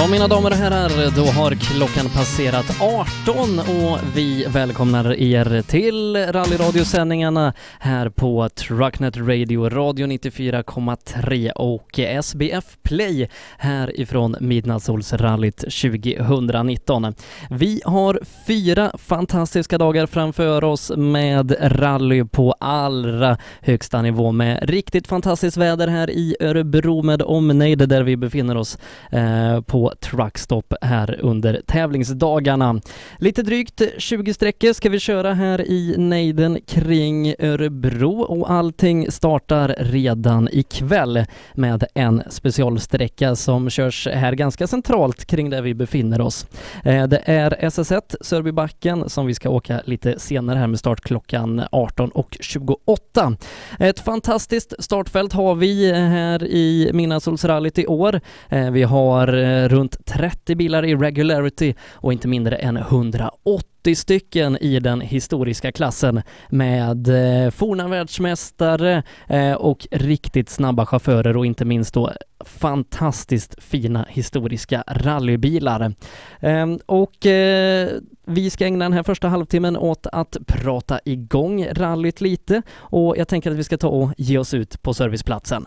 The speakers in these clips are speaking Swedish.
Ja, mina damer och herrar, då har klockan passerat 18 och vi välkomnar er till rallyradiosändningarna här på Trucknet Radio, radio 94,3 och SBF Play härifrån Midnattssolsrallyt 2019. Vi har fyra fantastiska dagar framför oss med rally på allra högsta nivå med riktigt fantastiskt väder här i Örebro med omnejd där vi befinner oss eh, på Truckstop här under tävlingsdagarna. Lite drygt 20 sträckor ska vi köra här i nejden kring Örebro och allting startar redan ikväll med en specialsträcka som körs här ganska centralt kring där vi befinner oss. Eh, det är SS1 Sörbybacken som vi ska åka lite senare här med start klockan 18.28. Ett fantastiskt startfält har vi här i Midnattssolsrallyt i år. Eh, vi har eh, runt 30 bilar i regularity och inte mindre än 180 stycken i den historiska klassen med eh, forna världsmästare eh, och riktigt snabba chaufförer och inte minst då fantastiskt fina historiska rallybilar. Ehm, och eh, vi ska ägna den här första halvtimmen åt att prata igång rallyt lite och jag tänker att vi ska ta och ge oss ut på serviceplatsen.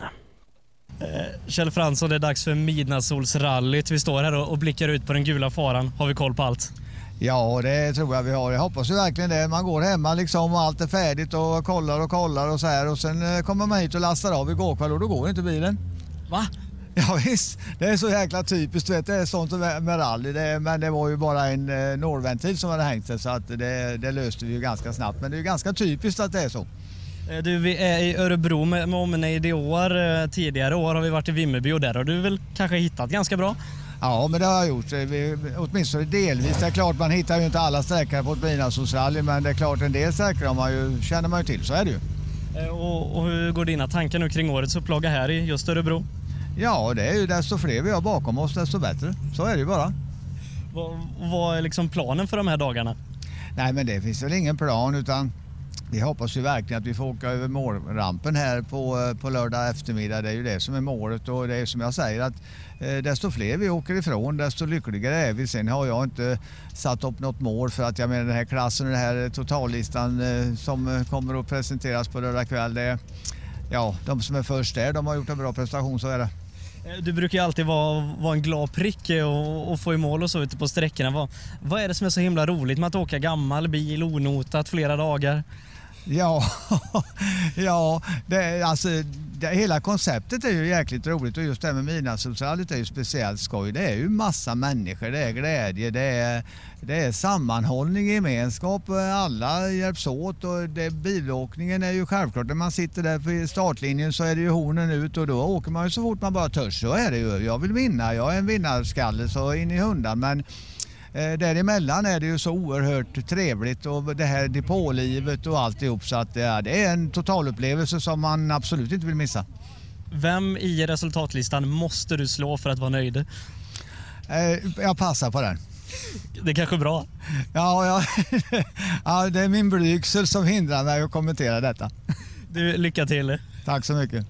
Kjell Fransson, det är dags för midnattssolsrallyt. Vi står här och blickar ut på den gula faran. Har vi koll på allt? Ja, det tror jag vi har. Jag hoppas ju verkligen det. Man går hemma liksom och allt är färdigt och kollar och kollar och så här och sen eh, kommer man hit och lastar av igår kväll och då går inte bilen. Va? Ja visst, det är så jäkla typiskt. Du vet, det är sånt med rally. Det, men det var ju bara en eh, nålventil som hade hängt sig så att det, det löste vi ju ganska snabbt. Men det är ju ganska typiskt att det är så. Eh, Du, vi är i Örebro med, med omnejd i år. Eh, Tidigare år har vi varit i Vimmerby och där har du väl kanske hittat ganska bra? Ja, men det har jag gjort. Vi, åtminstone delvis. Det är klart, man hittar ju inte alla sträckor på ett midnattssolsrally, men det är klart en del sträckor har man ju, känner man ju till. Så är det ju. Eh, Och, och hur går dina tankar nu kring årets upplaga här i just Örebro? Ja, det är ju desto fler vi har bakom oss, desto bättre. Så är det ju bara. Vad, vad är liksom planen för de här dagarna? Nej, men det finns väl ingen plan utan vi hoppas ju verkligen att vi får åka över målrampen här på, eh, på lördag eftermiddag. Det är ju det som är målet och det är som jag säger att eh, desto fler vi åker ifrån desto lyckligare är vi. Sen har jag inte satt upp något mål för att jag menar den här klassen och den här totallistan eh, som kommer att presenteras på lördag kväll. Det, ja, de som är först där de har gjort en bra prestation så är det. Eh, du brukar ju alltid vara, vara en glad prick eh, och, och få i mål och så ute på sträckorna. Vad, vad är det som är så himla roligt med att åka gammal bil onotat flera dagar? Ja, ja det, alltså, det, hela konceptet är ju jäkligt roligt och just det här med midnattssolsrallyt är ju speciellt skoj. Det är ju massa människor, det är glädje, det är, det är sammanhållning, gemenskap, alla hjälps åt och det, bilåkningen är ju självklart. När man sitter där på startlinjen så är det ju hornen ut och då åker man ju så fort man bara törs. Så är det ju. Jag vill vinna, jag är en vinnarskalle så in i hundan men Eh, däremellan är det ju så oerhört trevligt och det här depålivet och alltihop så att ja, det är en totalupplevelse som man absolut inte vill missa. Vem i resultatlistan måste du slå för att vara nöjd? Eh, jag passar på den. Det är kanske är bra. Ja, ja, ja, det är min blygsel som hindrar mig att kommentera detta. Du, lycka till. Tack så mycket.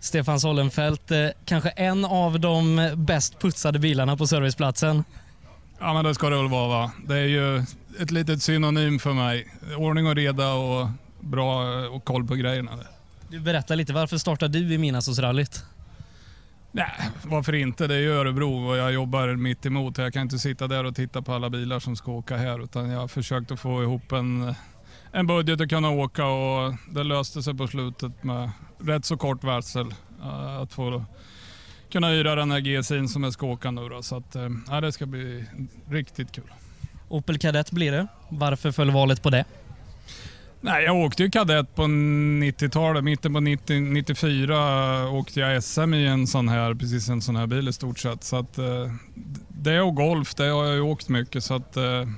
Stefan Sollenfelt, eh, kanske en av de bäst putsade bilarna på serviceplatsen. Ja, men det ska det väl vara va? Det är ju ett litet synonym för mig. Ordning och reda och bra och koll på grejerna. Du berättar lite, varför startade du i Midnattssolsrallyt? Nej, varför inte? Det är ju Örebro och jag jobbar mitt emot. Jag kan inte sitta där och titta på alla bilar som ska åka här utan jag har försökt att få ihop en, en budget att kunna åka och det löste sig på slutet med rätt så kort varsel. eh, Att få kunna hyra den här GSI'n som jag ska åka nu då. Så att, eh, ja, det ska bli riktigt kul. Opel Kadett blir det. Varför föll valet på det? Nej, jag åkte ju kadett på 90-talet. Mitten på 90, 94 åkte jag SM i en sån här, precis en sån här bil i stort sett. Så att, eh, det och golf, det har jag ju åkt mycket. Så att, eh,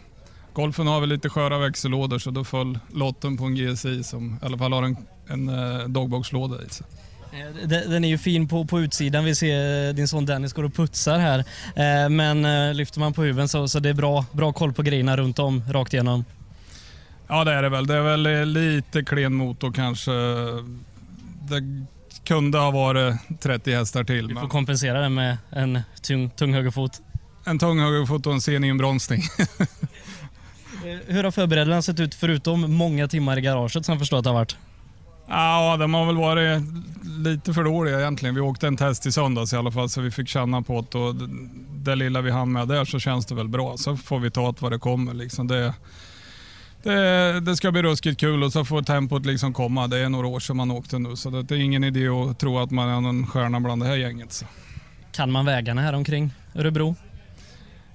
golfen har väl lite sköra växellådor så då föll lotten på en GSI som i alla fall har en, en eh, dogboxlåda i sig. Eh, de- Den är ju fin på, på utsidan. Vi ser eh, din son Dennis går och putsar här. Eh, Men lyfter man på huven så, så det är bra, bra koll på grejerna runt om, rakt igenom. Ja det är det väl. Det är väl lite klen motor kanske. Det kunde ha varit 30 hästar till. Du får Men kompensera det med en tung, tung högerfot. en tung högerfot och en sen inbromsning. Hur har förberedelserna sett ut förutom många timmar i garaget som jag förstår att det har varit? Ja, de har väl varit lite för dåliga egentligen. Vi åkte en test i söndags i alla fall så vi fick känna på det och det- det lilla vi hann med där så känns det väl bra. Så får vi ta det vad det kommer. Liksom. Det, det, det ska bli ruskigt kul och så får tempot liksom komma. Det är några år sedan man åkte nu så det är ingen idé att tro att man är någon stjärna bland det här gänget. Så. Kan man vägarna här omkring Örebro?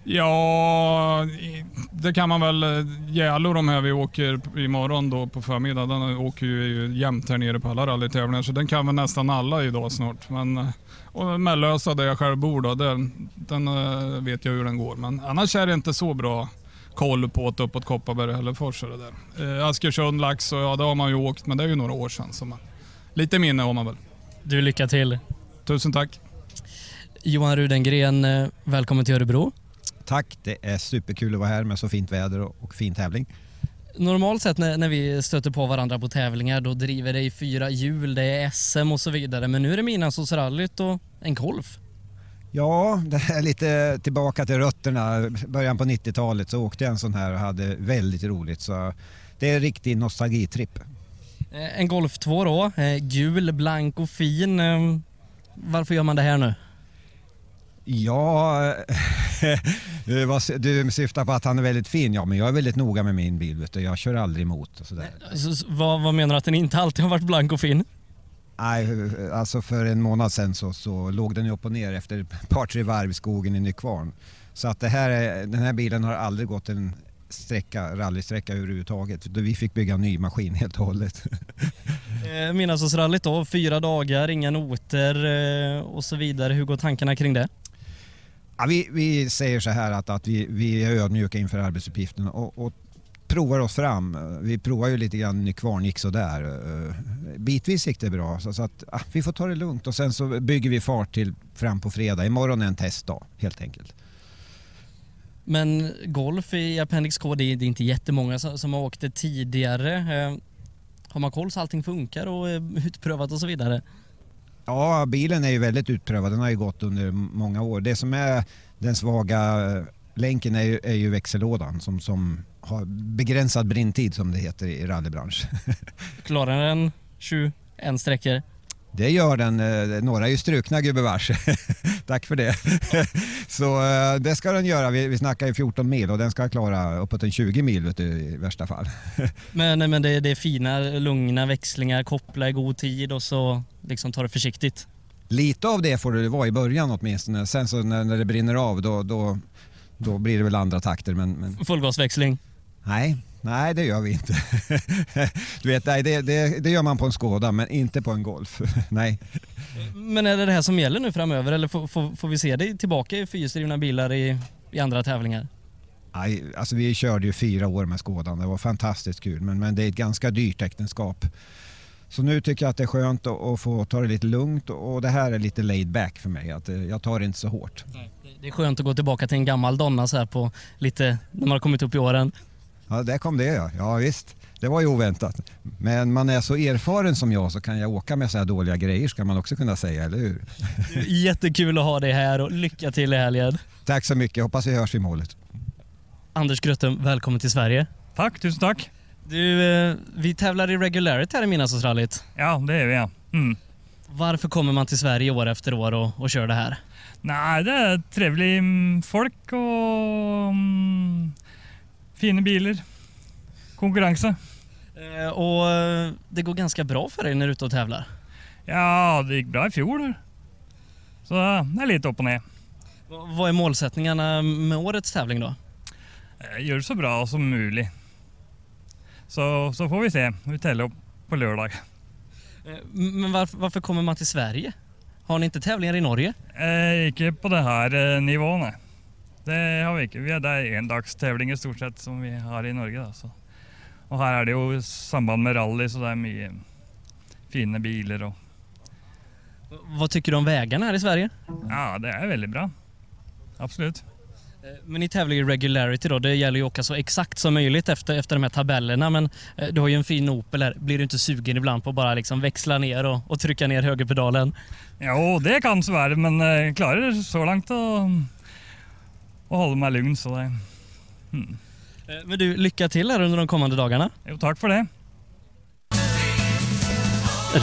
Ja, det kan man väl. Gälo de här vi åker imorgon då på förmiddagen, den åker ju jämt här nere på alla rallytävlingar så den kan väl nästan alla idag snart. Men, eh, och Mellösa där jag själv bor då, den, den eh, vet jag hur den går. Men annars är det inte så bra koll på det uppåt Kopparberg och Hällefors. och Det där. Eh, Askersund, Lax, och ja det har man ju åkt men det är ju några år sedan. Så man, lite minne har man väl. Du, lycka till. Tusen tack. Johan Rudengren, eh, välkommen till Örebro. Tack, det är superkul att vara här med så fint väder och, och fin tävling. Normalt sett när, när vi stöter på varandra på tävlingar då driver det i fyra hjul, det är SM och så vidare. Men nu är det Midnattssolsrallyt och en golf. Ja, det är lite tillbaka till rötterna. Början på 90-talet så åkte jag en sån här och hade väldigt roligt. Så det är en riktig nostalgitripp. Eh, En Golf 2 då, eh, gul, blank och fin. Eh, Varför gör man det här nu? Ja, du, syftar på att han är väldigt fin. Ja, men jag är väldigt noga med min bil. Vet du. Jag kör aldrig emot och sådär. Så, så, vad, vad menar du att den inte alltid har varit blank och fin? Nej, alltså för en månad sedan så, så låg den upp och ner efter ett par tre varv i skogen i Nykvarn. Så att det här är, den här bilen har aldrig gått en sträcka, rallysträcka överhuvudtaget. Vi fick bygga en ny maskin helt och hållet. Eh, Midnattssolsrallyt då, fyra dagar, inga noter eh, och så vidare. Hur går tankarna kring det? Ja, vi, vi säger så här att, att vi, vi är ödmjuka inför arbetsuppgiften och, och provar oss fram. Vi provar ju lite grann Nykvarn, gick sådär. Eh, bitvis gick det bra så, så att ah, vi får ta det lugnt och sen så bygger vi fart till fram på fredag. Imorgon är en testdag helt enkelt. Men golf i Appendix K, det är, det är inte jättemånga som, som har åkt det tidigare. Eh, har man koll så allting funkar och är utprövat och så vidare? Ja, bilen är ju väldigt utprövad. Den har ju gått under många år. Det som är den svaga eh, länken är ju, är ju växellådan som, som har begränsad brintid som det heter i rallybransch. Klarar den 21 sträckor? Det gör den. eh, Några är ju strukna gubevars. Tack för det. Så eh, det ska den göra. Vi, vi snackar ju 14 mil och den ska klara uppåt en 20 mil du, i värsta fall. Men, men det, det är fina, lugna växlingar, koppla i god tid och så liksom ta det försiktigt. Lite av det får det vara i början åtminstone. Sen så när, när det brinner av då, då, då blir det väl andra takter. Men, men Fullgasväxling. nej, nej det gör vi inte. Du vet, nej, det, det, det gör man på en Skoda men inte på en Golf. Nej. Men är det det här som gäller nu framöver eller får, får, får vi se dig tillbaka i fyrhjulsdrivna bilar i, i andra tävlingar? Nej, alltså vi körde ju fyra år med Skådan. Det var fantastiskt kul men, men det är ett ganska dyrt äktenskap. Så nu tycker jag att det är skönt att, få ta det lite lugnt och och det här är lite laid back för mig. Att eh, jag tar det inte så hårt. Det är skönt att gå tillbaka till en gammal donna så här på lite, när man har kommit upp i åren. Ja, där kom det ja. Ja visst, det var ju oväntat. Men man är så erfaren som jag så kan jag åka med så här dåliga grejer ska man också kunna säga, eller hur? Jättekul att ha dig här och lycka till i helgen. Tack så mycket, hoppas vi hörs i målet. Anders Gröttum, välkommen till Sverige. Tack, tusen tack. Du, eh, vi tävlar i regularity här i Midnattsrallyt. Ja, det är vi ja. Mm. Varför kommer man till Sverige år efter år och, och kör det här? Nej, det är trevlig mm, folk och mm, fina bilar. Konkurrensen. Eh, och eh, det går ganska bra för dig när du är ute och tävlar. Ja, det gick bra i fjol. Så det är lite upp och ner. Vad är målsättningarna med årets tävling då? Eh, Gör så bra som möjligt. Så, så får vi se. Vi upp på lördag. Eh, men varför, varför kommer man till Sverige? Har ni inte tävlingar i Norge? Eh, ikke på det her eh, nivået, nei. Det har vi ikke. Vi er, det er endagstävling i stort sett som vi har i Norge. Da, så. Og her er det jo samband med rally, så det er mye fine biler og Vad tycker du om vägarna här i Sverige? Ja, det er veldig bra. Absolutt. Men ni tävlar ju regularity då, det gäller ju att åka så exakt som möjligt efter, efter de här tabellerna. Men eh, du har ju en fin Opel här. Blir du inte sugen ibland på att bara liksom växla ner och, och trycka ner högerpedalen? Jo, det kan så vara, men jag klarar så långt att, att hålla mig lugn. Så det, mm. Men du, lycka till här under de kommande dagarna. Jo, tack för det.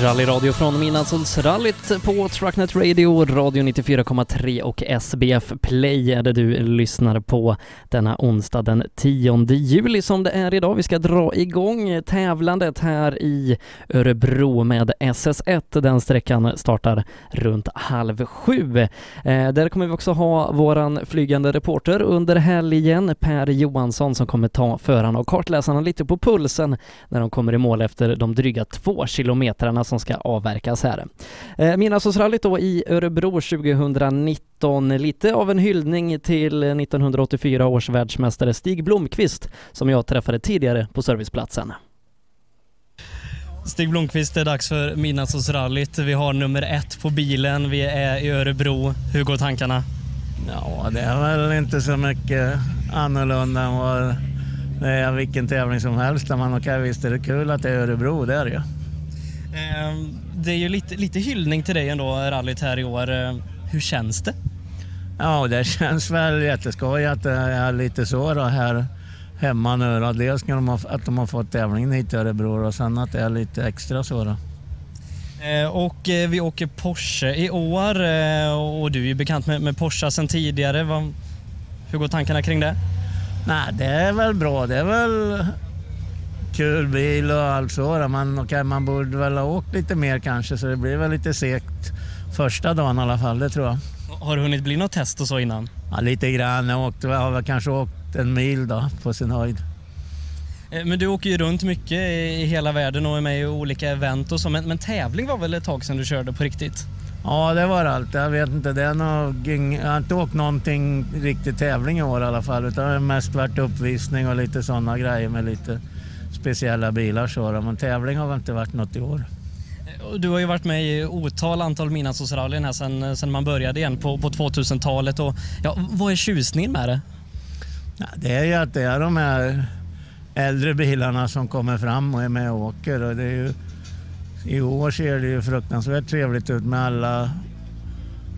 Rallyradio från Midnattssolsrallyt på Trucknet Radio, Radio 94,3 och SBF Play är det du lyssnar på denna onsdag den 10 juli som det är idag. Vi ska dra igång tävlandet här i Örebro med SS1. Den sträckan startar runt halv sju. Eh, där kommer vi också ha våran flygande reporter under helgen, Per Johansson, som kommer ta förarna och kartläsarna lite på pulsen när de kommer i mål efter de dryga två kilometrarna som ska avverkas här. Eh, då i Örebro 2019, lite av en hyllning till 1984 års världsmästare Stig Blomqvist som jag träffade tidigare på serviceplatsen. Stig Blomqvist, det är dags för Midnattsrallyt. Vi har nummer ett på bilen, vi är i Örebro. Hur går tankarna? Ja, det är väl inte så mycket annorlunda än vad det är vilken tävling som helst. Där man, okay, visst är det kul att det är Örebro, det är det ju. Ehm, det är ju lite, lite hyllning till dig ändå, rallyt här i år. Ehm, hur känns det? Ja, det känns väl jätteskoj att det är lite så då här hemma nu. Då. Dels att de har fått tävlingen hit till Örebro och sen att det är lite extra så. Då. Ehm, och eh, vi åker Porsche i år eh, och du är ju bekant med, med Porsche sedan tidigare. Hur går tankarna kring det? Nej, det är väl bra. Det är väl kul bil och allt så. Men okay, man borde väl ha åkt lite mer kanske så det blir väl lite segt första dagen i alla fall, det tror jag. Har det hunnit bli något test och så innan? Ja, lite grann. Jag åkte, har väl kanske åkt en mil då på sin höjd. Eh, men du åker ju runt mycket i hela världen och är med i olika event och så. Men, men tävling var väl ett tag sedan du körde på riktigt? Ja, det var allt. Jag vet inte, det är nog, jag har inte åkt någonting riktigt tävling i år i alla fall. Utan det har mest varit uppvisning och lite sådana grejer med lite speciella bilar. Så, men tävling har väl inte varit något i år. Du har ju varit med i otal antal midnattsrallyn här sedan, sedan man började igen på, på 2000-talet. Och, ja, vad är tjusningen med det? Ja, det är ju att det är de här äldre bilarna som kommer fram och är med och åker. Och det är ju, I år ser det ju fruktansvärt trevligt ut med alla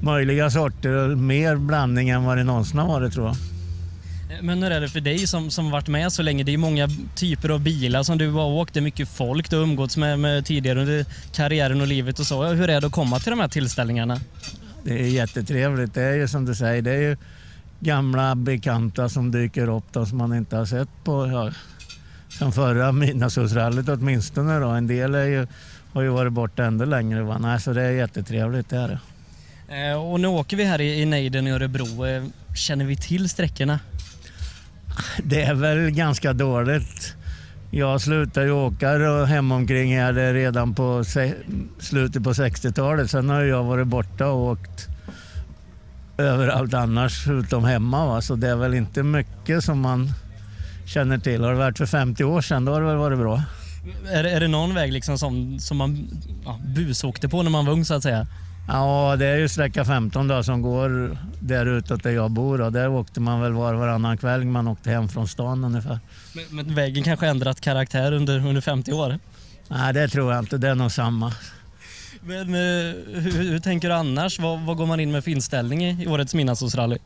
möjliga sorter och mer blandning än vad det någonsin har varit tror jag. Men hur är det för dig som, som varit med så länge? Det är många typer av bilar som du har åkt, det är mycket folk du har umgåtts med, med tidigare under karriären och livet och så. Hur är det att komma till de här tillställningarna? Det är jättetrevligt. Det är ju som du säger, det är ju gamla bekanta som dyker upp då, som man inte har sett på ja, sen förra midnattsrallyt åtminstone. Då. En del är ju, har ju varit borta ännu längre. Va? Nej, så det är jättetrevligt. Det är det. Eh, och nu åker vi här i, i Neiden i Örebro. Eh, känner vi till sträckorna? Det är väl ganska dåligt. Jag slutade ju åka hemomkring här redan på slutet på 60-talet. Sen har jag varit borta och åkt överallt annars utom hemma. Va? Så det är väl inte mycket som man känner till. Har det varit för 50 år sedan då har det väl varit bra. Är, är det någon väg liksom som, som man ja, busåkte på när man var ung så att säga? Ja, det är ju sträcka 15 då, som går där utåt där jag bor. Och där åkte man väl var varannan kväll man åkte hem från stan ungefär. Men, men vägen kanske ändrat karaktär under, under 50 år? Nej, det tror jag inte. Det är nog samma. Men eh, hur, hur, tänker du annars? Vad, vad, går man in med för inställning i, i årets midnattsrally?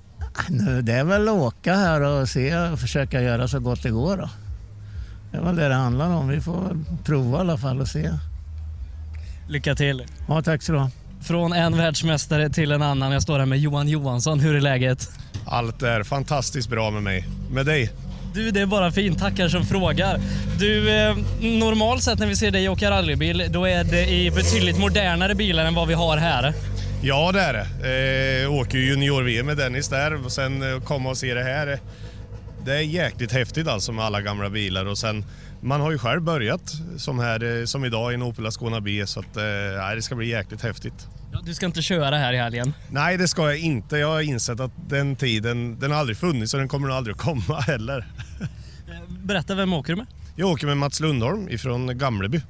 Det är väl att åka här och se och försöka göra så gott det går. Då. Det är väl det det handlar om. Vi får prova i alla fall och se. Lycka till! Ja, tack så du ha. Från en världsmästare till en annan. Jag står här med Johan Johansson. Hur är läget? Allt är fantastiskt bra med mig. Med dig? Du, det är bara fint. Tackar som frågar. Du, eh, normalt sett när vi ser dig åka rallybil, då är det i betydligt modernare bilar än vad vi har här. Ja, det är det. Eh, åker junior-VM med Dennis där och sen eh, komma och se det här. Det är jäkligt häftigt alltså med alla gamla bilar och sen man har ju själv börjat som, här, eh, som idag i en Opel Ascona B så att, eh, det ska bli jäkligt häftigt. Ja, du ska inte köra här i helgen? Nej, det ska jag inte. Jag har insett att den tiden, den har aldrig funnits och den kommer nog aldrig att komma heller. Eh, berätta, vem åker du med? Jag åker med Mats Lundholm ifrån Gamleby.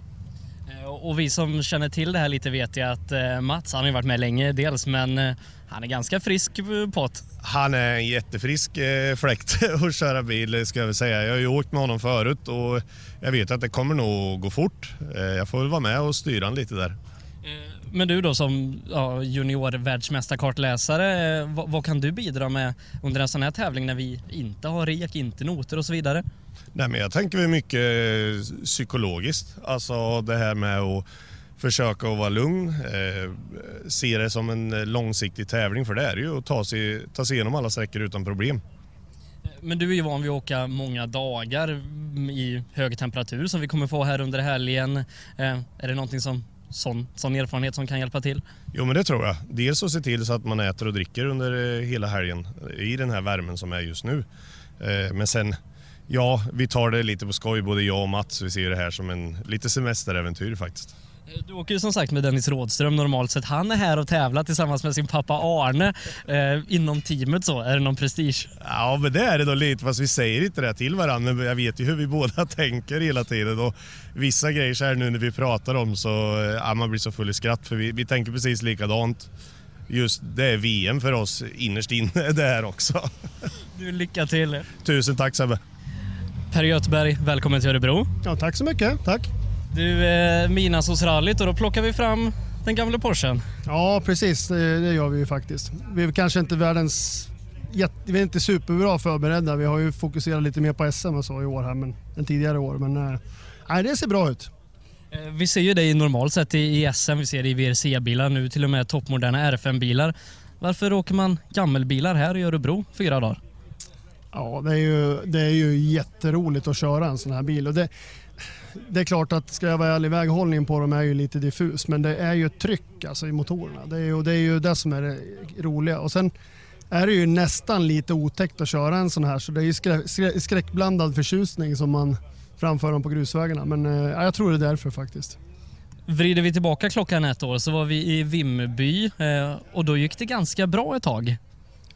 Eh, Och vi som känner till det här lite vet ju att eh, Mats, han har ju varit med länge dels, men eh, han är ganska frisk pott. Han är en jättefrisk fläkt att köra bil ska jag väl säga. Jag har ju åkt med honom förut och jag vet att det kommer nog gå fort. Jag får väl vara med och styra han lite där. Men du då som ja, junior världsmästarkartläsare, eh, vad, vad kan du bidra med under en sån här tävling när vi inte har rek, inte noter och så vidare? Nej, men jag tänker väl mycket eh, psykologiskt. Alltså det här med att försöka att vara lugn. Eh, se det som en eh, långsiktig tävling för det är ju att ta sig, ta sig igenom alla sträckor utan problem. Men du är ju van vid att åka många dagar i hög temperatur som vi kommer få här under helgen. Eh, är det någonting som sån, sån erfarenhet som kan hjälpa till? Jo men det tror jag. Dels att se till så att man äter och dricker under hela helgen i den här värmen som är just nu. Men sen, ja vi tar det lite på skoj både jag och Mats. Vi ser det här som en lite semesteräventyr faktiskt. Eh, Du åker ju som sagt med Dennis Rådström normalt sett. Han är här och tävlar tillsammans med sin pappa Arne eh, inom teamet så. Är det någon prestige? Ja men det är det då lite fast vi säger inte det till varandra men jag vet ju hur vi båda tänker hela tiden och vissa grejer så här nu när vi pratar om så eh, ja, man blir så full i skratt för vi, vi tänker precis likadant. Just det är VM för oss innerst inne det här också. Du, lycka till! Tusen tack Sebbe. Per Göthberg, välkommen till Örebro. Ja, tack så mycket. Tack. Du, eh, Midnattssolsrallyt och då plockar vi fram den gamla Porschen. Ja, precis. Det, det gör vi ju faktiskt. Vi är kanske inte världens... jätte- Vi är inte superbra förberedda. Vi har ju fokuserat lite mer på SM och så i år här men, än tidigare år. Men eh, nej, det ser bra ut. Eh, Vi ser ju dig normalt sett i, SM, vi ser det i VRC-bilar nu, till och med toppmoderna R5-bilar. Varför åker man gammelbilar här i Örebro fyra dagar? Ja, det är, ju, det är ju jätteroligt att köra en sån här bil. Och det, det är klart att ska jag vara ärlig, väghållningen på dem är ju lite diffus men det är ju ett tryck alltså, i motorerna. Det är, ju, det är ju det som är det roliga. Och sen är det ju nästan lite otäckt att köra en sån här så det är ju skrä, skrä, skräckblandad förtjusning som man framför dem på grusvägarna. Men eh, ja, jag tror det är därför faktiskt. Vrider vi tillbaka klockan ett år så var vi i Vimmerby eh, och då gick det ganska bra ett tag.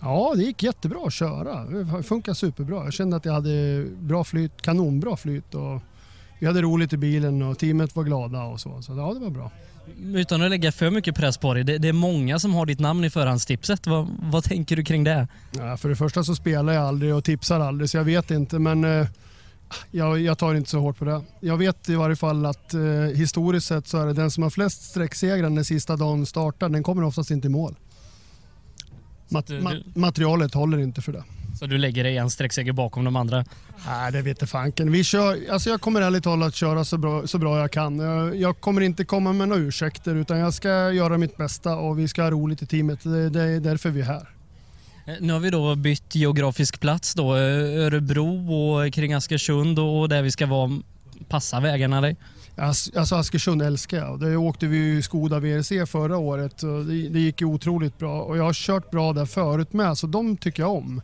Ja, det gick jättebra att köra. Det funkar superbra. Jag kände att jag hade bra flyt, kanonbra flyt och vi hade roligt i bilen och teamet var glada och så. Så ja, det var bra. Utan att lägga för mycket press på dig, det, det är många som har ditt namn i förhandstipset. Vad, vad tänker du kring det? Ja, för det första så spelar jag aldrig och tipsar aldrig så jag vet inte men eh, jag, jag tar inte så hårt på det. Jag vet i varje fall att eh, historiskt sett så är det den som har flest sträcksegrar när sista dagen startar, den kommer oftast inte i mål. Mat, du- ma- materialet håller inte för det. Så du lägger dig en sträckseger bakom de andra? Nej, det vet fanken. Vi kör, alltså jag kommer ärligt talat att köra så bra, så bra jag kan. Jag, jag kommer inte komma med några ursäkter utan jag ska göra mitt bästa och vi ska ha roligt i teamet. Det, det är därför vi är här. Eh, Nu har vi då bytt geografisk plats då. Örebro och kring Askersund och där vi ska vara. Passar vägarna dig? As- Alltså Askersund älskar jag. Där åkte vi ju Skoda VRC förra året och det, det gick ju otroligt bra och jag har kört bra där förut med så de tycker jag om.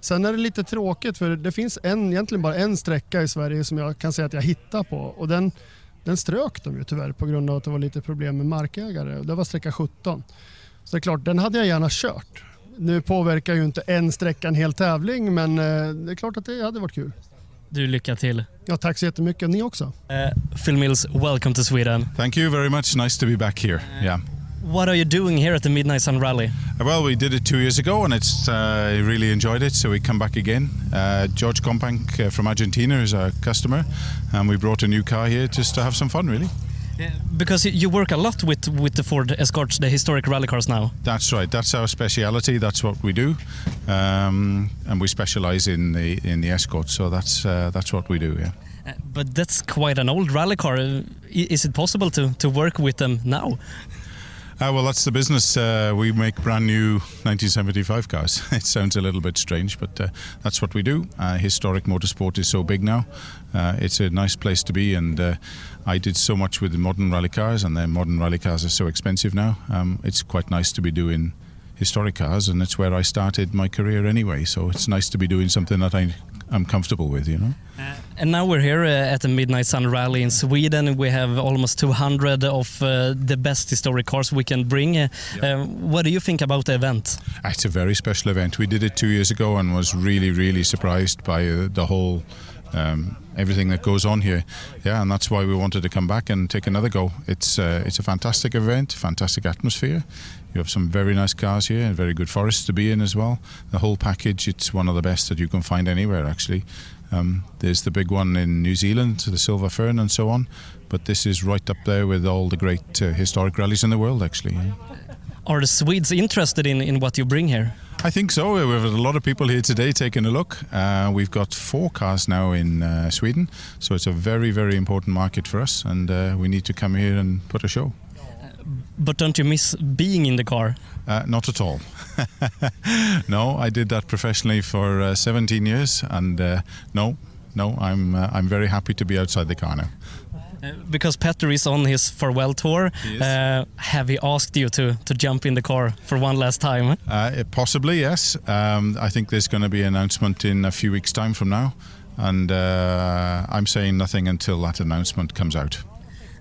Sen är det lite tråkigt för det finns en, egentligen bara en sträcka i Sverige som jag kan säga att jag hittar på och den, den strök de ju tyvärr på grund av att det var lite problem med markägare och det var sträcka 17. Så det är klart, den hade jag gärna kört. Nu påverkar ju inte en sträcka en hel tävling men eh, det är klart att det hade varit kul. Du, lycka till. Ja, tack så jättemycket. Ni också. Uh, Phil Mills, welcome to Sweden. Thank you very much. Nice to be back here. Yeah. What are you doing here at the Midnight Sun Rally? Uh, Well, we did it two years ago, and it's uh, I really enjoyed it. So we come back again. Uh, George Compank uh, from Argentina is our customer, and we brought a new car here just to have some fun, really. Because you- work a lot with, with the Ford Escorts, the historic rally cars now. That's right. That's our speciality. That's what we do, um, and we specialise in the in the escort. So that's uh, that's what we do. Yeah. Uh, But that's quite an old rally car. Uh, Is it possible to, to work with them now? Uh, well, that's the business. Uh, we make brand new 1975 cars. it sounds a little bit strange, but uh, that's what we do. Uh, historic motorsport is so big now. Uh, it's a nice place to be, and uh, I did so much with modern rally cars, and then modern rally cars are so expensive now. Um, it's quite nice to be doing historic cars, and it's where I started my career anyway. So it's nice to be doing something that I, I'm comfortable with, you know. And now we're here uh, at the Midnight Sun Rally in Sweden. We have almost 200 of uh, the best historic cars we can bring. Uh, uh, what do you think about the event? It's a very special event. We did it two years ago and was really, really surprised by uh, the whole um, everything that goes on here. Yeah, and that's why we wanted to come back and take another go. It's uh, it's a fantastic event, fantastic atmosphere. You have some very nice cars here, and very good forests to be in as well. The whole package, it's one of the best that you can find anywhere actually. Um, there's the big one in New Zealand, the Silver Fern, and so on. But this is right up there with all the great uh, historic rallies in the world, actually. Are the Swedes interested in, in what you bring here? I think so. We have a lot of people here today taking a look. Uh, we've got four cars now in uh, Sweden, so it's a very, very important market for us, and uh, we need to come here and put a show. But don't you miss being in the car? Uh, not at all. no, I did that professionally for uh, 17 years, and uh, no, no, I'm uh, I'm very happy to be outside the car now. Uh, because Petter is on his farewell tour, uh, have he asked you to, to jump in the car for one last time? Uh, possibly, yes. Um, I think there's going to be an announcement in a few weeks' time from now, and uh, I'm saying nothing until that announcement comes out.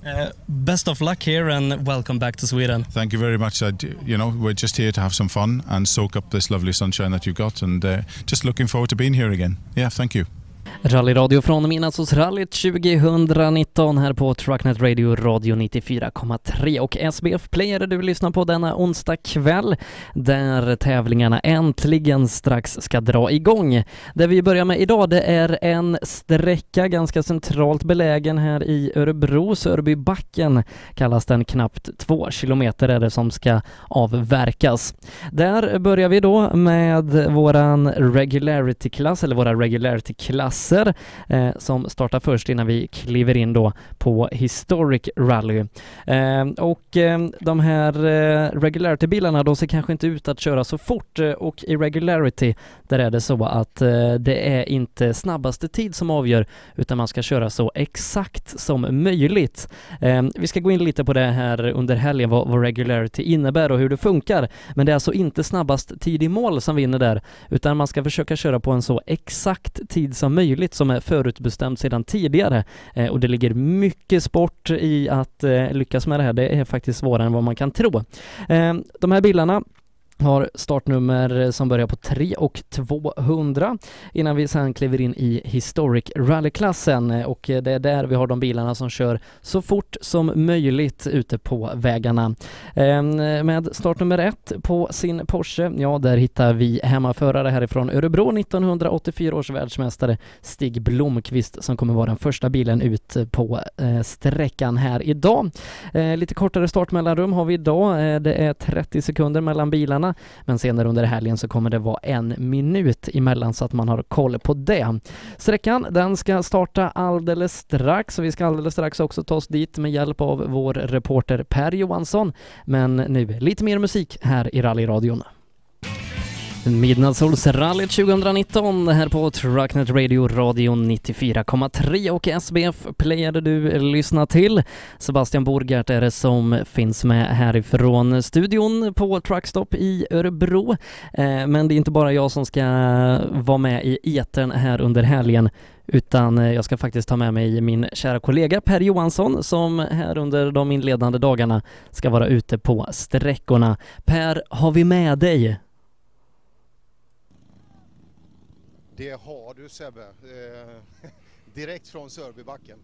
Uh, best of luck here and welcome back to Sweden. Thank you very much. I you know, we're just here to have some fun and soak up this lovely sunshine that you got, and uh, just looking forward to being here again. Yeah, thank you. Rallyradio från Midnattsåsrallyt 2019 här på Trucknet Radio Radio 94,3 och SBF Player du lyssnar på denna onsdag kväll där tävlingarna äntligen strax ska dra igång. Det vi börjar med idag det är en sträcka ganska centralt belägen här i Örebro, Sörbybacken kallas den, knappt två kilometer är det som ska avverkas. Där börjar vi då med våran regularity-klass, eller våra regularity-klass klasser eh, som startar först innan vi kliver in då på Historic Rally. Eh, och eh, de här eh, Regularity-bilarna de ser kanske inte ut att köra så fort eh, och i Regularity där är det så att eh, det är inte snabbaste tid som avgör utan man ska köra så exakt som möjligt. Eh, vi ska gå in lite på det här under helgen vad, vad Regularity innebär och hur det funkar men det är alltså inte snabbast tid i mål som vinner där utan man ska försöka köra på en så exakt tid som möjligt möjligt som är förutbestämt sedan tidigare eh, och det ligger mycket sport i att eh, lyckas med det här. Det är faktiskt svårare än vad man kan tro. Eh, de här bilarna har startnummer som börjar på 3 och 200 innan vi sen kliver in i Historic Rally-klassen och det är där vi har de bilarna som kör så fort som möjligt ute på vägarna. Ehm, med startnummer 1 på sin Porsche, ja där hittar vi hemmaförare härifrån Örebro 1984 års världsmästare Stig Blomqvist som kommer vara den första bilen ut på eh, sträckan här idag. Eh, lite kortare startmellanrum har vi idag. Eh, det är 30 sekunder mellan bilarna men senare under helgen så kommer det vara en minut emellan så att man har koll på det. Sträckan den ska starta alldeles strax och vi ska alldeles strax också ta oss dit med hjälp av vår reporter Per Johansson. Men nu lite mer musik här i rallyradion. Midnattssolsrallyt 2019 här på Trucknet Radio Radio 94,3 och SBF playade du lyssna till. Sebastian Borgart är det som finns med härifrån studion på Truckstop i Örebro. Eh, men det är inte bara jag som ska vara med i etern här under helgen utan eh, jag ska faktiskt ta med mig min kära kollega Per Johansson som här under de inledande dagarna ska vara ute på sträckorna. Per, har vi med dig? Det har du Sebbe. Eh, direkt från Sörbybacken.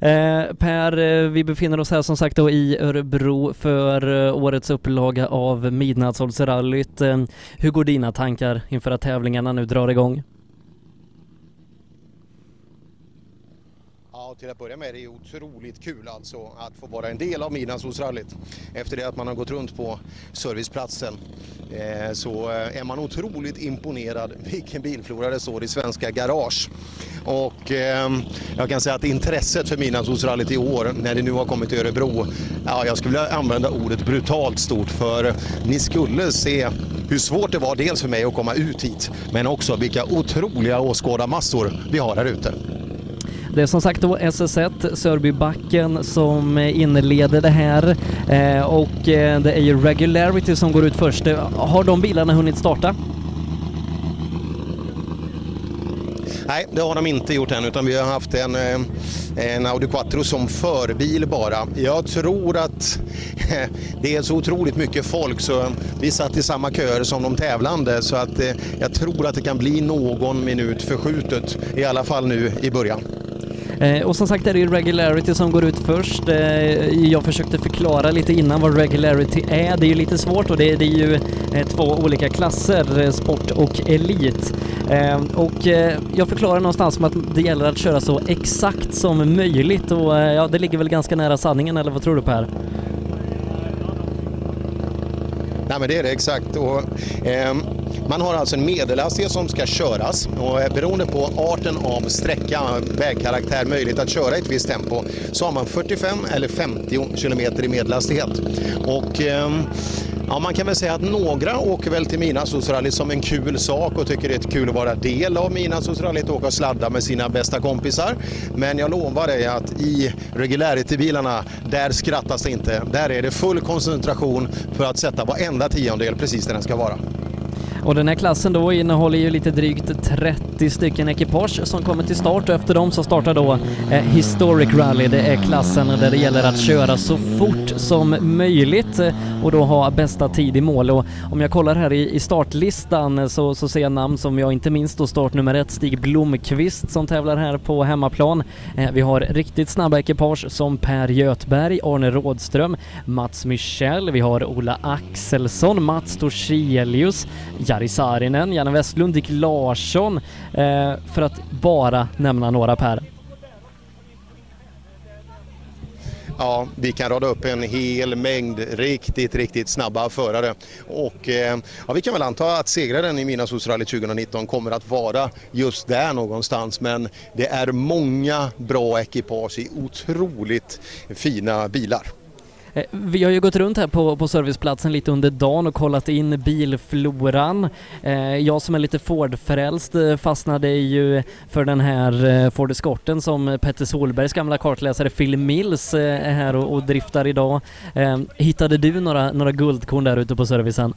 Eh, per, eh, vi befinner oss här som sagt då i Örebro för eh, årets upplaga av Midnattssolsrallyt. Eh, hur går dina tankar inför att tävlingarna nu drar igång? Till att börja med är det otroligt kul alltså att få vara en del av Midnattssolsrallyt. Efter det att man har gått runt på serviceplatsen eh, så eh, är man otroligt imponerad vilken bilflora det står i svenska garage. Och eh, jag kan säga att intresset för Midnattssolsrallyt i år när det nu har kommit till Örebro, ja jag skulle vilja använda ordet brutalt stort för ni skulle se hur svårt det var dels för mig att komma ut hit men också vilka otroliga åskådarmassor vi har här ute. Det är som sagt då SS1 Sörbybacken som inleder det här eh, och eh, det är ju Regularity som går ut först. Har de bilarna hunnit starta? Nej, det har de inte gjort än utan vi har haft en, eh, en Audi Quattro som förbil bara. Jag tror att det är så otroligt mycket folk så vi satt i samma köer som de tävlande så att eh, jag tror att det kan bli någon minut förskjutet i alla fall nu i början. Eh, och som sagt är det ju regularity som går ut först. Eh, jag försökte förklara lite innan vad regularity är. Det är ju lite svårt och det, det är ju eh, två olika klasser, eh, sport och elit. Eh, och eh, jag förklarar någonstans som att det gäller att köra så exakt som möjligt och eh, ja, det ligger väl ganska nära sanningen eller vad tror du Per? Nej men det är det exakt. Och, eh, man har alltså en medelhastighet som ska köras och eh, beroende på arten av sträcka, vägkaraktär, möjlighet att köra i ett visst tempo så har man 45 eller 50 kilometer i medelhastighet. Och, eh, Ja, man kan väl säga att några åker väl till Midnattssolsrallyt som en kul sak och tycker det är kul att vara del av Midnattssolsrallyt och åka och sladda med sina bästa kompisar. Men jag lovar dig att i regularity-bilarna, där skrattas det inte. Där är det full koncentration för att sätta varenda tiondel precis där den ska vara. Och den här klassen då innehåller ju lite drygt 30 stycken ekipage som kommer till start och efter dem så startar då eh, Historic Rally. Det är klassen där det gäller att köra så fort som möjligt och då ha bästa tid i mål. Och om jag kollar här i, i startlistan så, så ser jag namn som jag inte minst då startnummer ett Stig Blomqvist som tävlar här på hemmaplan. Eh, vi har riktigt snabba ekipage som Per Götberg, Arne Rådström, Mats Michel, vi har Ola Axelsson, Mats Torselius, Jari Saarinen, Janne Westlund, Dick Larsson, eh, för att bara nämna några Per. Ja, vi kan rada upp en hel mängd riktigt, riktigt snabba förare. Och eh, ja, vi kan väl anta att segraren i Midnattssolsrallyt 2019 kommer att vara just där någonstans. Men det är många bra ekipage i otroligt fina bilar. Eh, vi har ju gått runt här på, på serviceplatsen lite under dagen och kollat in bilfloran. Eh, jag som är lite Ford-frälst eh, fastnade ju för den här Ford Escorten som Petter Solbergs gamla kartläsare Phil Mills är här och, och driftar idag. Hittade du några, några guldkorn där ute på servicen?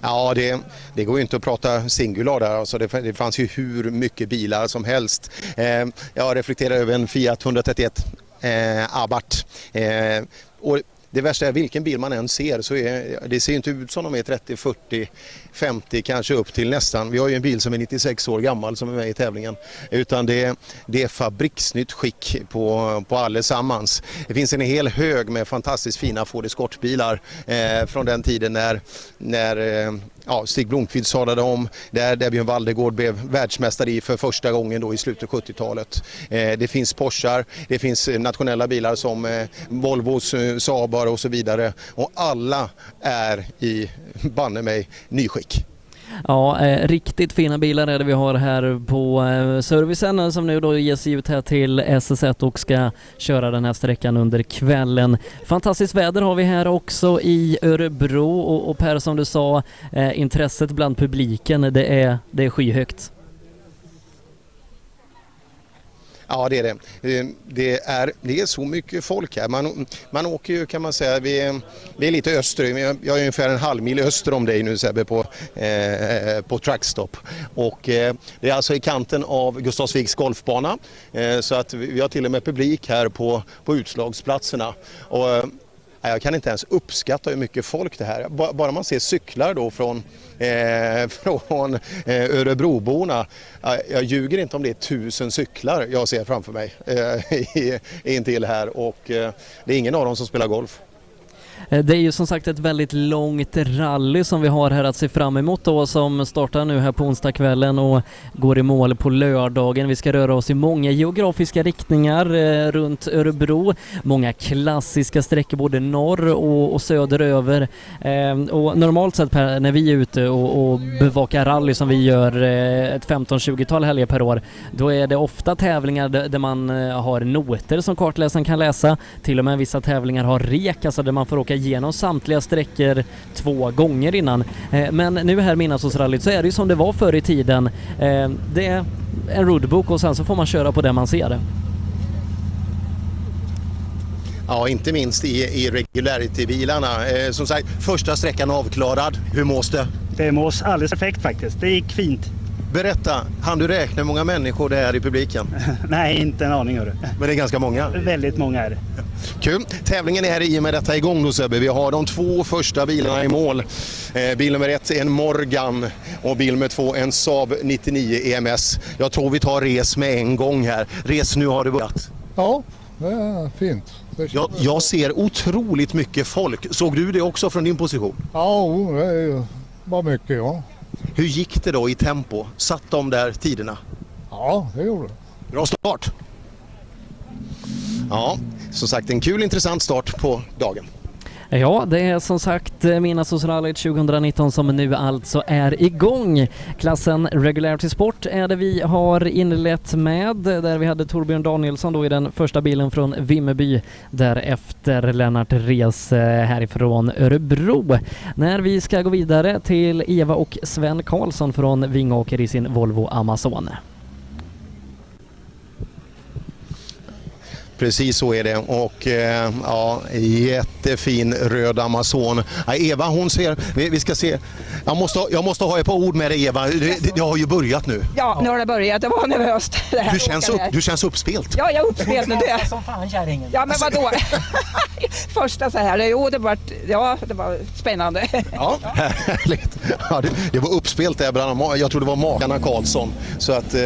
Ja, det, det går ju inte att prata singular där. Alltså det, det fanns ju hur mycket bilar som helst. Eh, jag reflekterar över en Fiat 131 eh, Abarth. Eh, och det värsta är vilken bil man än ser så är, det ser inte ut som de är 30, 40, 50 kanske upp till nästan. Vi har ju en bil som är 96 år gammal som är med i tävlingen. Utan det, det är fabriksnytt skick på, på allesammans. Det finns en hel hög med fantastiskt fina Ford Escort-bilar eh, från den tiden när, när eh, ja, Stig Blomqvist sadlade om, där, där Björn Valdegård blev världsmästare i för första gången då i slutet av 70-talet. Eh, det finns Porschar, det finns eh, nationella bilar som eh, Volvos, eh, Saabar och så vidare och alla är i banne mig nyskickade skick. Ja, eh, riktigt fina bilar är det vi har här på eh, servicen som nu då ger sig ut här till SS1 och ska köra den här sträckan under kvällen. Fantastiskt väder har vi här också i Örebro och, och Per som du sa, eh, intresset bland publiken det är, det är skyhögt. Ja det är det. Eh, det är, det är så mycket folk här. Man, man åker ju kan man säga, vi är, vi är lite öster, jag är ungefär en halv mil öster om dig nu Sebbe på, eh, på Truckstop. Och eh, det är alltså i kanten av Gustavsviks golfbana. Eh, så att vi har till och med publik här på, på utslagsplatserna. Och, eh, jag kan inte ens uppskatta hur mycket folk det här är. Bara man ser cyklar då från, eh, från eh, Örebroborna. Jag ljuger inte om det är tusen cyklar jag ser framför mig eh, intill här och eh, det är ingen av dem som spelar golf. Eh, det är ju som sagt ett väldigt långt rally som vi har här att se fram emot då som startar nu här på onsdagskvällen och går i mål på lördagen. Vi ska röra oss i många geografiska riktningar eh, runt Örebro. Många klassiska sträckor både norr och, och söderöver. Eh, och normalt sett per, när vi är ute och, och bevakar rally som vi gör eh, ett 15-20-tal helger per år, då är det ofta tävlingar där, man eh, har noter som kartläsaren kan läsa. Till och med vissa tävlingar har rek, alltså där man får åka igenom samtliga sträckor två gånger innan. Eh, men nu här Midnattssolsrallyt så är det ju som det var förr i tiden. Eh, det är en roadbook och sen så får man köra på det man ser. Ja, inte minst i, i regularity-bilarna. Eh, som sagt, första sträckan avklarad. Hur mås det? Det mås alldeles perfekt faktiskt. Det gick fint. Berätta, hann du räkna hur många människor det är i publiken? Nej, inte en aning hörru. Men det är ganska många. Väldigt många är det. Kul! Tävlingen är i och med detta igång då Sebbe. Vi har de två första bilarna i mål. Eh, bil nummer ett är en Morgan och bil nummer två en Saab 99 EMS. Jag tror vi tar res med en gång här. Res, nu har det börjat. Ja, det är fint. Jag, jag ser otroligt mycket folk. Såg du det också från din position? Ja, det var mycket ja. Hur gick det då i tempo? Satt de där tiderna? Ja, det gjorde det. Bra start! Ja, som sagt en kul intressant start på dagen. Ja, det är som sagt eh, Midnattssolsrallyt 2019 som nu alltså är igång. Klassen Regularity Sport är det vi har inlett med, där vi hade Torbjörn Danielsson då i den första bilen från Vimmerby, därefter Lennart Res eh, härifrån Örebro. När vi ska gå vidare till Eva och Sven Karlsson från Vingåker i sin Volvo Amazon. Precis så är det och eh, ja, jättefin röd Amazon. Ja, Eva hon ser, vi, vi ska se, jag måste, jag måste ha ett par ord med dig Eva, det, det, det har ju börjat nu. Ja, nu har det börjat. Det var nervöst. Det här Du känns, upp, du känns uppspelt. Ja, jag är uppspelt nu. Det. som fan kärringen. Ja, men vadå? Första så här, jo det var, ja, det var spännande. Ja, härligt. Ja, det, det var uppspelt där bland jag tror det var makarna Karlsson. Så att eh,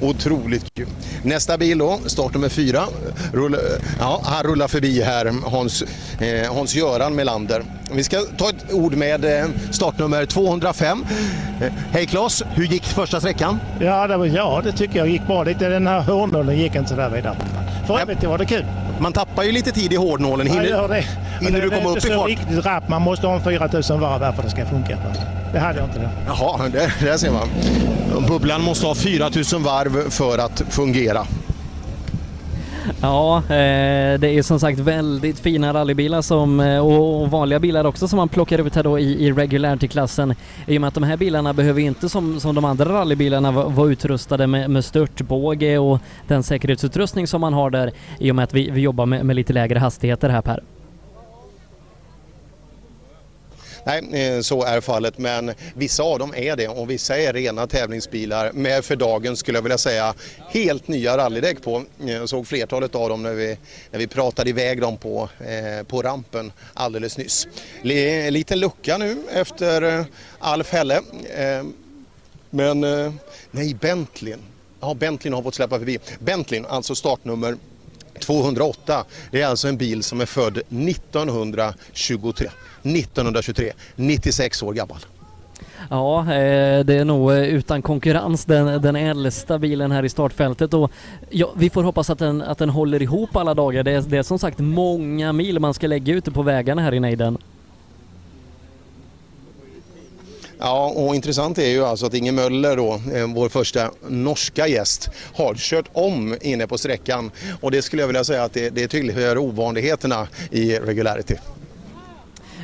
otroligt kul. Nästa bil då, startnummer fyra. Rulla, ja, han rullar förbi här, Hans, eh, Hans-Göran Melander. Vi ska ta ett ord med eh, startnummer 205. Eh, hej Claes, hur gick första sträckan? Ja, det, var, ja, det tycker jag gick bra. Lite den här hårnålen gick inte så där vidare. För övrigt var det kul. Man tappar ju lite tid i hårdnålen. Hinner, Ja, det. hinner du det är komma upp inte i så fart? riktigt rapp. Man måste ha en 4000 varv här för att det ska funka. Det hade jag inte då. Jaha, där, där ser man. Bubblan måste ha 4000 varv för att fungera. Ja, eh, det är som sagt väldigt fina rallybilar som, eh, och, vanliga bilar också som man plockar ut här då i, i regularity-klassen. I och med att de här bilarna behöver inte som, som de andra rallybilarna vara vara utrustade med, med störtbåge och den säkerhetsutrustning som man har där i och med att vi, vi jobbar med, med lite lägre hastigheter här Per. Nej, eh, så är fallet, men vissa av dem är det och vissa är rena tävlingsbilar med för dagen skulle jag vilja säga helt nya rallydäck på. Jag såg flertalet av dem när vi, när vi pratade iväg dem på, eh, på rampen alldeles nyss. L Liten lucka nu efter eh, Alf Helle. Eh, men eh, nej, Bentleyn. Ja, Bentleyn har fått släppa förbi. Bentleyn, alltså startnummer 208. Det är alltså en bil som är född 1923. 1923, 96 år gammal. Ja, eh, det är nog eh, utan konkurrens den, den äldsta bilen här i startfältet och ja, vi får hoppas att den, att den håller ihop alla dagar. Det är, det är som sagt många mil man ska lägga ute på vägarna här i nejden. Ja, och intressant är ju alltså att Inge Möller då, eh, vår första norska gäst, har kört om inne på sträckan och det skulle jag vilja säga att det, det tillhör ovanligheterna i regularity.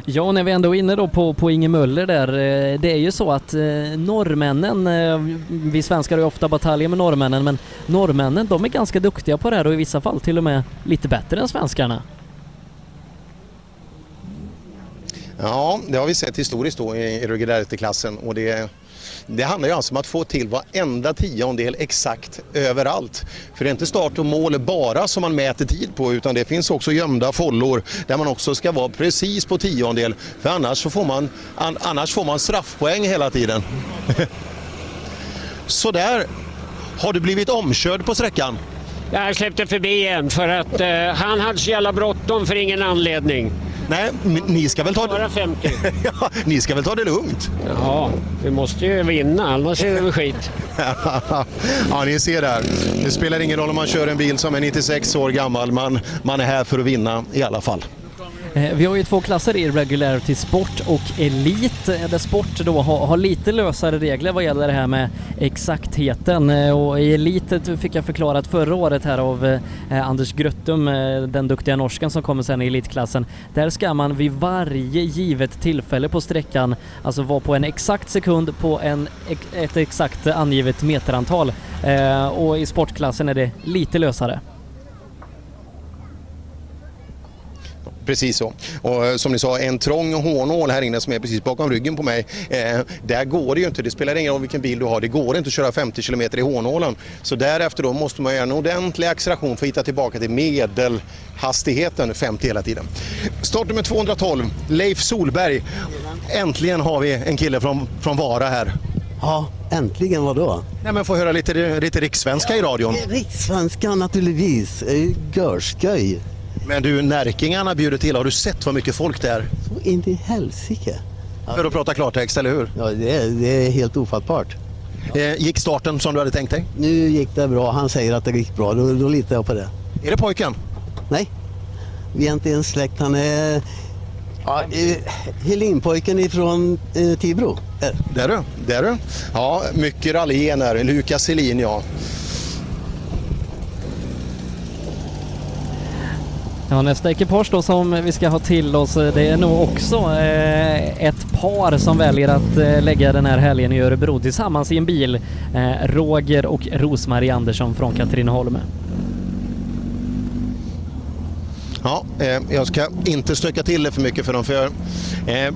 Ja, när vi ändå är inne då på, på Inge Möller där, eh, det är ju så att eh, norrmännen, eh, vi svenskar har ju ofta bataljer med norrmännen, men norrmännen de är ganska duktiga på det här och i vissa fall till och med lite bättre än svenskarna. Ja, det har vi sett historiskt då i regularity-klassen och det, det handlar ju alltså om att få till varenda tiondel exakt överallt. För det är inte start och mål bara som man mäter tid på utan det finns också gömda follor där man också ska vara precis på tiondel för annars, så får, man, an, annars får man straffpoäng hela tiden. Så där har du blivit omkörd på sträckan? Jag släppte förbi en för att eh, han hade så jävla bråttom för ingen anledning. Nej, ni ska väl ta Bara 50. ja, ni ska väl ta det lugnt? Ja, vi måste ju vinna annars är det väl skit. ja, ni ser där. Det spelar ingen roll om man kör en bil som är 96 år gammal. Man, man är här för att vinna i alla fall. Eh, vi har ju två klasser i Regularity Sport och Elite, eh, där Sport då har, har lite lösare regler vad gäller det här med exaktheten. Eh, och i Elite fick jag förklarat förra året här av Anders Gröttum, den duktiga norsken som kommer sen i elitklassen. Där ska man vid varje givet tillfälle på sträckan alltså vara på en exakt sekund på en, ett exakt angivet meterantal. Och i sportklassen är det lite lösare. Precis så. Och eh, som ni sa, en trång hårnål här inne som är precis bakom ryggen på mig. Eh, där går det ju inte, det spelar ingen roll vilken bil du har, det går inte att köra 50 km i hårnålen. Så därefter då måste man göra en ordentlig acceleration för att hitta tillbaka till medelhastigheten 50 hela tiden. Startnummer 212, Leif Solberg. Äntligen har vi en kille från, från Vara här. Ja, äntligen vadå? Nej men få höra lite, lite rikssvenska i radion. Rikssvenska naturligtvis, görskoj. Men du, Närkingarna bjuder till. Har du sett vad mycket folk det är? Så in i helsike. För att prata klartext, eller hur? Ja, det är, det är helt ofattbart. Eh, gick starten som du hade tänkt dig? Nu gick det bra, han säger att det gick bra, då, då litar jag på det. Är det pojken? Nej, vi är inte ens släkt. Han är ja, eh, Helinpojken ifrån eh, Tibro. Är. Där du, där du. Ja, mycket rallygener. Lukas Helin, ja. Ja, nästa ekipage då som vi ska ha till oss, eh, det är nog också eh, ett par som väljer att eh, lägga den här helgen i Örebro tillsammans i en bil. Eh, Roger och Rosmarie Andersson från Katrineholm. Ja, eh, jag ska inte stöka till det för mycket för dem. För eh,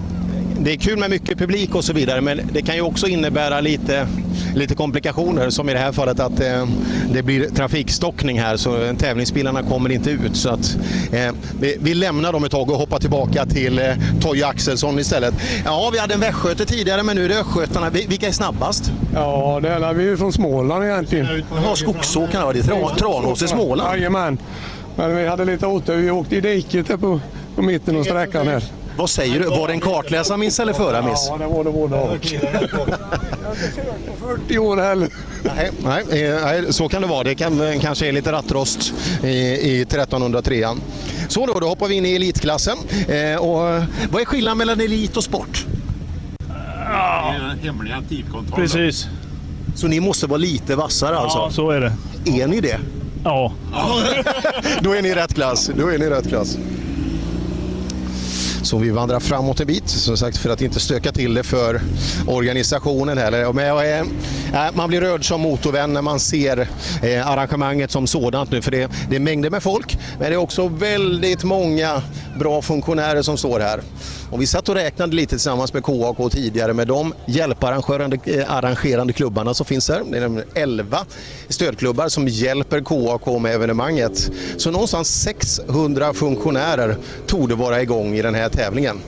det är kul med mycket publik och så vidare men det kan ju också innebära lite, lite komplikationer som i det här fallet att eh, det blir trafikstockning här så tävlingsbilarna kommer inte ut. Så att, eh, vi, vi, lämnar dem ett tag och hoppar tillbaka till eh, Toje Axelsson istället. Ja, vi hade en västgöte tidigare men nu är det östgötarna. Vilka är snabbast? Ja, det är vi är från Småland egentligen. Jaha, Skogsåkarna det. Tra, Tranås i Småland? Jajamän. Men vi hade lite otur. Vi åkte i diket på, på mitten av sträckan här. Vad säger du? Var det en kartläsarmiss eller förarmiss? Ja, det var det både och. 40 år heller. Nej, nej, eh, nej, så kan det vara. Det kan, kanske är lite rattrost i, i 1303. Så då, då hoppar vi in i elitklassen. Eh, och, vad är skillnaden mellan elit och sport? Ja. Hemliga tidkontroller. Precis. Så ni måste vara lite vassare alltså? Ja, så är det. Är ni det? Ja. då är ni i rätt klass. Då är ni i rätt klass. Så vi vandrar framåt en bit, som sagt för att inte stöka till det för organisationen heller. Men eh, eh, man blir rörd som motorvän när man ser eh, arrangemanget som sådant nu, för det, det är mängder med folk, men det är också väldigt många bra funktionärer som står här. Och vi satt och räknade lite tillsammans med KAK tidigare med de hjälparrangerande arrangerande klubbarna som finns här. Det är 11 stödklubbar som hjälper KAK med evenemanget. Så någonstans 600 funktionärer torde vara igång i den här tävlingen.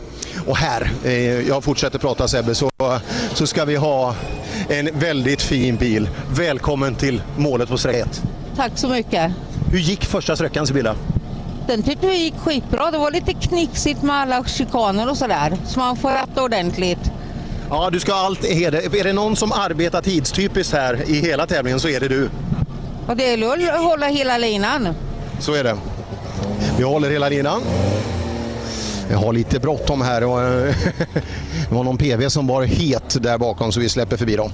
Och här, eh, jag fortsätter prata Sebbe, så, så ska vi ha en väldigt fin bil. Välkommen till målet på sträcka Tack så mycket. Hur gick första sträckan Sibylla? Den tyckte vi gick skitbra. Det var lite knixigt med alla chikaner och sådär. Så man får rätta ordentligt. Ja, du ska allt heder. Är det någon som arbetar tidstypiskt här i hela tävlingen så är det du. Och det gäller att hålla hela linan. Så är det. Vi håller hela linan. Jag har lite bråttom här det var någon PV som var het där bakom så vi släpper förbi dem.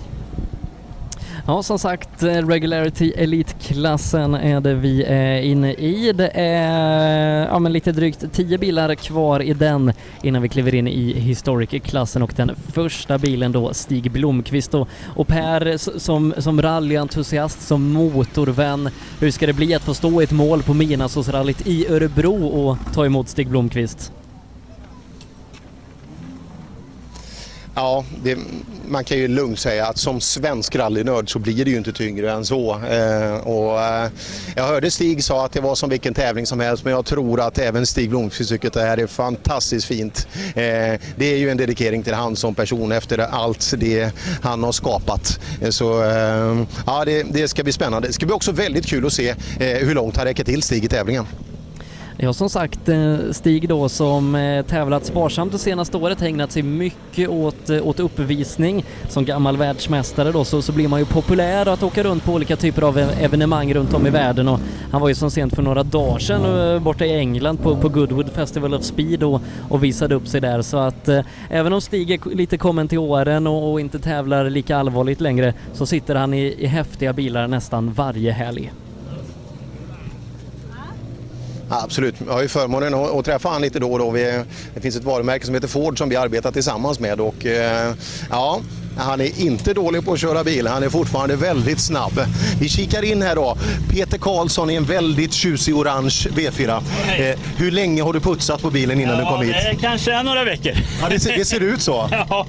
Ja, som sagt, eh, Regularity Elite-klassen är det vi är inne i. Det är ja, men lite drygt 10 bilar kvar i den innan vi kliver in i Historic-klassen och den första bilen då Stig Blomqvist och, och Per som, som rallyentusiast, som motorvän, hur ska det bli att få stå i ett mål på Midnattsåsrallyt i Örebro och ta emot Stig Blomqvist? Ja, det, man kan ju lugnt säga att som svensk rallynörd så blir det ju inte tyngre än så. Eh, och, eh, jag hörde Stig sa att det var som vilken tävling som helst men jag tror att även Stig Blomqvist tycker att det här är fantastiskt fint. Eh, det är ju en dedikering till han som person efter allt det han har skapat. Eh, så eh, ja, det, det, ska bli spännande. Det ska bli också väldigt kul att se eh, hur långt han räcker till Stig i tävlingen. Ja, som sagt, eh, Stig då som eh, tävlat sparsamt det senaste året, ägnat sig mycket åt, eh, åt uppvisning. Som gammal världsmästare då så, så blir man ju populär att åka runt på olika typer av evenemang runt om i världen och han var ju som sent för några dagar sedan borta i England på, på Goodwood Festival of Speed och, och visade upp sig där så att eh, även om Stig är lite kommen till åren och, och, inte tävlar lika allvarligt längre så sitter han i, i häftiga bilar nästan varje helg. Absolut, jag har ju förmånen att, träffa han lite då och då. Vi, det finns ett varumärke som heter Ford som vi arbetar tillsammans med och eh, ja, han är inte dålig på att köra bil, han är fortfarande väldigt snabb. Vi kikar in här då. Peter Karlsson i en väldigt tjusig orange V4. Eh, hur länge har du putsat på bilen innan du kom hit? det kanske några veckor. Ja, det, ser, det ser ut så. Ja.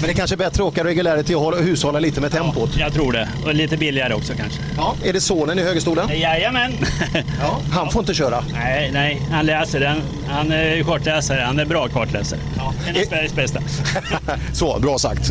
Men det är kanske är bättre att åka regularity och hålla- hushålla lite med tempot. Jag tror det. Och lite billigare också kanske. Ja, är det sonen i högerstolen? Jajamän. Ja, han får inte köra. Nej, nej, han läser den. Han är kartläsare. Han är bra kartläsare. Ja, en av Sveriges bästa. Så, bra sagt.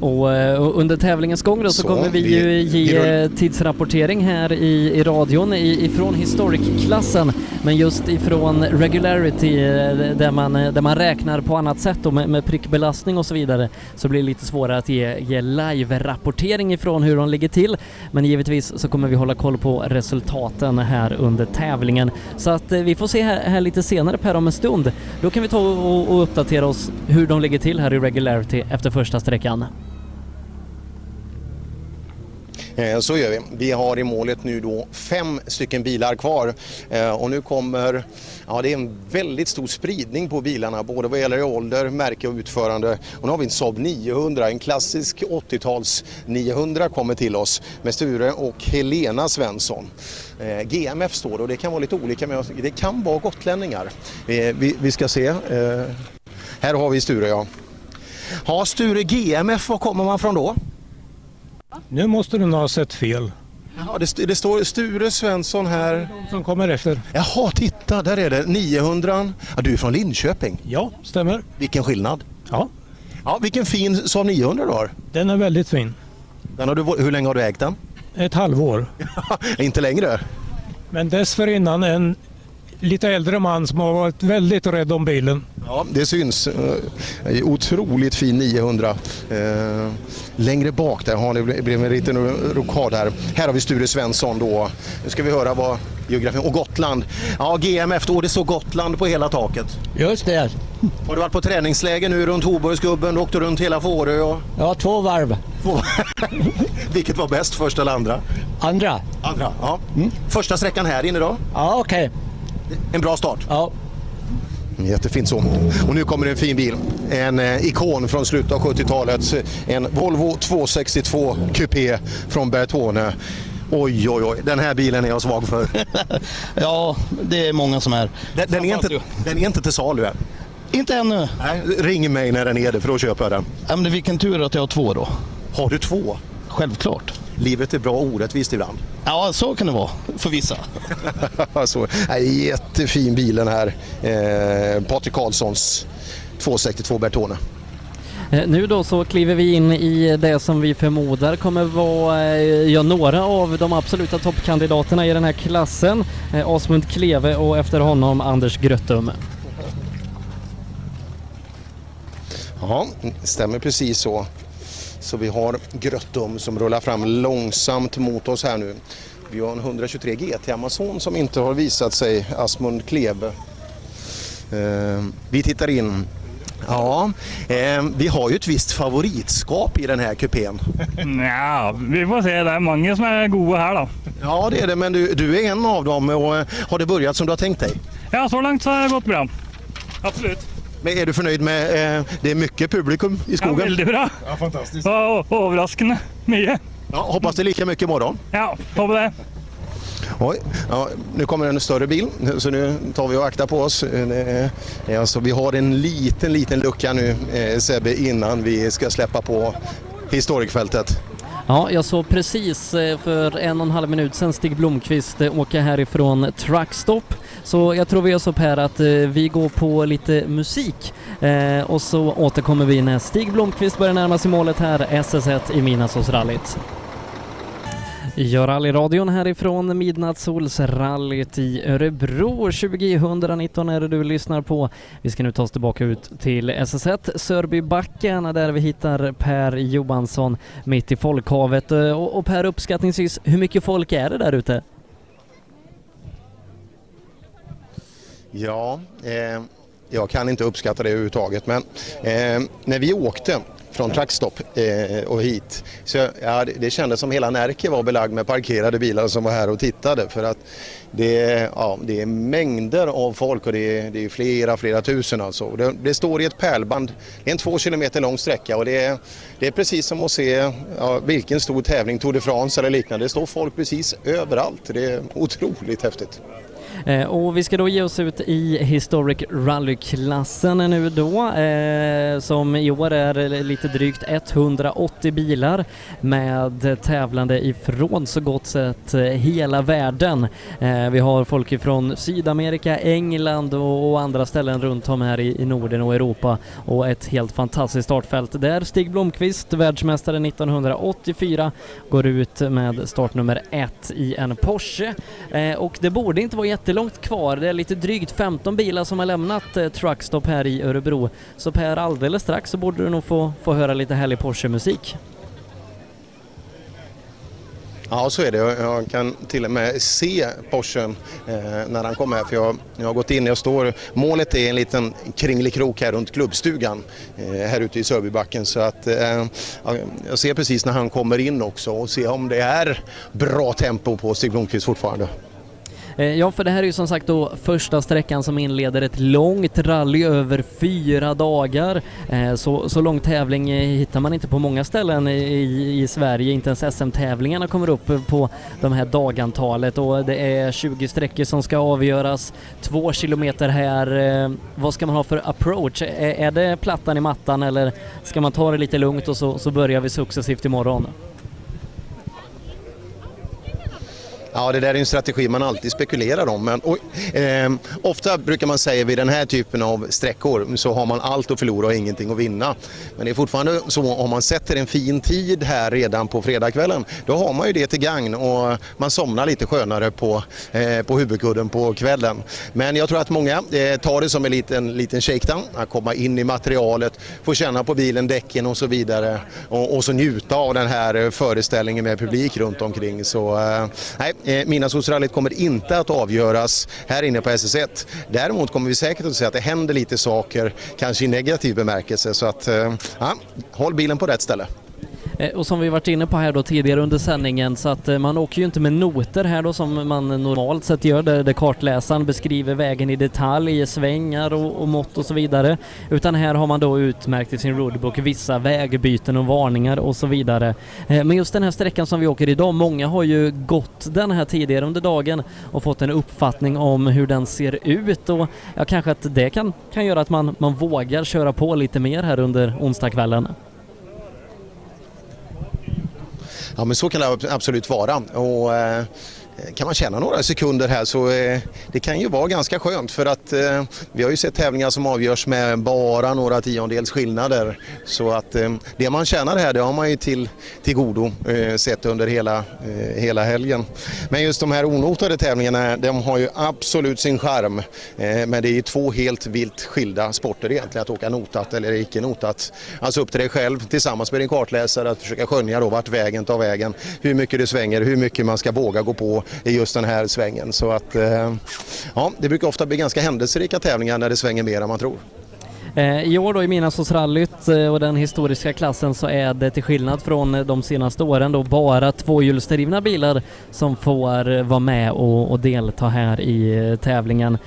Och eh, och under tävlingens gång då så, Så, kommer vi ju ge tidsrapportering här i, i radion ifrån Historic-klassen. Men just ifrån Regularity eh, där man, eh, där man räknar på annat sätt då med, med prickbelastning och så vidare så blir det lite svårare att ge, ge live-rapportering ifrån hur de ligger till. Men givetvis så kommer vi hålla koll på resultaten här under tävlingen. Så att vi får se här, här lite senare Per om en stund. Då kan vi ta och, och uppdatera oss hur de ligger till här i Regularity efter första sträckan. Eh, så gör vi. Vi har i målet nu då fem stycken bilar kvar eh, och nu kommer, ja det är en väldigt stor spridning på bilarna både vad gäller ålder, märke och utförande. Och nu har vi en Saab 900, en klassisk 80-tals 900 kommer till oss med Sture och Helena Svensson. Eh, GMF står det och det kan vara lite olika men det kan vara gotlänningar. Vi, vi ska se. Här har vi Sture ja. Ja, Sture GMF, var kommer man från då? Nu måste du nog ha sett fel. Ja, det, det står Sture Svensson här. Som kommer efter. Jaha, titta där är det 900. Ja, du är från Linköping? Ja, stämmer. Vilken skillnad. Ja. Ja, vilken fin Saab 900 du har. Den är väldigt fin. Den har du, hur länge har du ägt den? Ett halvår. Inte längre? Men dessförinnan en lite äldre man som har varit väldigt rädd om bilen. Ja, det syns. Eh, Otroligt fin 900. Eh, längre bak där har det blivit en liten rokad här. Här har vi Sture Svensson då. Nu ska vi höra vad geografin... Och Gotland. Ja, GMF då. Det står Gotland på hela taket. Just det. Har du varit på träningsläger nu runt Hoburgsgubben? Du åkte runt hela Fårö och... Ja, två varv. Vilket var bäst, första eller andra? Andra. Andra, ja. Första sträckan här inne då? Ja, okej. En bra start? Ja. Jättefint så. Och nu kommer en fin bil. En eh, ikon från slutet av 70-talet. En Volvo 262 Coupé från Bertone. Oj, oj, oj. Den här bilen är jag svag för. Ja, det är många som är. Den, den, är, inte, den är inte till salu än. Inte ännu. Nej, ring mig när den är det för då köper jag den. Ja, men vilken tur att jag har två då. Har du två? Självklart. Livet är bra orättvist ibland. Ja, så kan det vara för vissa. så, nej, jättefin bilen här. Eh, Patrik Karlssons 262 Bertone. Eh, Nu då så kliver vi in i det som vi förmodar kommer vara eh, ja, några av de absoluta toppkandidaterna i den här klassen. Eh, Asmund Kleve och efter honom Anders Gröttum. Ja, stämmer precis så. Så vi har Gröttum som rullar fram långsamt mot oss här nu. Vi har en 123 GT Amazon som inte har visat sig, Asmund Klebe. Eh, vi tittar in. Ja, eh, vi har ju ett visst favoritskap i den här kupén. Ja, vi får se. Det är många som är goda här då. Ja, det är det, men du, du är en av dem och eh, har det börjat som du har tänkt dig? Ja, så långt så har det gått bra. Absolut. Men är du förnöjd med, eh, det är mycket publikum i skogen? Ja, väldigt bra. Ja, fantastiskt. Och överraskande mycket. Ja, hoppas det är lika mycket imorgon. Ja, hoppas det. Oj, ja, nu kommer en större bil så nu tar vi och aktar på oss. Eh, Alltså, vi har en liten, liten lucka nu eh, Sebbe innan vi ska släppa på historikfältet. Ja, jag såg precis eh, för en och en halv minut sedan Stig Blomqvist eh, åka härifrån Truckstop. Så jag tror vi gör så här att eh, vi går på lite musik och så återkommer vi när Stig Blomqvist börjar närma sig målet här, SS1 i Midnattssolsrallyt. Ja, rallyradion härifrån Midnattssolsrallyt i Örebro 2019 är det du lyssnar på. Vi ska nu ta oss tillbaka ut till SS1 Sörbybacken där vi hittar Per Johansson mitt i folkhavet. Och, och Per uppskattningsvis, hur mycket folk är det där ute? Ja, eh, jag kan inte uppskatta det överhuvudtaget. Men eh, när vi åkte från Truckstop eh, och hit. Så, ja, det, kändes som hela Närke var belagd med parkerade bilar som var här och tittade. För att det, ja, det är mängder av folk och det är, det är flera, flera tusen alltså. Det, det står i ett pärlband. Det är en två kilometer lång sträcka och det är, det är precis som att se ja, vilken stor tävling, Tour de France eller liknande. Det står folk precis överallt. Det är otroligt häftigt. Eh, och vi ska då ge oss ut i Historic Rally-klassen nu då, eh, som i år är lite drygt 180 bilar med tävlande ifrån så gott sett eh, hela världen. Eh, vi har folk ifrån Sydamerika, England och, och andra ställen runt om här i, i, Norden och Europa och ett helt fantastiskt startfält där Stig Blomqvist, världsmästare 1984, går ut med startnummer ett i en Porsche. Eh, och det borde inte vara jättelångt kvar. Det är lite drygt 15 bilar som har lämnat eh, Truckstop här i Örebro. Så Per, alldeles strax så borde du nog få, få höra lite härlig Porsche-musik. Ja, så är det. Jag kan till och med se Porschen eh, när han kommer här. För jag, jag har gått in, jag står, målet är en liten kringelikrok här runt klubbstugan eh, här ute i Sörbybacken. Så att eh, jag ser precis när han kommer in också och ser om det är bra tempo på Stig Blomqvist fortfarande. Eh, ja, för det här är ju som sagt då första sträckan som inleder ett långt rally över fyra dagar. Eh, så, så lång tävling eh, hittar man inte på många ställen i, i Sverige, inte ens SM-tävlingarna kommer upp på de här dagantalet och det är 20 sträckor som ska avgöras, två kilometer här. Vad ska man ha för approach? Är det plattan i mattan eller ska man ta det lite lugnt och så, så börjar vi successivt imorgon? Ja, det där är en strategi man alltid spekulerar om. Men, och, eh, ofta brukar man säga vid den här typen av sträckor så har man allt att förlora och ingenting att vinna. Men det är fortfarande så om man sätter en fin tid här redan på fredagskvällen, då har man ju det till gagn och man somnar lite skönare på, eh, på huvudkudden på kvällen. Men jag tror att många eh, tar det som en liten, liten shakedown, att komma in i materialet, få känna på bilen, däcken och så vidare och, och så njuta av den här eh, föreställningen med publik runt omkring. Så eh, nej, Eh, Midnattssolsrallyt kommer inte att avgöras här inne på SS1. Däremot kommer vi säkert att se att det händer lite saker, kanske i negativ bemärkelse. Så att, eh, ja, håll bilen på rätt ställe. Eh, och som vi varit inne på här då tidigare under sändningen så att eh, man åker ju inte med noter här då som man normalt sett gör där, där kartläsaren beskriver vägen i detalj, svängar och, och mått och så vidare. Utan här har man då utmärkt i sin roadbook vissa vägbyten och varningar och så vidare. Eh, men just den här sträckan som vi åker idag, många har ju gått den här tidigare under dagen och fått en uppfattning om hur den ser ut och ja, kanske att det kan, kan göra att man, man vågar köra på lite mer här under onsdagskvällen. Ja men så kan det absolut vara. Och, eh, Eh, kan man tjäna några sekunder här så eh, det kan ju vara ganska skönt för att eh, vi har ju sett tävlingar som avgörs med bara några tiondels skillnader. Så att eh, det man tjänar här det har man ju till, till godo eh, sett under hela, eh, hela helgen. Men just de här onotade tävlingarna de har ju absolut sin charm. Eh, men det är ju två helt vilt skilda sporter egentligen att åka notat eller icke notat. Alltså upp till dig själv tillsammans med din kartläsare att försöka skönja då vart vägen tar vägen, hur mycket det svänger, hur mycket man ska våga gå på i just den här svängen. Så att, eh, ja, det brukar ofta bli ganska händelserika tävlingar när det svänger mer än man tror. Eh, I år då i Midnattssolsrallyt eh, och den historiska klassen så är det till skillnad från eh, de senaste åren då bara tvåhjulsdrivna bilar som får vara med och, och delta här i tävlingen.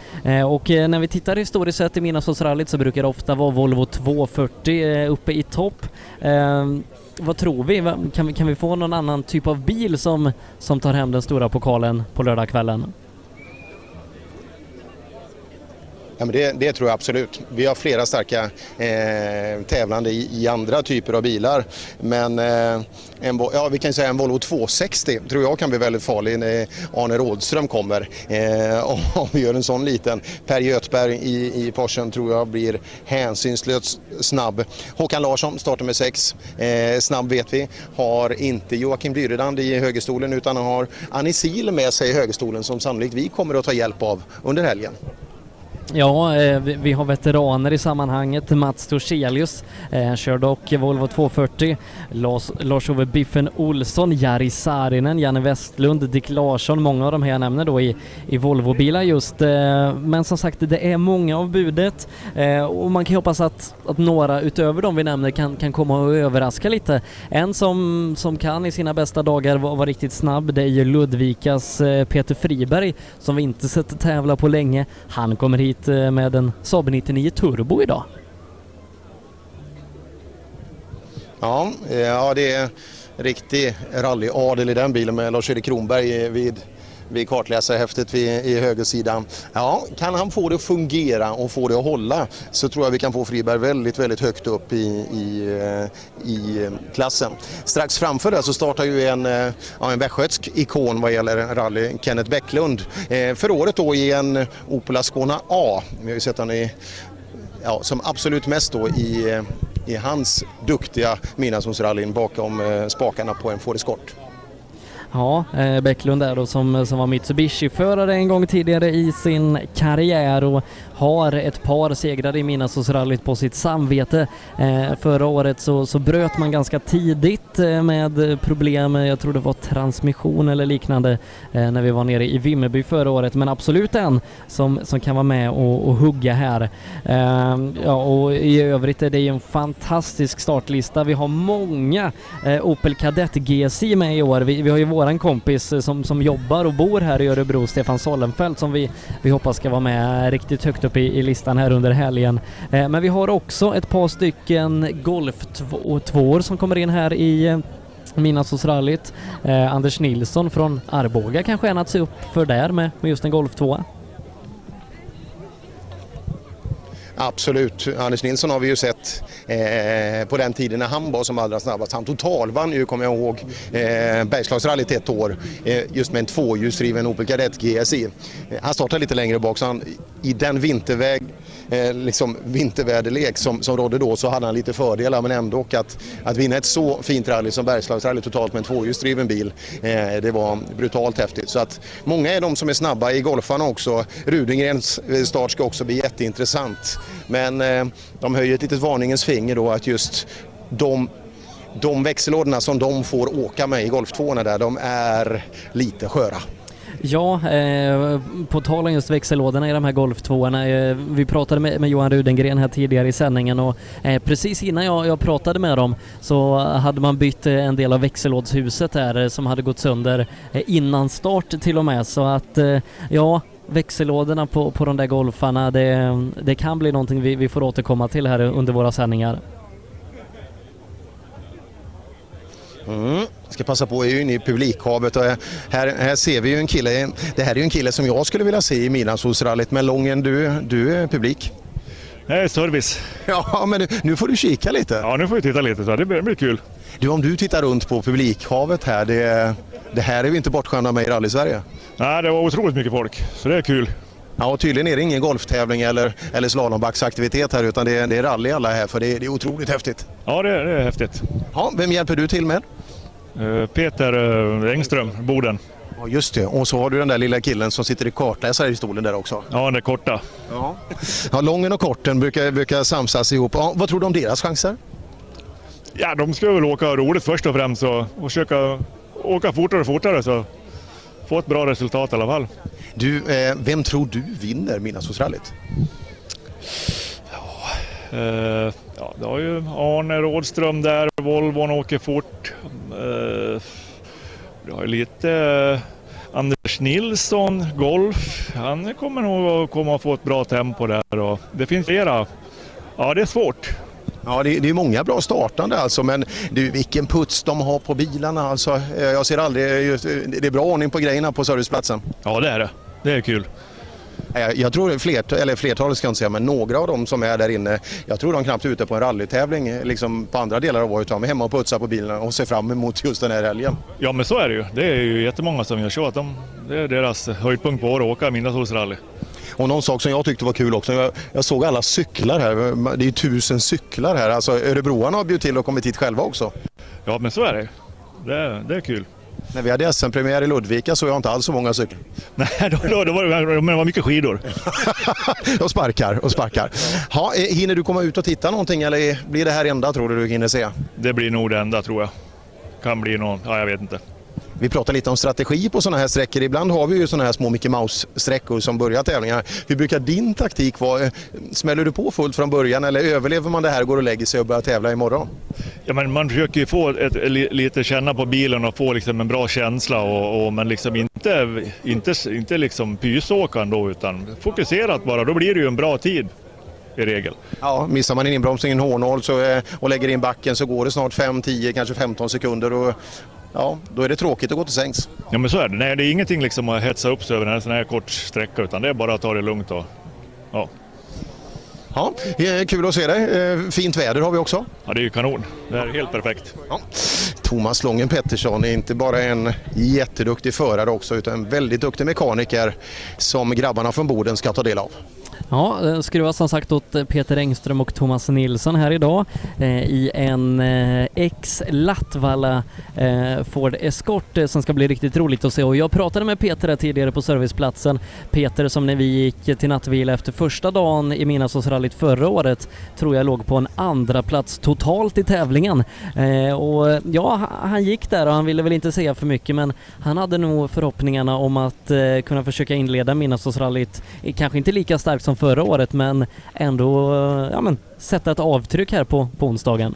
Och när vi tittar historiskt sett i Midnattssolsrallyt så brukar det ofta vara Volvo 240 uppe i topp. Vad tror vi? Kan, vi? kan vi få någon annan typ av bil som, som tar hem den stora pokalen på lördagskvällen? Ja, men det, det, tror jag absolut. Vi har flera starka eh, tävlande i, i, andra typer av bilar. Men eh, en, ja, vi kan säga en Volvo 260 tror jag kan bli väldigt farlig när Arne Rådström kommer. Eh, om vi gör en sån liten. Per Göthberg i, i Porschen tror jag blir hänsynslöst snabb. Håkan Larsson startar med 6. Eh, snabb vet vi. Har inte Joakim Byrredand i högerstolen utan har Sil med sig i högerstolen som sannolikt vi kommer att ta hjälp av under helgen. Ja, eh, vi, har veteraner i sammanhanget. Mats Torselius eh, kör dock Volvo 240. Lars-Ove Biffen Olsson, Jari Saarinen, Janne Westlund, Dick Larsson. Många av de här jag nämner då i, i Volvobilar just. Eh, men som sagt, det är många av budet eh, och man kan ju hoppas att, att några utöver de vi nämner kan, kan komma och överraska lite. En som, som kan i sina bästa dagar vara var riktigt snabb, det är ju Ludvikas eh, Peter Friberg som vi inte sett tävla på länge. Han kommer hit hit eh, med en Saab 99 Turbo idag. Ja, eh, ja det är riktig rallyadel i den bilen med Lars-Erik Kronberg eh, vid, vid kartläsarhäftet vid, i högersidan. Ja, kan han få det att fungera och få det att hålla så tror jag vi kan få Friberg väldigt, väldigt högt upp i, i, eh, i eh, klassen. Strax framför där så startar ju en, eh, ja, en västgötsk ikon vad gäller rally, Kenneth Bäcklund. Eh, för året då i en Opel Ascona A. Vi har ju sett honom i ja, som absolut mest då i, i hans duktiga midnattssolsrallyn bakom spakarna på en Ford Escort. Ja, eh, Bäcklund där då som, som var Mitsubishi-förare en gång tidigare i sin karriär. Och har ett par segrar i Midnattssolsrallyt på sitt samvete. Eh, förra året så, så bröt man ganska tidigt eh, med problem, jag tror det var transmission eller liknande eh, när vi var nere i Vimmerby förra året, men absolut en som, som kan vara med och, och hugga här. Eh, ja, och i övrigt är det ju en fantastisk startlista. Vi har många eh, Opel Kadett GSI med i år. Vi, vi har ju våran kompis eh, som, som jobbar och bor här i Örebro, Stefan Sollenfelt, som vi, vi hoppas ska vara med riktigt högt upp i, i listan här under helgen. Eh, men vi har också ett par stycken golftvåor som kommer in här i eh, Eh, Anders Nilsson från Arboga kanske en att se upp för där med, med just en golftvåa. Absolut. Anders Nilsson har vi ju sett eh, på den tiden när han var som allra snabbast. Han totalvann ju, kommer jag ihåg, eh, Bergslagsrallyt ett år eh, just med en tvåhjulsdriven Opel Kadett GSI. Eh, han startade lite längre bak så han, i den vinterväg eh, liksom vinterväderlek som, som rådde då så hade han lite fördelar men ändå att, att vinna ett så fint rally som Bergslagsrally totalt med en tvåhjulsdriven bil eh, det var brutalt häftigt. Så att många är de som är snabba i golfarna också. Rudingrens eh, start ska också bli jätteintressant. Men eh, de höjer ett litet varningens finger då att just de de växellådorna som de får åka med i Golf 2 där, de är lite sköra. Ja, eh, på tal om just växellådorna i de här golftvåorna, eh, Vi pratade med, med Johan Rudengren här tidigare i sändningen och eh, precis innan jag, jag pratade med dem så hade man bytt eh, en del av växellådshuset där eh, som hade gått sönder eh, innan start till och med så att eh, ja, växellådorna på, på de där golfarna det, det kan bli någonting vi, vi får återkomma till här under våra sändningar. Mm. Jag ska passa på, jag är ju inne i publikhavet och här, här ser vi ju en kille, det här är ju en kille som jag skulle vilja se i Midnattssolsrallyt, men Lången du, du är publik. Är service. Ja, men nu får du kika lite. Ja, nu får vi titta lite, så det blir, det blir kul. Du, om du tittar runt på publikhavet här, det, det här är vi inte bortskämda med i rally-Sverige. Nej, det var otroligt mycket folk, så det är kul. Ja, och tydligen är det ingen golftävling eller, eller slalombacksaktivitet här utan det är, det är rally alla här för det är, det är otroligt häftigt. Ja, det, är- det är häftigt. Ja, vem hjälper du till med? Eh, Peter eh, Engström, Boden. Ja, just det. Och så har du den där lilla killen som sitter i kartläsare i stolen där också. Ja, den är korta. Ja. Ja, lången och korten brukar, brukar samsas ihop. Ja, vad tror du om deras chanser? Ja, de ska väl åka roligt först och främst och, och försöka åka fortare och fortare så få ett bra resultat i alla fall. Du, eh, vem tror du vinner Midnattssolsrallyt? Eh, ja, det har ju Arne Rådström där, Volvon åker fort. Eh, vi har ju lite eh, Anders Nilsson, Golf. Han kommer nog att komma att få ett bra tempo där och det finns flera. Ja, det är svårt. Ja, det, det är många bra startande alltså, men du, vilken puts de har på bilarna alltså. Eh, Jag ser aldrig, just, det är bra ordning på grejerna på serviceplatsen. Ja, det är det. Det är kul. Jag, tror flert, eller flertalet ska jag inte säga, men några av dem som är där inne, jag tror de knappt är ute på en rallytävling eh, liksom på andra delar av året. De är hemma och putsar på bilarna och ser fram emot just den här helgen. Ja, men så är det ju. Det är ju jättemånga som gör så. Att de, det är deras höjdpunkt på året att åka Midnattssolsrally. Och någon sak som jag tyckte var kul också, jag, jag såg alla cyklar här. Det är ju tusen cyklar här. Alltså Örebroarna har bjudit till och kommit hit själva också. Ja, men så är det. Det är, det är kul. När vi hade SM-premiär i Ludvika så jag inte alls så många cyklar. Nej, då, då, då var det, men det var mycket skidor. och sparkar och sparkar. Ha, eh, hinner du komma ut och titta någonting eller blir det här enda tror du du hinner se? Det blir nog det enda tror jag. Kan bli någon, ja jag vet inte. Vi pratar lite om strategi på sådana här sträckor. Ibland har vi ju sådana här små Mickey Mouse-sträckor som börjar tävlingar. Hur brukar din taktik vara? Smäller du på fullt från början eller överlever man det här, går och lägger sig och börjar tävla imorgon? Ja, men man försöker ju få ett, lite känna på bilen och få liksom en bra känsla och, och men liksom inte, inte, inte liksom pysåkan då utan fokuserat bara. Då blir det ju en bra tid i regel. Ja, missar man en inbromsning, en hårnål så, eh, och lägger in backen så går det snart 5, 10, kanske 15 sekunder och ja, då är det tråkigt att gå till sängs. Ja men så är det. Nej, det är ingenting liksom att hetsa upp sig över en sån här kort sträcka utan det är bara att ta det lugnt och ja. Ja, eh, kul att se dig. Eh, Fint väder har vi också. Ja, det är ju kanon. Det är helt perfekt. Ja. Thomas Lången Pettersson är inte bara en jätteduktig förare också utan en väldigt duktig mekaniker som grabbarna från Boden ska ta del av. Ja, den skruvas som sagt åt eh, Peter Engström och Thomas Nilsson här idag eh, i en eh, X Lattvalla eh, Ford Escort eh, som ska bli riktigt roligt att se och jag pratade med Peter här tidigare på serviceplatsen. Peter som när vi gick till nattvila efter första dagen i Midnattsåsrallyt förra året tror jag låg på en andra plats totalt i tävlingen. Eh, och ja, han gick där och han ville väl inte säga för mycket men han hade nog förhoppningarna om att eh, kunna försöka inleda Midnattsåsrallyt, kanske inte lika starkt som förra året men ändå ja, men, sätta ett avtryck här på, på onsdagen.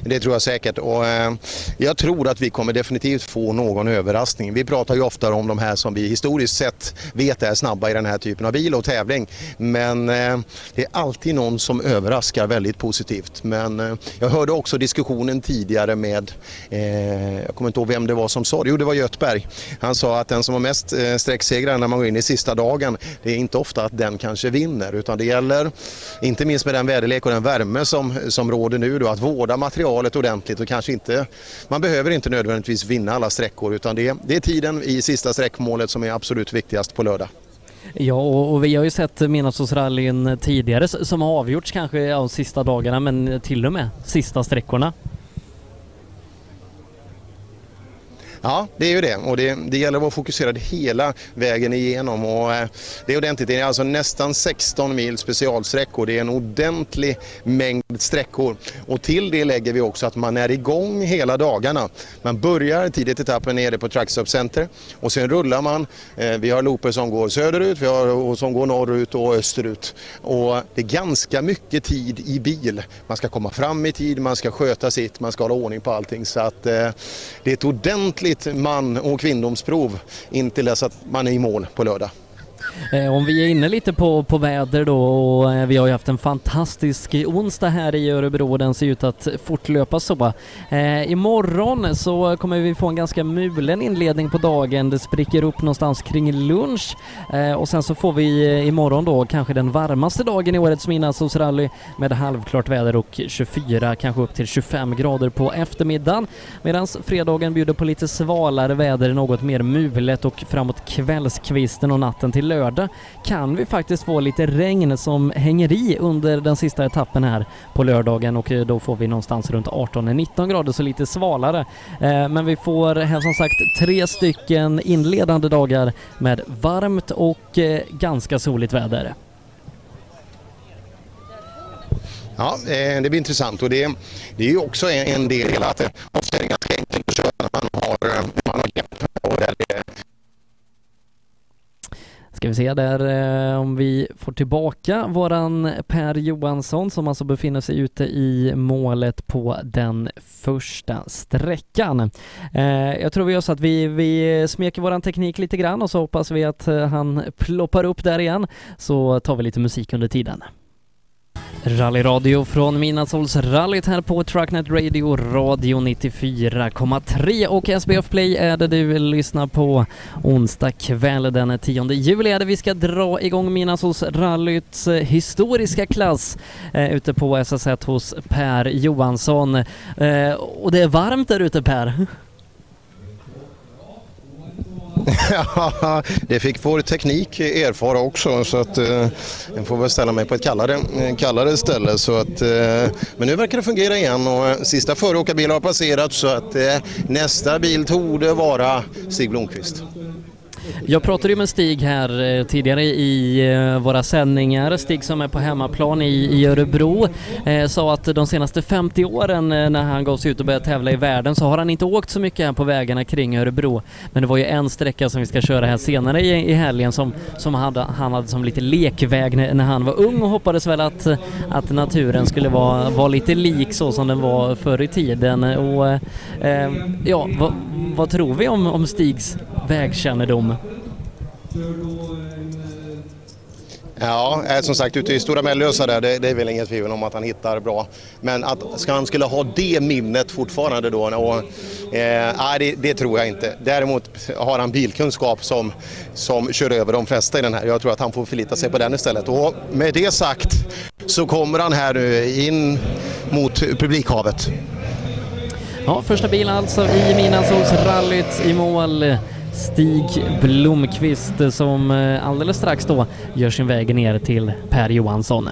Det tror jag säkert och eh, jag tror att vi kommer definitivt få någon överraskning. Vi pratar ju ofta om de här som vi historiskt sett vet är snabba i den här typen av bil och tävling. Men eh, det är alltid någon som överraskar väldigt positivt. Men eh, jag hörde också diskussionen tidigare med, eh, jag kommer inte ihåg vem det var som sa det, jo det var Götberg. Han sa att den som har mest eh, sträcksegrar när man går in i sista dagen, det är inte ofta att den kanske vinner utan det gäller, inte minst med den väderlek och den värme som, som råder nu då, att vårda material materialet ordentligt och kanske inte, man behöver inte nödvändigtvis vinna alla sträckor utan det, det är tiden i sista sträckmålet som är absolut viktigast på lördag. Ja, och, och vi har ju sett Midnattsåsrallyn tidigare som har avgjorts kanske de ja, sista dagarna men till och med sista sträckorna. Ja, det är ju det och det, det gäller att vara fokuserad hela vägen igenom och eh, det är ordentligt. Det är alltså nästan 16 mil specialsträckor. Det är en ordentlig mängd sträckor och till det lägger vi också att man är igång hela dagarna. Man börjar tidigt etappen nere på Trackstop Center och sen rullar man. Eh, vi har looper som går söderut, vi har som går norrut och österut och det är ganska mycket tid i bil. Man ska komma fram i tid, man ska sköta sitt, man ska hålla ordning på allting så att eh, det är ett ordentligt man och kvinnomsprov in till dess att man är i mål på lördag. Eh, om vi är inne lite på, på väder då och eh, vi har ju haft en fantastisk onsdag här i Örebro och den ser ut att fortlöpa så. Eh, imorgon så kommer vi få en ganska mulen inledning på dagen. Det spricker upp någonstans kring lunch eh, och sen så får vi eh, imorgon då kanske den varmaste dagen i årets midnattssolsrally med halvklart väder och 24, kanske upp till 25 grader på eftermiddagen. Medan fredagen bjuder på lite svalare väder, något mer mulet och framåt kvällskvisten och natten till lördag kan vi faktiskt få lite regn som hänger i under den sista etappen här på lördagen och eh, då får vi någonstans runt 18-19 grader så lite svalare. Eh, men vi får här som sagt tre stycken inledande dagar med varmt och ganska soligt väder. Ja, det blir intressant och det, det är ju också en del att det är ganska enkelt att köra när man har, man har grepp och det Ska vi se där eh, om vi får tillbaka våran Per Johansson som alltså befinner sig ute i målet på den första sträckan. Eh, jag tror vi gör så att vi, vi smeker våran teknik lite grann och så hoppas vi att eh, han ploppar upp där igen så tar vi lite musik under tiden. Rallyradio från Midnattssolsrallyt här på Trucknet Radio, Radio 94,3 och SBF Play är det du lyssnar på onsdag kväll den 10 juli är det vi ska dra igång Midnattssolsrallyts eh, historiska klass eh, ute på SS1 hos Per Johansson. Eh, och det är varmt där ute Per. Ja, det fick vår teknik erfara också så att eh, jag får väl ställa mig på ett kallare, eh, kallare ställe. Så att, eh, men nu verkar det fungera igen och eh, sista föråkarbilen har passerat så att eh, nästa bil torde vara Stig Blomqvist. Jag pratade ju med Stig här eh, tidigare i eh, våra sändningar. Stig som är på hemmaplan i, Örebro eh, sa att de senaste 50 åren när han gav sig ut och började tävla i världen så har han inte åkt så mycket här på vägarna kring Örebro. Men det var ju en sträcka som vi ska köra här senare i, helgen som, som han, hade, han hade som lite lekväg när, när han var ung och hoppades väl att, att naturen skulle vara, vara lite lik så som den var förr i tiden. Och, eh, ja, vad, vad tror vi om, om Stigs vägkännedom? Ja, eh, som sagt ute i Stora Mellösa där, det, det är väl inget tvivel om att han hittar bra. Men att ska han skulle ha det minnet fortfarande då? Och, eh, det, det tror jag inte. Däremot har han bilkunskap som, som kör över de flesta i den här. Jag tror att han får förlita sig på den istället. Och med det sagt så kommer han här nu in mot publikhavet. Ja, första bilen alltså i Midnattssolsrallyt i mål. Stig Blomqvist eh, som eh, alldeles strax då gör sin väg ner till Per Johansson.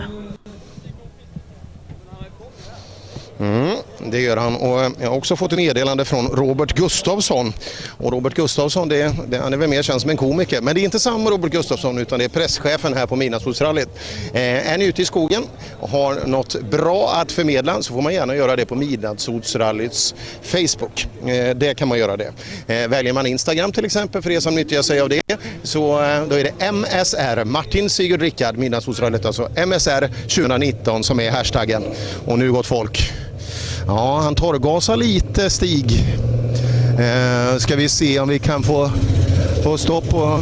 Mm, det gör han och eh, jag har också fått ett meddelande från Robert Gustafsson. Och Robert Gustafsson, det, det, han är väl mer känd som en komiker, men det är inte samma Robert Gustafsson utan det är presschefen här på Midnattssolsrallyt. Eh, är ni ute i skogen och har något bra att förmedla så får man gärna göra det på Midnattssolsrallyts Facebook. Eh, det kan man göra det. Eh, väljer man Instagram till exempel för er som nyttjar sig av det så eh, då är det MSR, Martin Sigurd Rickard, Midnattssolsrallyt alltså, MSR 2019 som är hashtaggen. Och nu gott folk. Ja, han torrgasar lite Stig. Eh, ska vi se om vi kan få, få stopp på...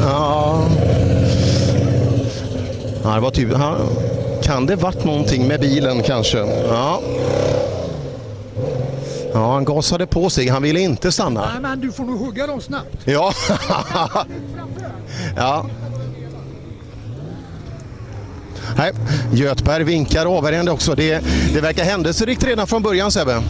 Ja. ja, det var typ... Kan det varit någonting med bilen kanske? Ja. Ja, han gasade på sig. Han ville inte stanna. Nej, men du får nog hugga dem snabbt. Ja. ja. Nej, Götberg vinkar avvärjande också. Det, det verkar händelserikt redan från början Sebbe.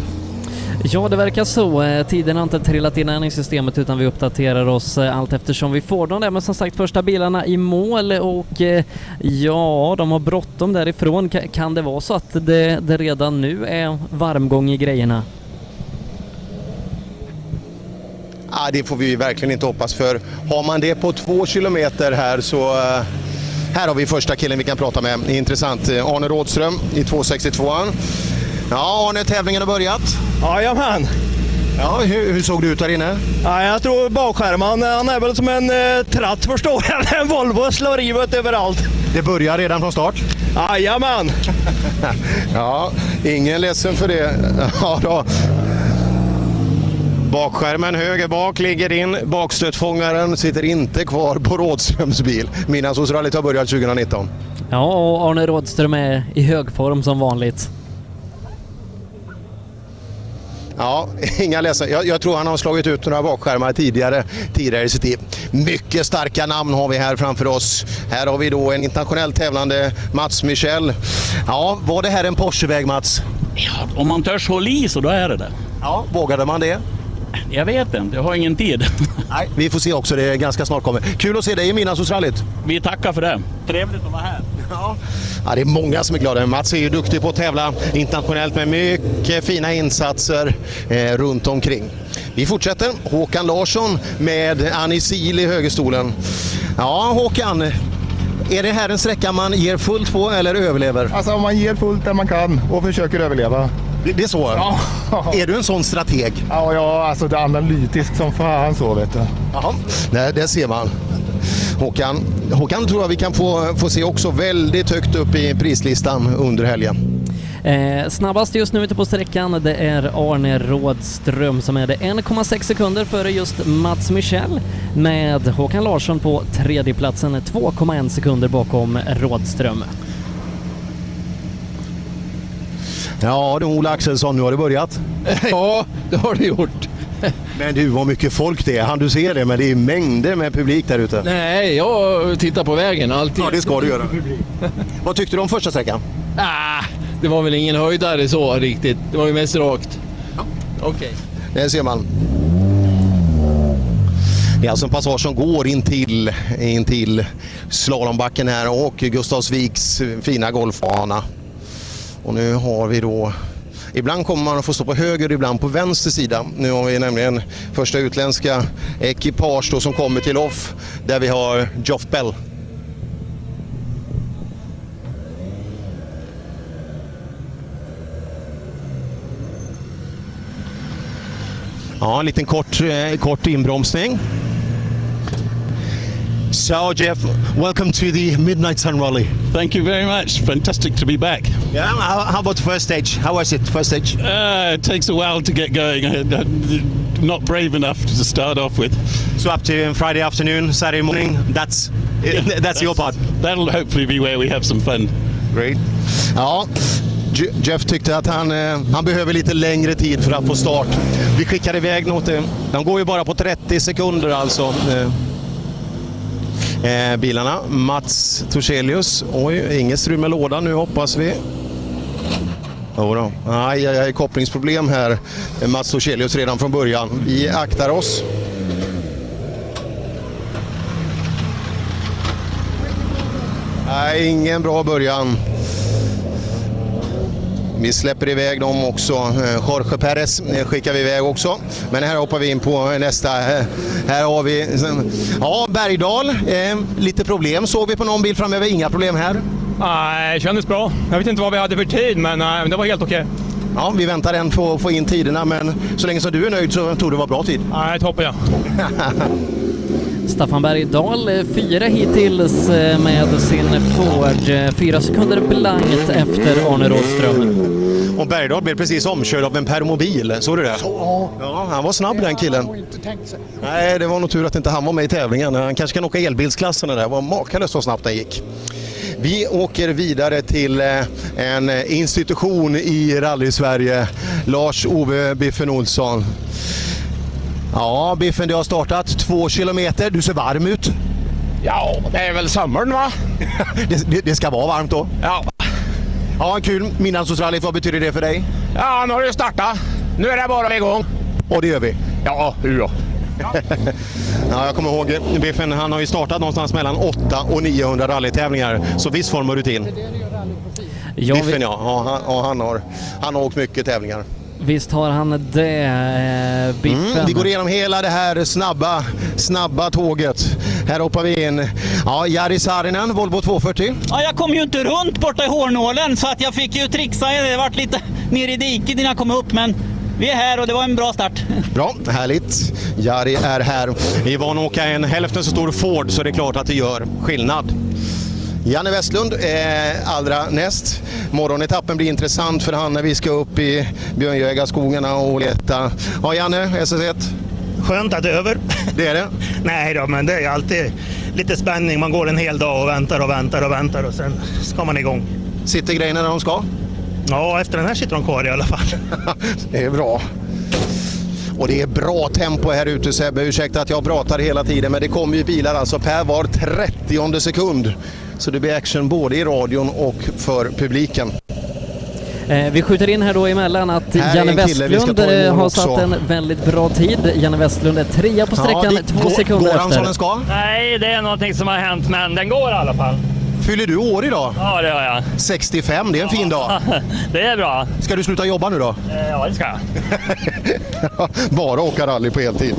Ja, det verkar så. Eh, Tiden har inte trillat in än i systemet utan vi uppdaterar oss eh, allt eftersom vi får dem där. Men som sagt, första bilarna i mål och eh, ja, de har bråttom därifrån. Ka- Kan det vara så att det, det redan nu är varmgång i grejerna? Ah, det får vi verkligen inte hoppas för. Har man det på två kilometer här så... eh, Här har vi första killen vi kan prata med. Intressant. Eh, Arne Rådström i 262an. Ja, Arne, tävlingen har börjat. Jajamän. Ja, hur, hur såg det ut där inne? Ja, jag tror bakskärman, han är väl som en eh, tratt förstår jag. En Volvo slår i överallt. Det börjar redan från start? Jajamän. ja, ingen ledsen för det. Ja, då. Bakskärmen höger bak ligger in. Bakstötfångaren sitter inte kvar på Rådströms bil. Midnattssolsrallyt har börjat 2019. Ja, och Arne Rådström är i hög form som vanligt. Ja, inga ledsen. Jag, jag tror han har slagit ut några bakskärmar tidigare, tidigare i sitt liv. Mycket starka namn har vi här framför oss. Här har vi då en internationellt tävlande Mats Michel. Ja, var det här en Porscheväg Mats? Ja, om man törs hålla i så då är det det. Ja, vågade man det? Jag vet inte, jag har ingen tid. Nej, vi får se också, det är ganska snart kommer. Kul att se dig i Midnattssolsrallyt. Vi tackar för det. Trevligt att vara här. Ja. Ja, det är många som är glada. Mats är ju duktig på att tävla internationellt med mycket fina insatser eh, runt omkring. Vi fortsätter. Håkan Larsson med Annie Sil i högerstolen. Ja, Håkan. Är det här en sträcka man ger fullt på eller överlever? Alltså man ger fullt där man kan och försöker överleva. Det, är så? Ja. Är du en sån strateg? Ja, ja alltså det är analytisk som fan så vet du. Jaha, det, det ser man. Håkan, Håkan tror jag vi kan få, få se också väldigt högt upp i prislistan under helgen. Eh, snabbast just nu ute på sträckan det är Arne Rådström som är det 1,6 sekunder före just Mats Michel med Håkan Larsson på tredjeplatsen 2,1 sekunder bakom Rådström. Ja du Ola Axelsson, nu har det börjat. Ja, det har det gjort. Men du, vad mycket folk det är. Han du ser det, men det är mängder med publik där ute. Nej, jag tittar på vägen alltid. Ja, det ska du göra. Vad tyckte du om första sträckan? Ah, det var väl ingen höjdare så riktigt. Det var ju mest rakt. Okej. Det ser man. Det är alltså en passage som går in till, in till slalombacken här och Gustavsviks fina golfbana. Och nu har vi då Ibland kommer man att få stå på höger, ibland på vänster sida. Nu har vi nämligen första utländska ekipage då som kommer till off där vi har Joff Bell. Ja, en liten kort, eh, kort inbromsning. So, Jeff, welcome to the Midnight Sun Rally. Thank you very much. Fantastic to be back. Yeah, how, how about the first stage? How was it, first stage? Uh, it takes a while to get going. I- I'm not brave enough to start off with. So up to Friday afternoon, Saturday morning, that's that's, your part. That'll hopefully be where we have some fun. Great. Ja, Jeff tyckte att han, eh, han behöver lite längre tid för att få start. Vi skickar iväg något. eh, De går ju bara på 30 sekunder alltså. Eh, bilarna. Mats Torselius. Oj, inget strul med lådan nu hoppas vi. Jodå. Aj, aj, aj, kopplingsproblem här. Mats Torselius redan från början. Vi aktar oss. Nej, ingen bra början. Vi släpper iväg dem också. Eh, Jorge Perez eh, skickar vi iväg också. Men här hoppar vi in på nästa. Eh, Här har vi ja, Bergdal. Lite problem såg vi på någon bil framöver. Inga problem här. Nej, det kändes bra. Jag vet inte vad vi hade för tid, men det var helt okej. Ja, vi väntar än på att få in tiderna, men så länge som du är nöjd så tror det var bra tid. Nej, toppen ja. Staffan Bergdahl, eh, fyra hittills eh, med sin Ford. Eh, Fyra sekunder blankt efter Arne Rådström. Och Bergdal blev precis omkörd av en permobil. Såg du det? Ja, han var snabb den killen. Nej, det var nog tur att inte han var med i tävlingen. Han kanske kan åka elbilsklasserna där. Det var makalöst så snabbt den gick. Vi åker vidare till en institution i rally-Sverige. Lars-Ove Biffen Olsson. Ja, Biffen, det har startat två kilometer. Du ser varm ut. Ja, det är väl sommaren va? det, det, det ska vara varmt då. Ja. Ja, kul. Midnattsrallyt, vad betyder det för dig? Ja, nu har det startat. Nu är det bara igång. Och det gör vi. Ja, ja. Ja, jag kommer ihåg Biffen, han har ju startat någonstans mellan 8 och 900 rallytävlingar. Så visst får man rutin. Ja, Biffen vi- ja, ja, han, ja han, har, han har åkt mycket tävlingar. Visst har han det, eh, Biffen. Mm, vi går igenom hela det här snabba, snabba tåget. Här hoppar vi in. Ja, Jari Saarinen, Volvo 240. Ja, jag kom ju inte runt borta i hårnålen så att jag fick ju trixa. Det vart lite ner i diket innan jag kom upp men vi är här och det var en bra start. Bra, härligt. Jari är här. Vi är van att åka en hälften så stor Ford så det är klart att det gör skillnad. Janne Westlund eh, allra näst. Morgonetappen blir intressant för han när vi ska upp i björnjägarskogarna och leta. Ja, Janne, SS1. Skönt att det är över. Det är det? Nej då, men det är alltid lite spänning. Man går en hel dag och väntar och väntar och väntar och sen ska man igång. Sitter grejerna där de ska? Ja, efter den här sitter de kvar i alla fall. Det är bra. Och det är bra tempo här ute Sebbe. Ursäkta att jag pratar hela tiden men det kommer ju bilar alltså per var 30 sekund. Så det blir action både i radion och för publiken. Eh, vi skjuter in här då emellan att Här är Janne Westlund eh, har också. satt en väldigt bra tid. Janne Westlund är trea på sträckan, två sekunder efter. ska? Nej, det är någonting som har hänt, men den går i alla fall. Fyller du år idag? Ja, det gör jag. 65, det är en fin dag. Det är bra. Ska du sluta jobba nu då? Eh, Ja, det ska jag. Bara åka rally på heltid.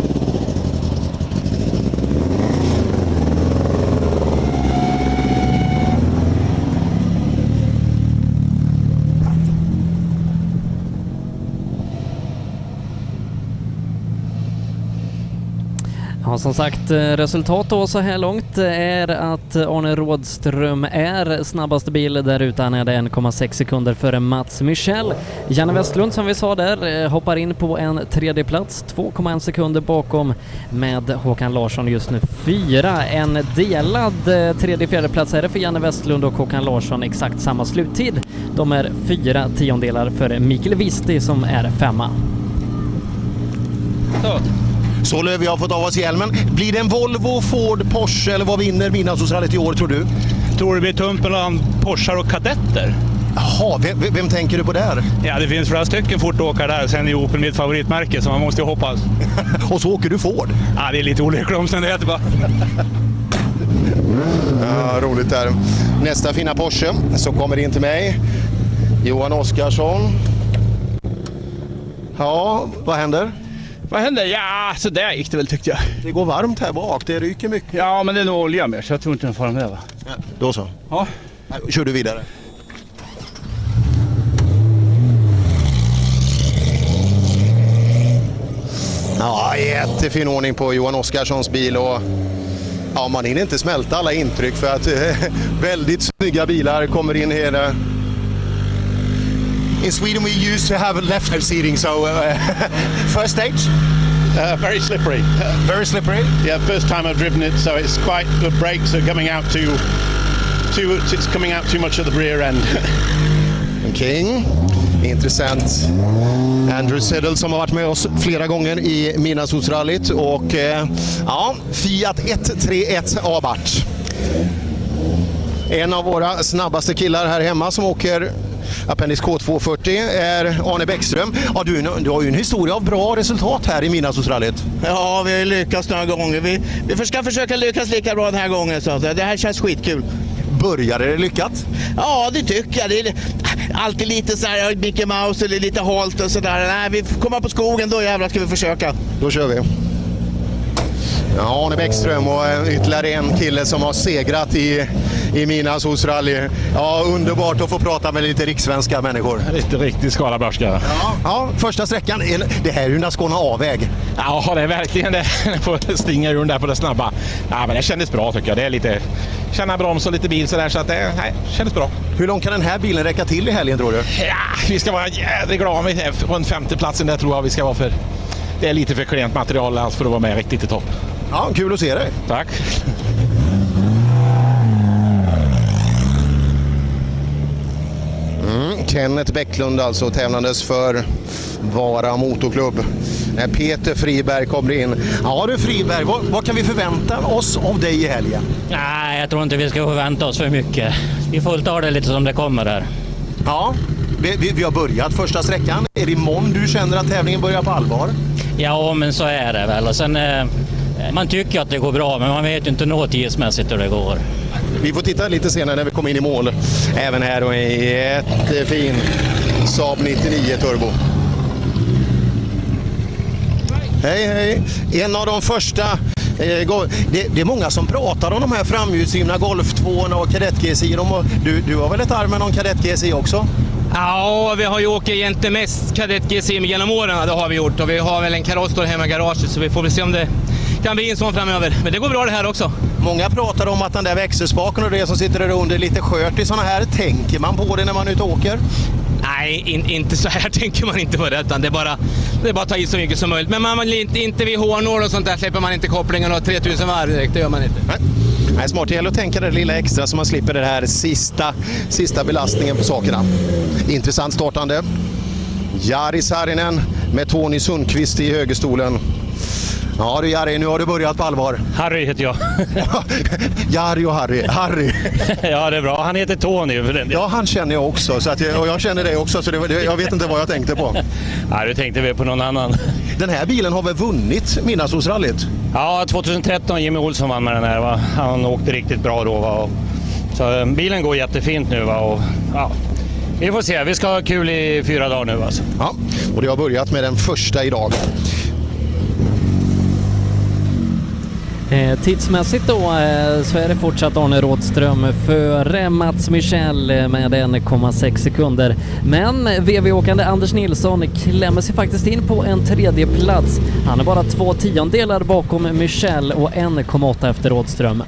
Ja, som sagt, eh, resultat då så här långt eh, är att eh, Arne Rådström är snabbaste bil där ute. Han är 1,6 sekunder före Mats Michel. Janne Westlund som vi sa där hoppar in på en tredje plats 2,1 sekunder bakom med Håkan Larsson just nu fyra. En delad tredje fjärde plats är det för Janne Westlund och Håkan Larsson exakt samma sluttid. De är fyra tiondelar före Mikael Visti som är femma. Så Löv, jag har fått av oss hjälmen. Blir det en Volvo, Ford, Porsche eller vad vinner Midnattsrallyt i år tror du? Tror det blir tunt mellan Porschar och kadetter. Jaha, vem, vem tänker du på där? Ja, det finns flera stycken fortåkare där. Sen är Opel mitt favoritmärke, så man måste ju hoppas. Och så åker du Ford? Ja, det är lite olyckliga omständigheter bara. Ja, roligt där. Nästa fina Porsche så kommer in till mig. Johan Oskarsson. Ja, vad händer? Vad händer? Ja, så där gick det väl tyckte jag. Det går varmt här bak, det ryker mycket. Ja, men det är nog olja mer så jag tror inte den fara med va? Ja, då så. Ja. Kör du vidare. Ja, jättefin ordning på Johan Oskarssons bil och ja, man hinner inte smälta alla intryck för att väldigt snygga bilar kommer in hela. In Sweden we used to have left seating, so uh, first stage? Uh, very slippery. very slippery? Yeah, first time I've driven it, so it's quite, the brakes are coming out too, too, it's coming out too much at the rear end. Okej, intressant. Andrew Seddle som har varit med oss flera gånger i Midnattssolsrallyt och eh, ja, Fiat 131 Abarth. En av våra snabbaste killar här hemma som åker Appendix K240 är Arne Bäckström. Ja, du, du har ju en historia av bra resultat här i Midnattssolsrallyt. Ja, vi har ju lyckats några gånger. Vi, vi ska försöka lyckas lika bra den här gången. Så det här känns skitkul. Började det lyckat? Ja, det tycker jag. Det är alltid lite så här Mickey Mouse eller lite halt och sådär. Nej, vi kommer på skogen, då jävlar ska vi försöka. Då kör vi. Ja, Arne Bäckström och eh, ytterligare en kille som har segrat i, i Midnattssolsrally. Ja, underbart att få prata med lite rikssvenska människor. Lite riktig skaraborgska. Ja, ja, första sträckan. Det här är ju en Skåne A-väg. Ja, det är verkligen det. Får stinga ur där på det snabba. Ja, men det kändes bra tycker jag. Det är lite känna broms och lite bil sådär så att det nej, kändes bra. Hur långt kan den här bilen räcka till i helgen tror du? Ja, vi ska vara jädrigt glada med runt femteplatsen där tror jag vi ska vara för. Det är lite för klent material alltså för att vara med riktigt i topp. Ja, kul att se dig. Tack. Mm, Kenneth Bäcklund alltså tävlandes för Vara Motorklubb. När Peter Friberg kommer in. Ja du Friberg, vad, vad, kan vi förvänta oss av dig i helgen? Nej, jag tror inte vi ska förvänta oss för mycket. Vi får ta det lite som det kommer här. Ja, vi, vi, vi har börjat första sträckan. Är det imorgon du känner att tävlingen börjar på allvar? Ja, men så är det väl. Och sen, eh, man tycker att det går bra, men man vet ju inte nå tidsmässigt hur det går. Vi får titta lite senare när vi kommer in i mål. Även här och en jättefin Saab 99 Turbo. Hej, hej! En av de första eh, det, är många som pratar om de här framhjulsdrivna Golf 2 och Kadett GSI. Du, du har väl ett arm med någon Kadett GSI också? Ja, vi har ju åkt egentligen mest Kadett GSI genom åren. Det har vi gjort och vi har väl en kaross hemma i garaget så vi får väl se om det kan bli en sån framöver. Men det går bra det här också. Många pratar om att den där växelspaken och det som sitter där under är lite skört i sådana här. Tänker man på det när man är ute och åker? Nej, in, inte så här tänker man inte på det. Utan det, är bara, det är bara att ta i så mycket som möjligt. Men man inte, inte vid hårnål och sånt där släpper man inte kopplingen och 3000 varv direkt. Det gör man inte. Nej. Nej, smart. Det gäller att tänka det lilla extra så man slipper den här sista, sista belastningen på sakerna. Intressant startande. Jari Saarinen med Tony Sundqvist i högerstolen. Ja du Jari, nu har du börjat på allvar. Harry heter jag. Jari och Harry. Harry. ja, det är bra. Han heter Tony för den Ja, han känner jag också. Så att jag, och jag känner dig också, så det, jag vet inte vad jag tänkte på. Nej, du tänkte väl på någon annan. Den här bilen har väl vunnit Midnattssolsrallyt? Ja, 2013 Jimmy Olsson vann med den här. Va? Han åkte riktigt bra då. Va? Så eh, bilen går jättefint nu. Va? Och, ja. Vi får se, vi ska ha kul i fyra dagar nu alltså. Ja, och det har börjat med den första idag. Eh, tidsmässigt då eh, så är det fortsatt Arne Rådström före Mats Michel eh, med 1,6 sekunder. Men VV-åkande Anders Nilsson klämmer sig faktiskt in på en tredje plats. Han är bara två tiondelar bakom Michel och 1,8 efter Rådström.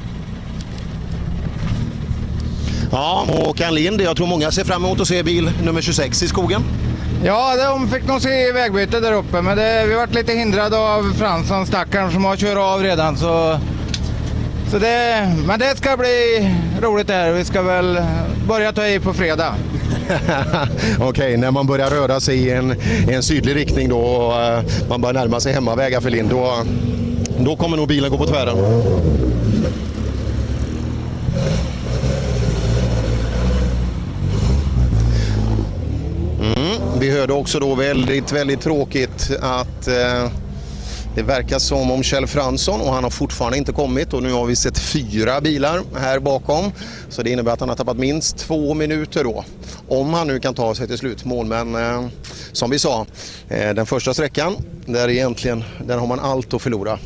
Ja, Håkan Lind, jag tror många ser fram emot att se bil nummer 26 i skogen. Ja, de fick nog se vägbyte där uppe, men det, vi varit lite hindrade av Fransson, stackaren, som har kört av redan. Så, så det, men det ska bli roligt det här. Vi ska väl börja ta i på fredag. Okej, okay, när man börjar röra sig i en, i en sydlig riktning då och eh, man börjar närma sig hemmavägar för Lind, då, då kommer nog bilen gå på tvären. Vi hörde också då väldigt, väldigt tråkigt att eh, det verkar som om Kjell Fransson och han har fortfarande inte kommit och nu har vi sett fyra bilar här bakom. Så det innebär att han har tappat minst två minuter då. Om han nu kan ta sig till slutmål. Men eh, som vi sa, eh, den första sträckan, där egentligen, där har man allt att förlora.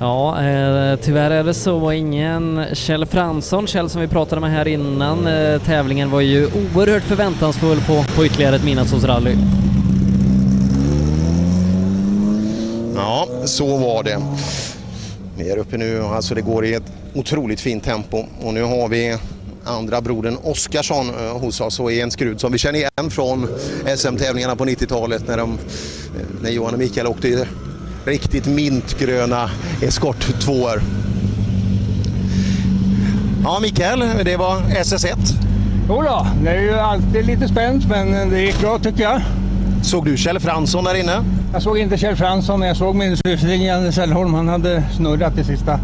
Ja, eh, tyvärr är det så. Ingen Kjell Fransson, Kjell som vi pratade med här innan eh, tävlingen var ju oerhört förväntansfull på, på ytterligare ett midnattssolsrally. Ja, så var det. Vi är uppe nu, alltså det går i ett otroligt fint tempo och nu har vi andra brodern Oskarsson eh, hos oss och är en skrud som vi känner igen från SM-tävlingarna på 90-talet när, de, eh, när Johan och Mikael åkte riktigt mintgröna Escort 2 Ja, Mikael, det var SS1. Jodå, det är ju alltid lite spänt men det gick bra tycker jag. Såg du Kjell Fransson där inne? Jag såg inte Kjell Fransson men jag såg min syssling Janne Sällholm. Han hade snurrat i sista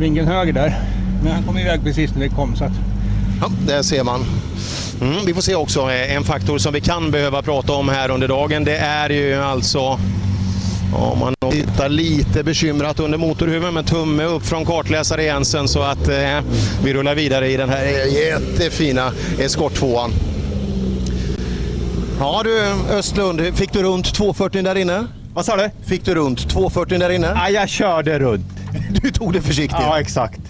vinkeln höger där. Men han kom iväg precis när vi kom så att... Ja, där ser man. Mm, vi får se också eh, en faktor som vi kan behöva prata om här under dagen. Det är ju alltså Ja, man tittar lite bekymrat under motorhuven men tumme upp från kartläsare Jensen så att eh, vi rullar vidare i den här jättefina Escort 2 Ja du Östlund, fick du runt 240 där inne? Vad sa du? Fick du runt 240 där inne? Ja, jag körde runt. Du tog det försiktigt? Ja, exakt.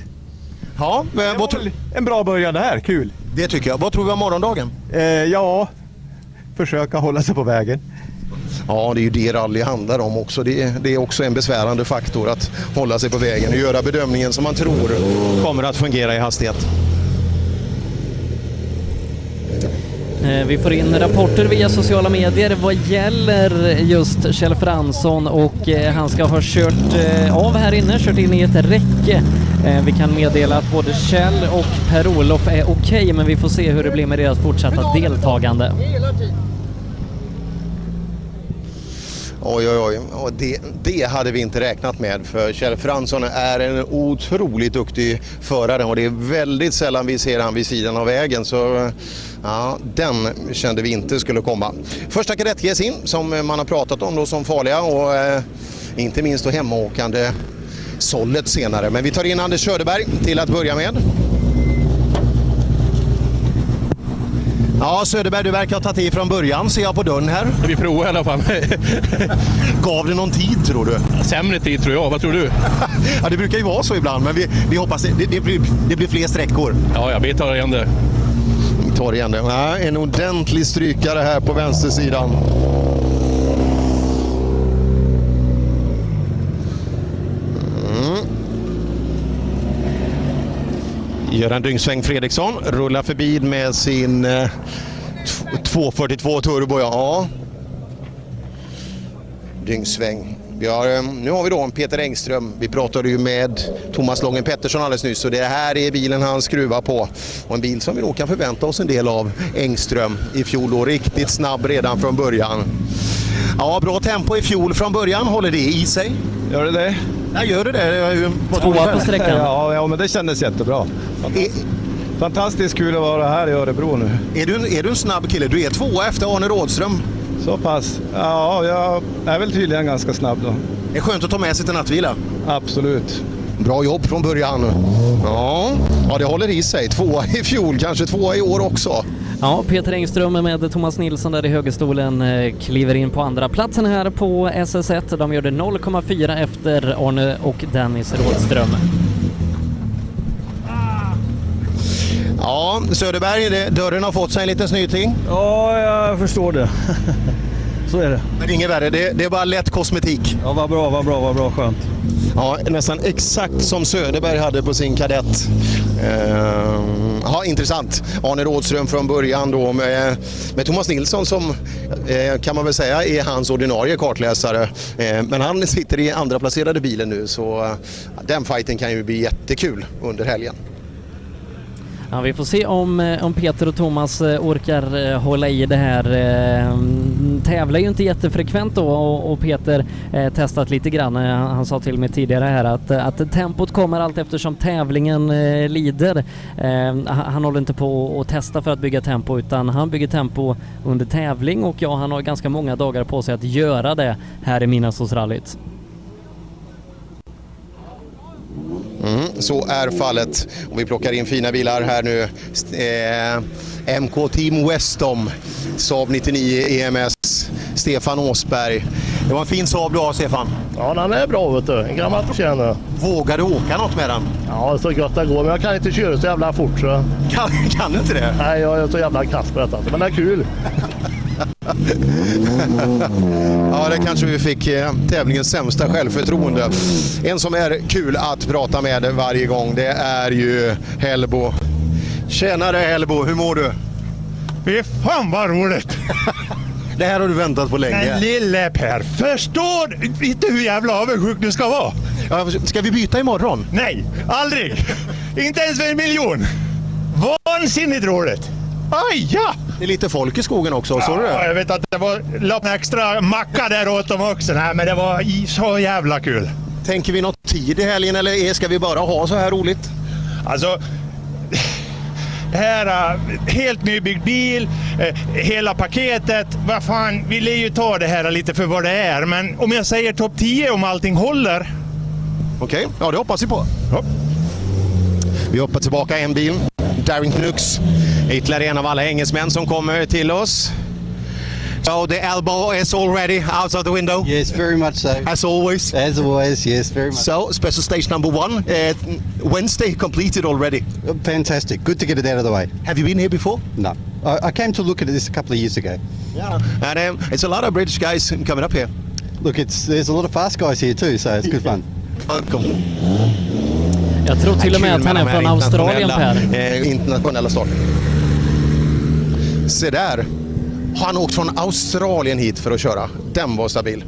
Ja, men vad tro- En bra början det här, kul. Det tycker jag. Vad tror vi om morgondagen? Eh, ja, försöka hålla sig på vägen. Ja, det är ju det rally handlar om också. Det är, det är också en besvärande faktor att hålla sig på vägen och göra bedömningen som man tror kommer att fungera i hastighet. Eh, vi får in rapporter via sociala medier vad gäller just Kjell Fransson och eh, han ska ha kört eh, av här inne, kört in i ett räcke. Vi kan meddela att både Kjell och Per-Olof är okej, men vi får se hur det blir med deras fortsatta deltagande. Oj, oj, oj. Och det, det hade vi inte räknat med för Kjell Fransson är en otroligt duktig förare och det är väldigt sällan vi ser han vid sidan av vägen. Så ja, den kände vi inte skulle komma. Första kadett in som man har pratat om då som farliga och eh, inte minst då hemmaåkande Sollet senare. Men vi tar in Anders Söderberg till att börja med. Ja, Söderberg, du verkar ha tagit i från början ser jag på dörren här. Vi provar i alla fall. Gav det någon tid tror du? Sämre tid tror jag, vad tror du? ja, det brukar ju vara så ibland, men vi, vi hoppas det, det, blir, det blir fler sträckor. Ja, ja, vi tar igen det. Vi tar igen det. Ja, en ordentlig strykare här på vänstersidan. Göran Dyngsväng Fredriksson rullar förbi med sin eh, 242 turbo. Ja. Dyngsväng. Vi har, ehm, nu har vi då en Peter Engström. Vi pratade ju med Thomas Lången Pettersson alldeles nyss och det här är bilen han skruvar på. Och en bil som vi nog kan förvänta oss en del av Engström i fjol. Då. Riktigt snabb redan från början. Ja, bra tempo i fjol från början. Håller det i sig? Gör det det? Ja, gör det det? Du Tvåa på sträckan. Ja, ja, men det kändes jättebra. Fantastiskt kul att vara här i Örebro nu. Är du, en- är du en snabb kille? Du är tvåa efter Arne Rådström. Så pass. Ja, jag är väl tydligen ganska snabb då. Det är skönt att ta med sig till nattvila. Absolut. Bra jobb från början. Ja, ja det håller i sig. Tvåa i fjol, kanske tvåa i år också. Ja, Peter Engström med Thomas Nilsson där i högerstolen eh, kliver in på andra platsen här på SS1. De gör det 0,4 efter Arne och Dennis Rådström. Ja, Söderberg, det, dörren har fått sig en liten snyting. Ja, jag förstår det. Så är det. Men inget värre, det, det är bara lätt kosmetik. Ja, vad bra, vad bra, vad bra, skönt. Ja, nästan exakt som Söderberg hade på sin kadett. Eh, ja, intressant. Arne Rådström från början då med, med Thomas Nilsson som eh, kan man väl säga är hans ordinarie kartläsare. Eh, men han sitter i andra placerade bilen nu så eh, den fighten kan ju bli jättekul under helgen. Ja, vi får se om, eh, om Peter och Thomas eh, orkar eh, hålla i det här. Mm, tävlar ju inte jättefrekvent då och, Peter testat lite grann. Han, sa till mig tidigare här att, att tempot kommer allt eftersom tävlingen lider. Han, han håller inte på att testa för att bygga tempo utan han bygger tempo under tävling och ja, han har ganska många dagar på sig att göra det här i Midnattssolsrallyt. Mm, så är fallet. Och vi plockar in fina bilar här nu. Eh, MK Team Westom, Saab 99 EMS, Stefan Åsberg. Det var en fin Saab du har Stefan. Ja, den är bra vet du. En gammal tjänare. Vågar du åka något med den? Ja, det är så gott det går. Men jag kan inte köra så jävla fort så. Kan, kan du inte det? Nej, jag är så jävla kass på detta. Men det är kul. ja, det kanske vi fick eh, tävlingens sämsta självförtroende. En som är kul att prata med varje gång, det är ju Hellbo. Tjenare Hellbo, hur mår du? Fy fan vad roligt! det här har du väntat på länge. Men lille Per, förstår inte hur jävla avundsjuk du ska vara? Ja, ska vi byta imorgon? Nej, aldrig! inte ens för en miljon! Vansinnigt roligt! Aj, ja! Det är lite folk i skogen också, såg du Ja, det? jag vet att det var la en extra macka där åt dem också. Nej, men det var så jävla kul. Tänker vi något tid i helgen eller ska vi bara ha så här roligt? Alltså, det här är helt nybyggd bil, eh, hela paketet. Vad fan, vi lär ju ta det här lite för vad det är. Men om jag säger topp 10 om allting håller. Okej, ja det hoppas vi på. Vi hoppar tillbaka en bil. Darrington Nux. Ytterligare en av alla engelsmän som kommer till oss. So the elbow is already out of the window? Yes, very much so. As always? As always, yes, very much. So, special stage number one, uh, Wednesday completed already. Fantastic. Good to get it out of the way. Have you been here before? No. I, I came to look at this a couple of years ago. Yeah. And um, it's a lot of British guys coming up here. Look, it's there's a lot of fast guys here too, so it's good fun. Jag tror till och med att han är från Australien Per. Eh, internationella start. Se där. Har han åkt från Australien hit för att köra? Den var stabil.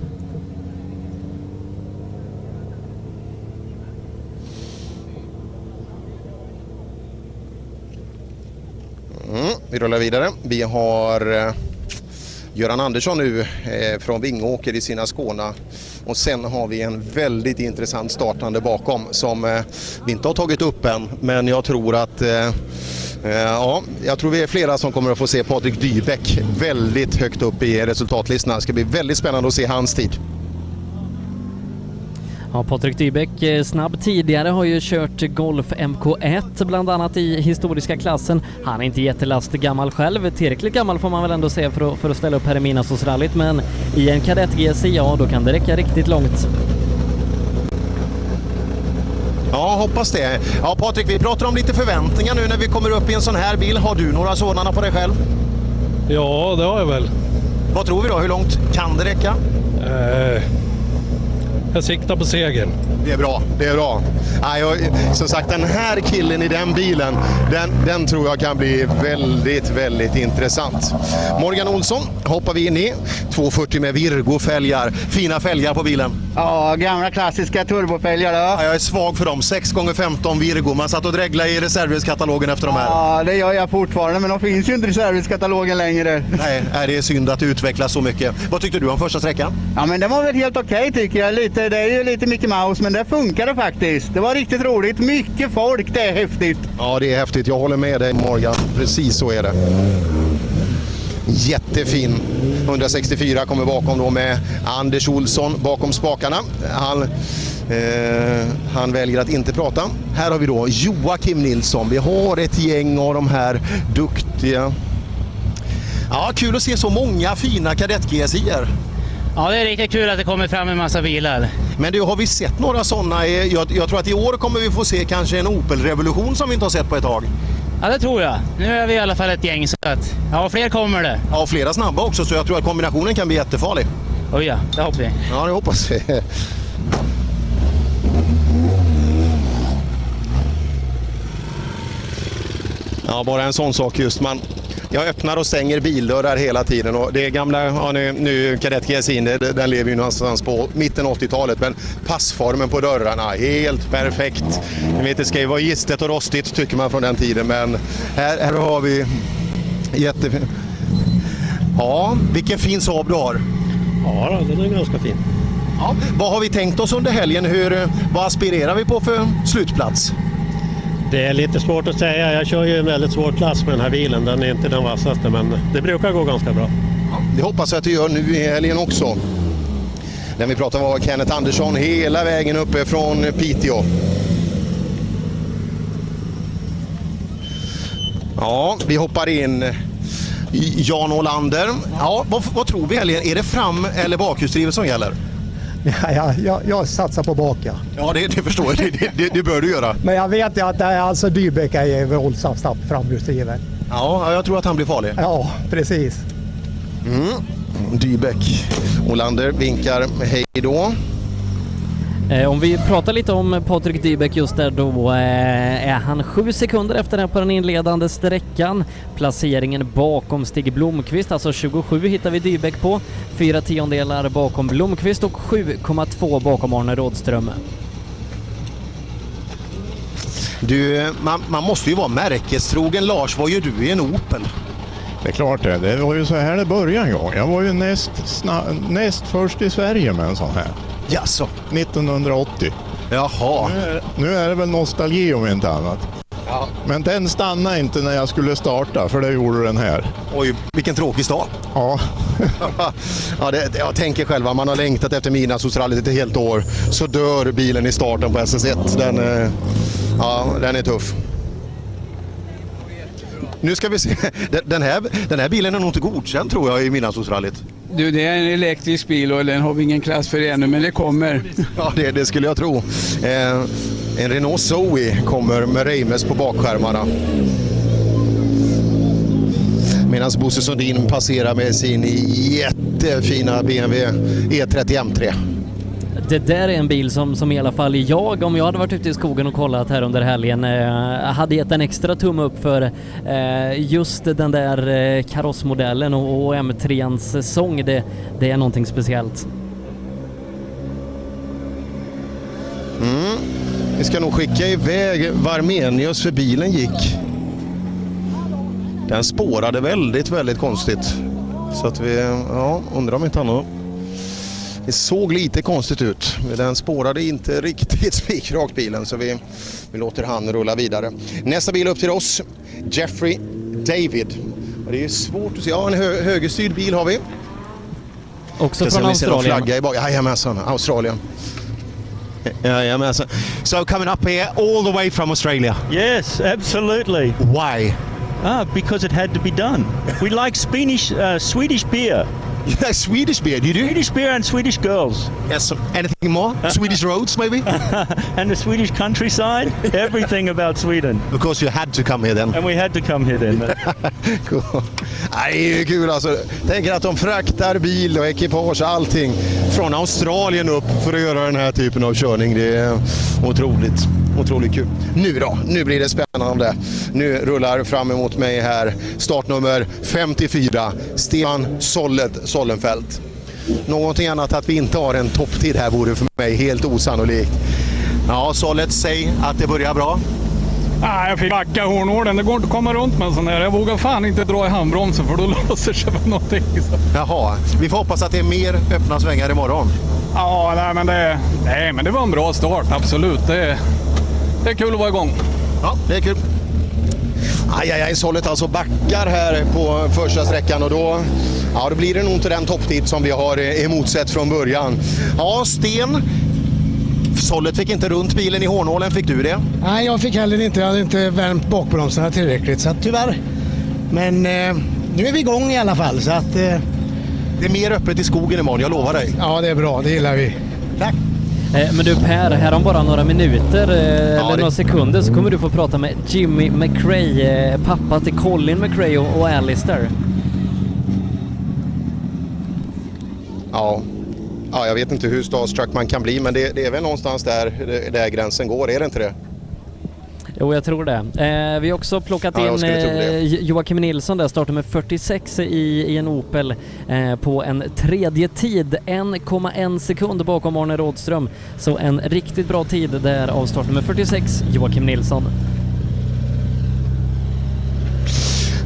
Mm, vi rullar vidare. Vi har eh, Göran Andersson nu eh, från Vingåker i sina Skåna. Och sen har vi en väldigt intressant startande bakom som eh, vi inte har tagit upp än. Men jag tror att eh, Eh, ja, jag tror vi är flera som kommer att få se Patrik Dybeck väldigt högt upp i resultatlistorna. Det ska bli väldigt spännande att se hans tid. Ja, Patrik Dybeck, eh, snabb tidigare, har ju kört Golf MK1 bland annat i historiska klassen. Han är inte jättelast gammal själv, tillräckligt gammal får man väl ändå säga för att, för att ställa upp här i Midnattssolsrallyt, men i en kadett GSI, ja då kan det räcka riktigt långt. Ja, hoppas det. Ja, Patrik, vi pratar om lite förväntningar nu när vi kommer upp i en sån här bil. Har du några sådana på dig själv? Ja, det har jag väl. Vad tror vi då? Hur långt kan det räcka? Eh, jag siktar på segern. Det är bra, det är bra. Ja, jag, som sagt, den här killen i den bilen, den, den tror jag kan bli väldigt, väldigt intressant. Morgan Olsson hoppar vi in i. 240 med Virgo-fälgar. Fina fälgar på bilen. Ja, gamla klassiska turbofälgar då. Ja, jag är svag för dem. 6x15 Virgo. Man satt och dreglade i reservdelskatalogen efter de här. Ja, det gör jag fortfarande, men de finns ju inte i servicekatalogen längre. Nej, det är synd att det utvecklas så mycket. Vad tyckte du om första sträckan? Ja, men det var väl helt okej tycker jag. Lite, det är ju lite Mickey Mouse, men det funkade faktiskt. Det var riktigt roligt. Mycket folk, det är häftigt. Ja, det är häftigt. Jag håller med dig Morgan. Precis så är det. Jättefin. 164 kommer bakom då med Anders Olsson bakom spakarna. Han, eh, han väljer att inte prata. Här har vi då Joakim Nilsson. Vi har ett gäng av de här duktiga. Ja, kul att se så många fina kadett-GSIer. Ja, det är riktigt kul att det kommer fram en massa bilar. Men du, har vi sett några sådana? Jag, jag tror att i år kommer vi få se kanske en Opel-revolution som vi inte har sett på ett tag. Ja, det tror jag. Nu är vi i alla fall ett gäng så att, ja, fler kommer det. Ja, flera snabba också, så jag tror att kombinationen kan bli jättefarlig. Oh ja, det hoppas vi. Ja, det hoppas vi. Ja, bara en sån sak just. Man, jag öppnar och stänger bildörrar hela tiden. Och det är gamla, ja, nu, nu Kadett GSI, det- den lever ju någonstans på mitten 80-talet, men passformen på dörrarna, helt perfekt. Ni vet, det ska ju vara gistet och rostigt tycker man från den tiden, men här, här har vi jättefin. Ja, vilken fin Saab du har. Ja, den är ganska fin. Ja, vad har vi tänkt oss under helgen? Hur, vad aspirerar vi på för slutplats? Det är lite svårt att säga. Jag kör ju en väldigt svår klass med den här bilen. Den är inte den vassaste, men det brukar gå ganska bra. Det hoppas jag att det gör nu i helgen också. Den vi pratade var Kenneth Andersson hela vägen uppe från Piteå. Ja, vi hoppar in Jan Olander. Ja, vad, vad tror vi helgen? Är det fram eller bakhjulsdrivet som gäller? Ja, ja, jag, jag satsar på bak ja. Det, det förstår jag. Det, det, det bör du göra. Men jag vet ju att är alltså Dybeck är våldsamt snabbt framhjulsdriven. Ja, jag tror att han blir farlig. Ja, precis. Mm. Dybeck. Olander vinkar hej då. Eh, Om vi pratar lite om Patrik Dybeck just där då eh, är han sju sekunder efter den på den inledande sträckan. Placeringen bakom Stig Blomqvist, alltså 27 hittar vi Dybeck på. Fyra tiondelar bakom Blomqvist och 7,2 bakom Arne Rådström. Du, man, man måste ju vara märkestrogen. Lars, vad gör du i en Opel? Det är klart det. Det var ju så här det började en gång. Jag var ju näst, näst först i Sverige med en sån här. Jaså? 1980. Jaha. Nu är, nu är det väl nostalgi om inte annat. Ja. Men den stannade inte när jag skulle starta, för det gjorde den här. Oj, vilken tråkig start. Ja. ja, det, jag tänker själva, man har längtat efter midnattssolsrallyt ett helt år, så dör bilen i starten på SS1. Den, eh, ja, den är tuff. Nu ska vi se. Den- Den här, den här bilen är nog inte godkänd tror jag i midnattssolsrallyt. Du, det är en elektrisk bil och den har vi ingen klass för ännu, men det kommer. Ja, det, det skulle jag tro. Eh, en Renault Zoe kommer med Reimes på bakskärmarna. Medan Bosse Sundin passerar med sin jättefina BMW E30 M3. Det där är en bil som, som i alla fall jag, om jag hade varit ute i skogen och kollat här under helgen, eh, hade gett en extra tumme upp för eh, just den där eh, karossmodellen och, och M3ans sång. Det, det är någonting speciellt. Mm. Vi ska nog skicka iväg Varmenius för bilen gick. Den spårade väldigt, väldigt konstigt. Så att vi, ja, undrar om inte han har... Det såg lite konstigt ut. Den spårade inte riktigt spikrakt bilen så vi, vi låter han rulla vidare. Nästa bil upp till oss, Jeffrey David. Det är svårt att se. Ja, en hö högerstyrd bil har vi. Också från om vi Australien. flagga i bak. Jajamensan, Australien. Jajamensan. So coming up here all the way from Australia. Yes, absolutely. Why? Ah, because it had to be done. We like Spanish, uh, Swedish beer. Like Swedish beer, do you do? Swedish beer and Swedish girls. Yes. Anything more? Swedish roads, maybe? and the Swedish countryside. Everything about Sweden. Of course you had to come here then. And we had to come here then. cool. Nej, det är ju kul alltså. Tänker att de fraktar bil och ekipage, allting från Australien upp för att göra den här typen av körning. Det är otroligt, otroligt kul. Nu då, nu blir det spännande. Nu rullar fram emot mig här startnummer 54, Stefan Sollet Sollenfelt. Någonting annat att vi inte har en topptid här vore för mig helt osannolikt. Ja, Sollet, säg att det börjar bra. Nej, jag fick backa hornålen. Det går inte att komma runt med en sån här. Jag vågar fan inte dra i handbromsen för då låser sig väl någonting. Så. Jaha, vi får hoppas att det är mer öppna svängar imorgon. Ja, nej men, det, nej men det var en bra start, absolut. Det, det är kul att vara igång. Ja, det är kul. Aj, aj, aj, Sollet alltså backar här på första sträckan och då, ja, då blir det nog inte den topptid som vi har eh, emotsett från början. Ja, Sten. Sollet fick inte runt bilen i hårnålen, fick du det? Nej, jag fick heller inte. Jag hade inte värmt bakbromsarna tillräckligt, så att, tyvärr. Men eh, nu är vi igång i alla fall, så att... Eh... Det är mer öppet i skogen imorgon, jag lovar dig. Ja, det är bra. Det gillar vi. Tack. Eh, Men du Per, här om bara några minuter eh, eller det- några sekunder så kommer du få prata med Jimmy McRae, eh, pappa till Colin McRae och, och Alistair. Ja. ja, jag vet inte hur starstruck man kan bli, men det, det är väl någonstans där, där gränsen går, är det inte det? Jo, jag tror det. Eh, vi har också plockat Ja, in eh, Joakim Nilsson där, startar med 46 i, i en Opel eh, på en tredje tid, 1,1 sekund bakom Arne Rådström. Så en riktigt bra tid där av startnummer 46, Joakim Nilsson.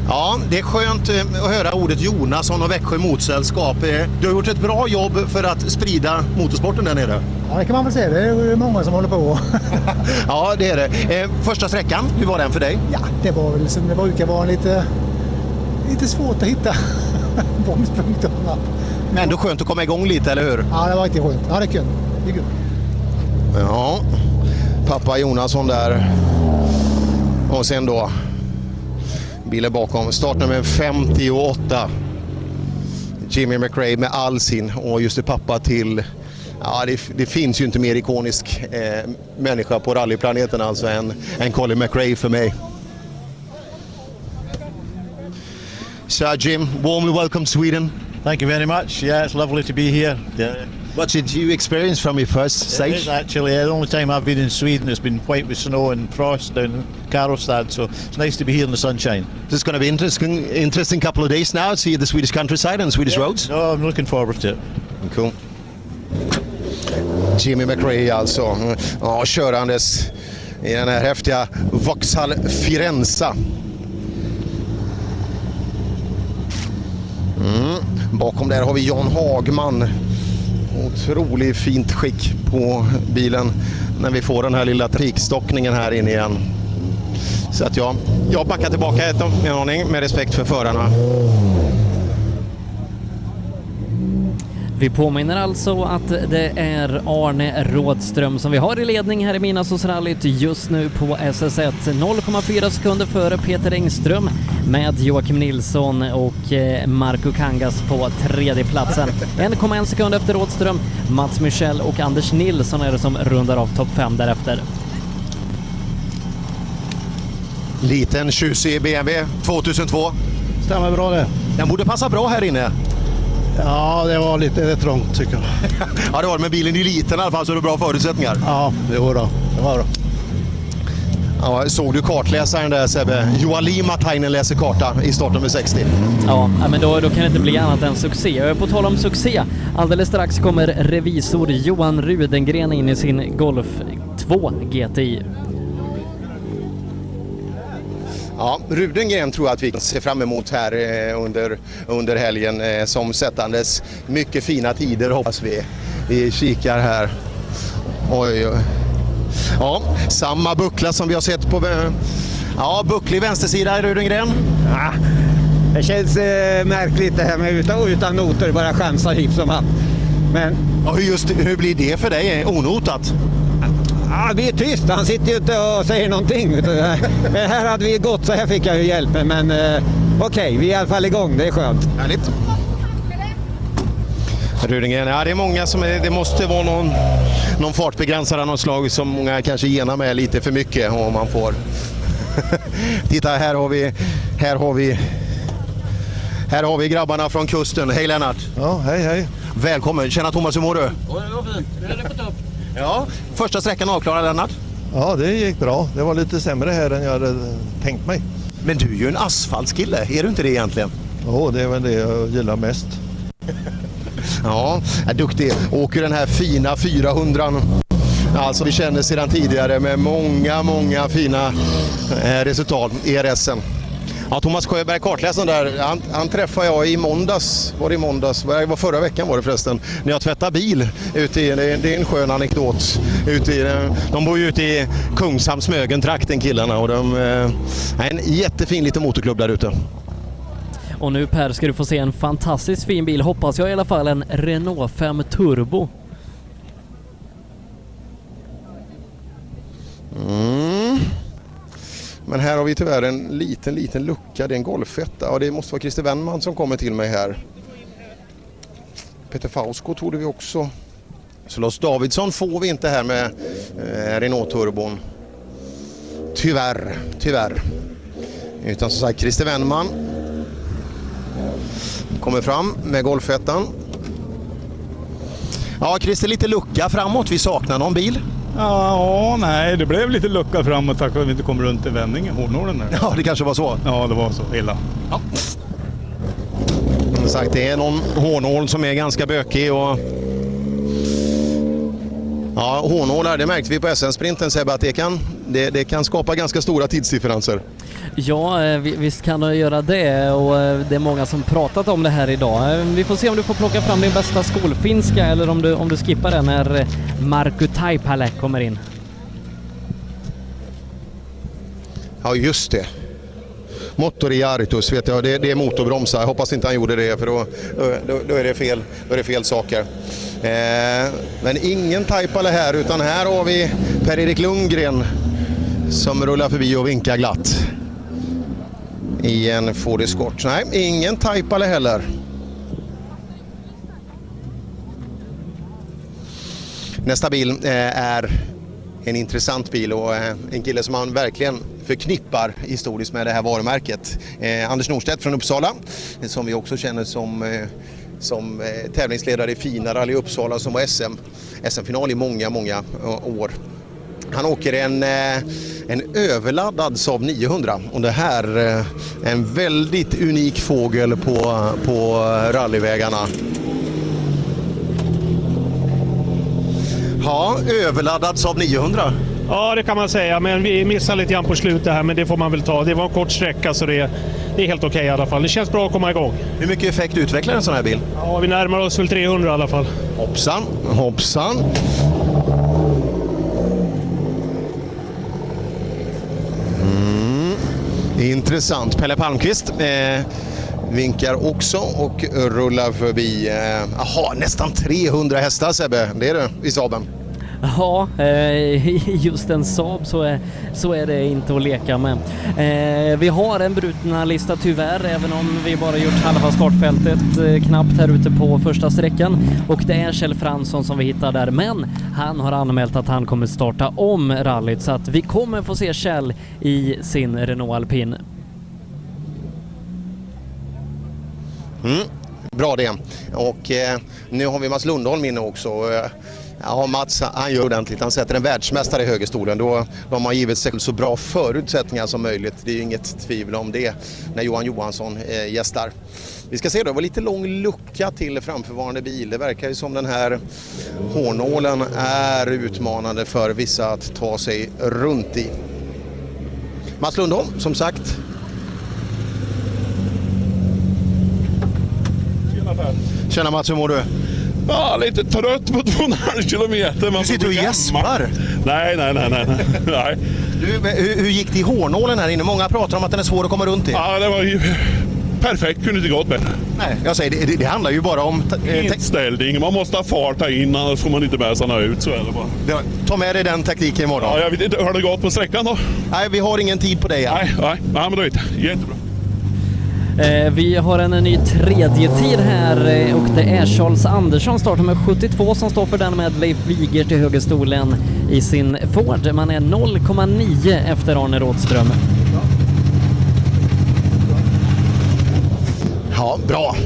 Ja, det är skönt eh, att höra ordet Jonasson och Växjö Motorsällskap. Eh, Du har gjort ett bra jobb för att sprida motorsporten där nere. Ja, det kan man väl säga. Det är många som håller på. Ja, det är det. Eh, Första sträckan, hur var den för dig? Ja, det var väl som det brukar vara lite, lite svårt att hitta bromspunkterna. Men ändå skönt att komma igång lite, eller hur? Ja, det var riktigt skönt. Ja, det är kul. Det är kul. Ja, pappa Jonasson där. Och sen då bilen bakom. Startnummer 58. Jimmy McRae med all sin och just det pappa till Ja, det, det finns ju inte mer ikonisk eh, människa på rallyplaneten alltså än, än Colin McRae för mig. So Jim, warmly welcome to Sweden. Thank you very much. Yeah, it's lovely to be here. Yeah. What did you experience from your first It stage? is actually the only time I've been in Sweden. It's been white with snow and frost down in Karlstad, so it's nice to be here in the sunshine. This is going to be interesting, interesting couple of days now. See the Swedish countryside and Swedish roads. No, I'm looking forward to it. Cool. Jimmy McRae alltså, ja, körandes i den här häftiga Vauxhall Firenza. Mm. Bakom där har vi John Hagman. Otroligt fint skick på bilen när vi får den här lilla trafikstockningen här inne igen. Så att jag, jag backar tillbaka ett, en aning med respekt för förarna. Vi påminner alltså att det är Arne Rådström som vi har i ledning här i Midnattsrallyt just nu på SS1. 0,4 sekunder före Peter Engström med Joakim Nilsson och eh, Marco Kangas på tredje platsen. 1,1 sekund efter Rådström, Mats Michel och Anders Nilsson är det som rundar av topp 5 därefter. Liten tjusig BMW 2002. Stämmer bra det. Den borde passa bra här inne. Ja, det var lite trångt tycker jag. ja, det var det. Men bilen är liten i alla fall så det är bra förutsättningar. Ja, det var bra. Det var bra. Ja, såg du kartläsaren där Sebbe? Joali Matainen läser karta i startnummer 60. Ja, men då, då kan det inte bli annat än succé. På tal om succé, alldeles strax kommer revisor Johan Rudengren in i sin Golf 2 GTI. Ja, Rudengren tror jag att vi ser fram emot här eh, under, under helgen eh, som sättandes. Mycket fina tider hoppas vi. Vi kikar här. Oj, oj. Ja, samma buckla som vi har sett på... Ja, bucklig vänstersida Rudengren. Ja, det känns eh, märkligt det här med utan, utan noter, bara chansa hit som hatt. Men... Ja, hur, just, hur blir det för dig? Onotat? Ja, vi är tyst. Han sitter ju inte och säger någonting. Men här hade vi gått, så här fick jag ju hjälp. Men eh, okej, vi är i alla fall igång. Det är skönt. Härligt. Rudengren, ja det är många som är, det måste vara någon, någon fartbegränsare av något slag som många kanske genar med lite för mycket om man får. Titta här har vi, här har vi, här har vi grabbarna från kusten. Hej Lennart! Ja, hej hej! Välkommen! Tjena Thomas, hur mår du? det fint. Nu är det på topp. Ja, första sträckan avklarad Lennart. Ja, det gick bra. Det var lite sämre här än jag hade tänkt mig. Men du är ju en asfaltskille, är du inte det egentligen? Ja, det är väl det jag gillar mest. Ja, är duktig. Åker den här fina 400 Alltså vi känner sedan tidigare med många, många fina eh, resultat i RSen. Ja, Thomas Sjöberg, kartläsaren där, han, han träffade jag i måndags. Var det i måndags? Det var förra veckan var det förresten. När jag tvättade bil ute i, det är- det är en skön anekdot. Ute i, eh, de bor ju ute i Kungshamn, Smögen-trakten killarna och de eh, en jättefin liten motorklubb där ute. Och nu Per ska du få se en fantastiskt fin bil, hoppas jag i alla fall, en Renault 5 Turbo. Mm. Men här har vi tyvärr en liten, liten lucka. Det är en golfetta. Ja, det måste vara Christer Wennman som kommer till mig här. Peter Fausko trodde vi också. Så Lars Davidsson får vi inte här med eh, Renault-turbon. Tyvärr, tyvärr. Utan som sagt Christer Wennman kommer fram med golfettan. Ja, Christer, lite lucka framåt. Vi saknar någon bil. Ja, nej, det blev lite lucka framåt tack vare att vi inte kom runt i vändningen, hårnålen där. Ja, det kanske var så. Ja, det var så illa. Som sagt, det är någon hårnål som är ganska bökig och Ja, hårnålar, det märkte vi på SM-sprinten Sebbe, att det kan, det, det kan skapa ganska stora tidsdifferenser. Ja, eh, visst kan du göra det och eh, det är många som pratat om det här idag. Eh, vi får se om du får plocka fram din bästa skolfinska eller om du, om du skippar den när Markku Taipale kommer in. Ja, just det. Motor i Aritus, vet jag, det, det är motorbromsar. Jag hoppas inte han gjorde det för då, då, då, är, det fel, då är det fel saker. Eh, men ingen Taipale här utan här har vi Per-Erik Lundgren som rullar förbi och vinkar glatt. I en Ford Escort. Nej, ingen Taipale heller. Nästa bil eh, är en intressant bil och eh, en kille som man verkligen förknippar historiskt med det här varumärket. Eh, Anders Norstedt från Uppsala, som vi också känner som, som tävlingsledare i Fina Rally Uppsala som var SM, SM-final i många, många år. Han åker en, eh, en överladdad Saab 900 och det här är en väldigt unik fågel på, på rallyvägarna. Ja, överladdad Saab 900. Ja, det kan man säga, men vi missade lite grann på slutet här, men det får man väl ta. Det var en kort sträcka så det, det är helt okej i alla fall. Det känns bra att komma igång. Hur mycket effekt utvecklar en sån här bil? Ja, vi närmar oss väl 300 i alla fall. Hoppsan, hoppsan. Intressant. Pelle Palmqvist eh, vinkar också och rullar förbi. eh, Jaha, nästan 300 hästar Sebbe. Det är du i Saaben. Ja, eh, just en Saab så är, så är det inte att leka med. Eh, vi har en brutna lista tyvärr, även om vi bara gjort halva startfältet eh, knappt här ute på första sträckan. Och det är Kjell Fransson som vi hittar där, men han har anmält att han kommer starta om rallyt så att vi kommer få se Kjell i sin Renault Alpin. Mm, bra det. Och eh, nu har vi Mats Lundholm inne också. Eh, Ja, Mats han gör ordentligt. Han sätter en världsmästare i högerstolen. Då, då har givit sig så bra förutsättningar som möjligt. Det är ju inget tvivel om det när Johan Johansson eh, gästar. Vi ska se då, det var lite lång lucka till framförvarande bil. Det verkar ju som den här hårnålen är utmanande för vissa att ta sig runt i. Mats Lundholm, som sagt, Tjena Mats, hur mår du? Ja, lite trött på 2,5 kilometer. men Du sitter och gäspar. Nej, nej, nej. nej, nej. Du, hur, hur gick det i hårnålen här inne? Många pratar om att den är svår att komma runt i. Ja, det var ju perfekt. Kunde inte gått bättre. Nej, jag säger det, det, det handlar ju bara om... Eh, Inställning. Man måste ha fart här in, annars får man inte några ut. Så är det bara. Ja, ta med dig den taktiken imorgon. Ja, jag vet inte, har det gått på sträckan då? Nej, vi har ingen tid på dig än. Nej, nej, nej men då vet jag. Jättebra. Eh, vi har en ny tredje tid här eh, och det är Charles Andersson startar med 72 som står för den med Leif Wiger till högerstolen i sin Ford. Man är 0,9 efter Arne Rådström. Ja, bra.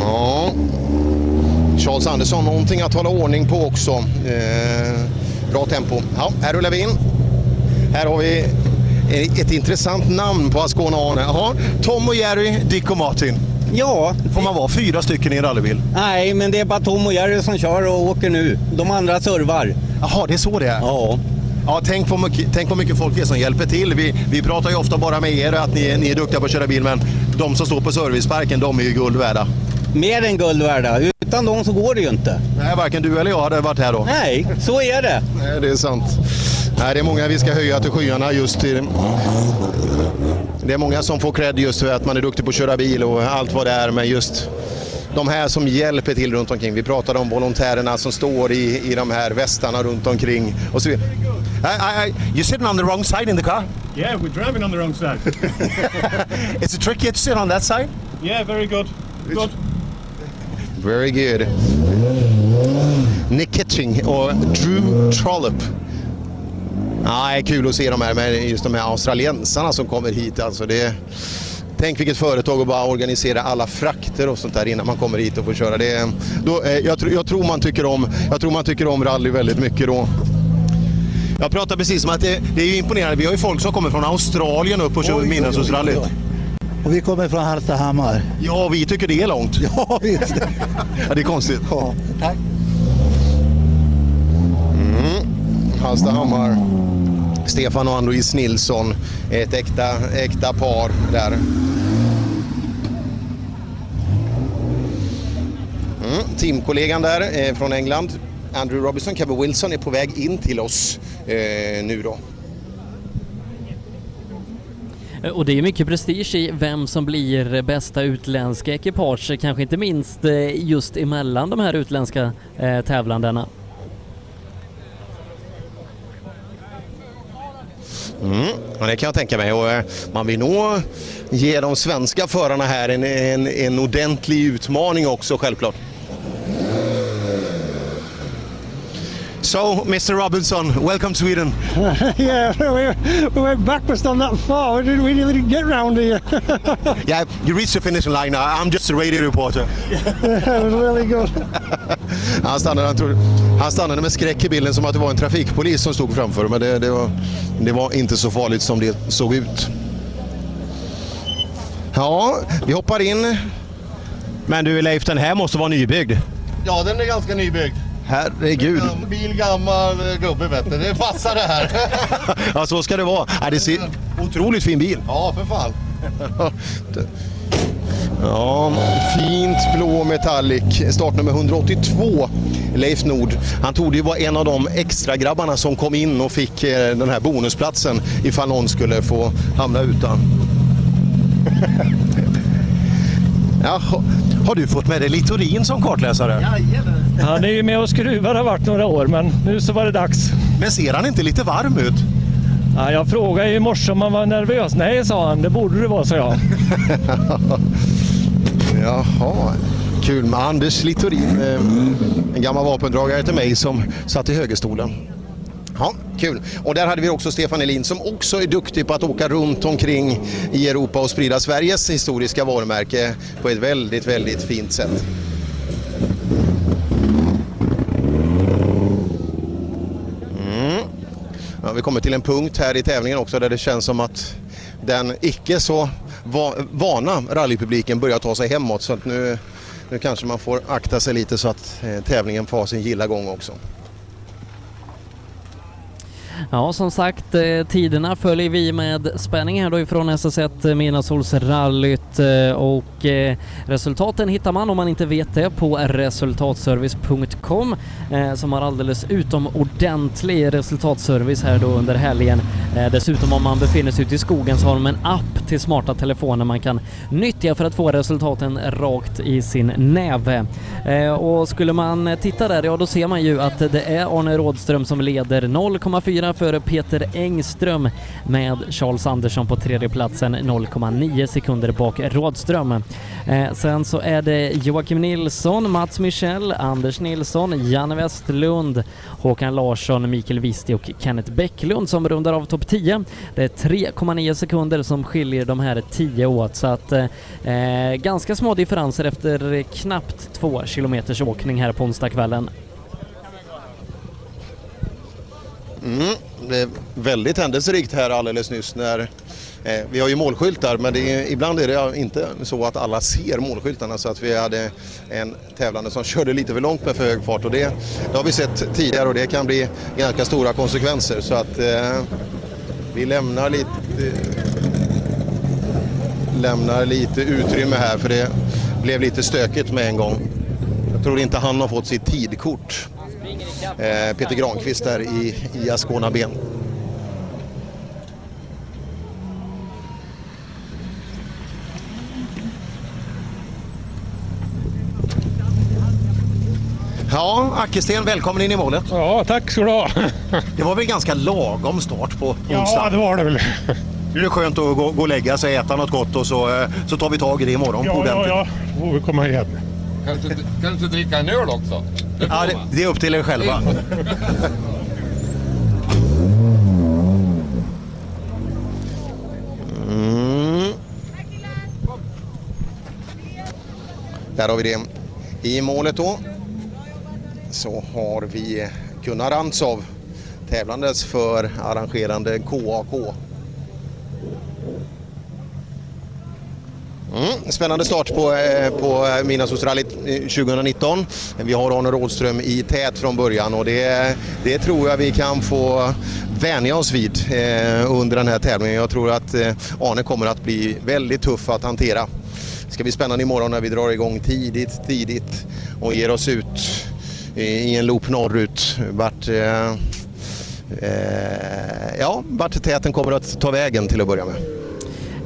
Ja. Charles Andersson, någonting att hålla ordning på också. Eh, bra tempo. Ja, här rullar vi in. Här har vi ett intressant namn på Ascona Arne. Jaha, Tom och Jerry, Dick och Martin. Ja. Får man vara fyra stycken i en rallybil? Nej, men det är bara Tom och Jerry som kör och åker nu. De andra servar. Jaha, det är så det är? Ja. Ja, tänk vad mycket, tänk vad mycket folk det är som hjälper till. Vi, vi pratar ju ofta bara med er att ni, ni är duktiga på att köra bil, men de som står på serviceparken, de är ju guld värda. Mer än guld värda. Utan dem så går det ju inte. Nej, varken du eller jag hade varit här då. Nej, så är det. Nej, det är sant. Nej, det är många vi ska höja till skyarna just i... Det är många som får cred just för att man är duktig på att köra bil och allt vad det är, men just de här som hjälper till runt omkring. Vi pratade om volontärerna som står i, i de här västarna runt omkring och så. I, I, I, you're sitting on the wrong side in the car. Yeah, we're driving on the wrong side. Is it tricky to sit on that side? yeah, very good. Good. Very good. Nick Kitching och Drew Trollope. Nej, kul att se de här, men just de här australiensarna som kommer hit. Alltså det, tänk vilket företag att bara organisera alla frakter och sånt där innan man kommer hit och får köra. Det, då, eh, jag, tror- jag, tror man tycker om, jag tror man tycker om rally väldigt mycket då. Jag pratar precis om att det, det är imponerande. Vi har ju folk som kommer från Australien upp och kör Midnattssolsrallyt. Och vi kommer från Hallstahammar. Ja, vi tycker det är långt. Ja, visst. Ja, det är konstigt. Ja, tack. Mm. Hallstahammar. Stefan och Ann-Louise Nilsson, ett äkta, äkta par där. Mm. Teamkollegan där eh, från England, Andrew Robinson, Kevin Wilson är på väg in till oss eh, nu då. Eh, och det är mycket prestige i vem som blir bästa utländska ekipage, kanske inte minst eh, just emellan de här utländska eh, tävlandena. Mm, det kan jag tänka mig. Och, eh, man vill nog ge de svenska förarna här en, en, en ordentlig utmaning också självklart. So, Mr. Robinson, welcome to Sweden. yeah, we, we went backwards on that far. We didn't, we didn't get round here. yeah, you reached the finish line. now. I'm just a radio reporter. it was really good. Han stannade, han, trodde, han stannade med skräck i bilden som att det var en trafikpolis som stod framför. Men det, det, var, det var inte så farligt som det såg ut. Ja, vi hoppar in. Men du Leif, den här måste vara nybyggd. Ja, den är ganska nybyggd. Herregud. Gam- Bil, gammal eh, gubbe vet du. Det passar det här. Ja, så ska det vara. Det ser otroligt fin bil. ja, för fan. Ja, fint blå metallic. Startnummer 182, Leif Nord. Han tog ju vara en av de extra grabbarna som kom in och fick eh, den här bonusplatsen ifall någon skulle få hamna utan. Ja, ha- har du fått med dig Littorin som kartläsare? Han är ju med och skruvar har varit några år, men nu så var det dags. Men ser han inte lite varm ut? Ja, jag frågade i morse om han var nervös. Nej, sa han. Det borde du vara, sa jag. Jaha, kul med Anders Littorin, eh, en gammal vapendragare till mig som satt i högerstolen. Ja, kul. Och där hade vi också Stefan Elin som också är duktig på att åka runt omkring i Europa och sprida Sveriges historiska varumärke på ett väldigt, väldigt fint sätt. Mm. Ja, vi kommer till en punkt här i tävlingen också där det känns som att den icke så va vana rallypubliken börjar ta sig hemåt. Så att nu, nu kanske man får akta sig lite så att eh, tävlingen får ha sin gilla gång också. Ja, som sagt, eh, tiderna följer vi med spänning här då ifrån SS1 eh, Midnattssolsrallyt eh, och resultaten hittar man om man inte vet det på resultatservice.com som har alldeles utomordentlig resultatservice här då under helgen. Dessutom om man befinner sig ute i skogen så har de en app till smarta telefoner man kan nyttja för att få resultaten rakt i sin näve. Och skulle man titta där, ja då ser man ju att det är Arne Rådström som leder 0,4 före Peter Engström med Charles Andersson på tredje platsen 0,9 sekunder bak Rådström. Eh, sen så är det Joakim Nilsson, Mats Michel, Anders Nilsson, Janne Westlund, Håkan Larsson, Mikael Wisti och Kenneth Bäcklund som rundar av topp 10. Det är 3,9 sekunder som skiljer de här 10 åt så att eh, ganska små differenser efter knappt två kilometers åkning här på onsdagskvällen. Mm, det är väldigt händelserikt här alldeles nyss när eh, vi har ju målskyltar men det är, ibland är det inte så att alla ser målskyltarna så att vi hade en tävlande som körde lite för långt med för hög fart och det, det har vi sett tidigare och det kan bli ganska stora konsekvenser så att eh, vi lämnar lite lämnar lite utrymme här för det blev lite stökigt med en gång. Jag tror inte han har fått sitt tidkort. Eh, Peter Granqvist där i, i Ascona Ben. Ja, Ackersten, välkommen in i målet. Ja, tack ska du ha. Det var väl ganska lagom start på onsdag? Ja, det var det väl. Nu är det skönt att gå, gå och lägga sig, äta något gott och så, eh, så tar vi tag i det imorgon. Ja, ja, ordentligt. ja. Får vi komma igen. Kanske, kanske dricka en öl också? Det, ja, det, det är upp till er själva. Mm. Där har vi det. I målet då så har vi Gunnar Rantzov tävlandes för arrangerande KAK spännande start på, eh, på eh, Midnattssolsrallyt eh, 2019. Vi har Arne Rådström i tät från början och det, det tror jag vi kan få vänja oss vid under den här tävlingen. Jag tror att Arne kommer att bli väldigt tuff att hantera. Det ska bli spännande imorgon när vi drar igång tidigt, tidigt och ger oss ut i en loop norrut vart, eh, ja, vart täten kommer att ta vägen till att börja med.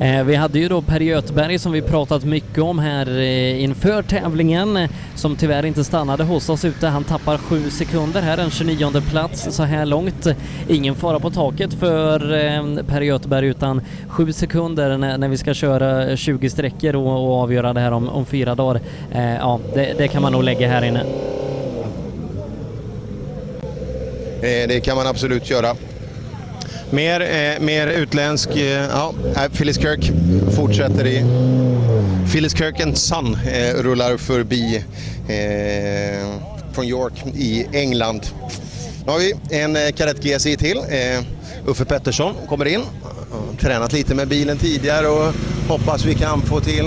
Eh, vi hade ju då Per Göthberg som vi pratat mycket om här eh, inför tävlingen som tyvärr inte stannade hos oss ute. Han tappar sju sekunder här, en 29 plats så här långt. Ingen fara på taket för eh, Per Göthberg utan sju sekunder när, vi ska köra 20 sträckor och, avgöra det här om, om fyra dagar. Ja, det, det kan man nog lägga här inne. Det kan man absolut göra. Mer, eh, mer utländsk, eh, ja, eh, Phyllis Kirk fortsätter i... Phyllis Kirk and Son eh, rullar förbi eh, från York i England. Nu har vi en eh, Kadett GSI till. Eh, Uffe Pettersson kommer in. Har Tränat lite med bilen tidigare och hoppas vi kan få till.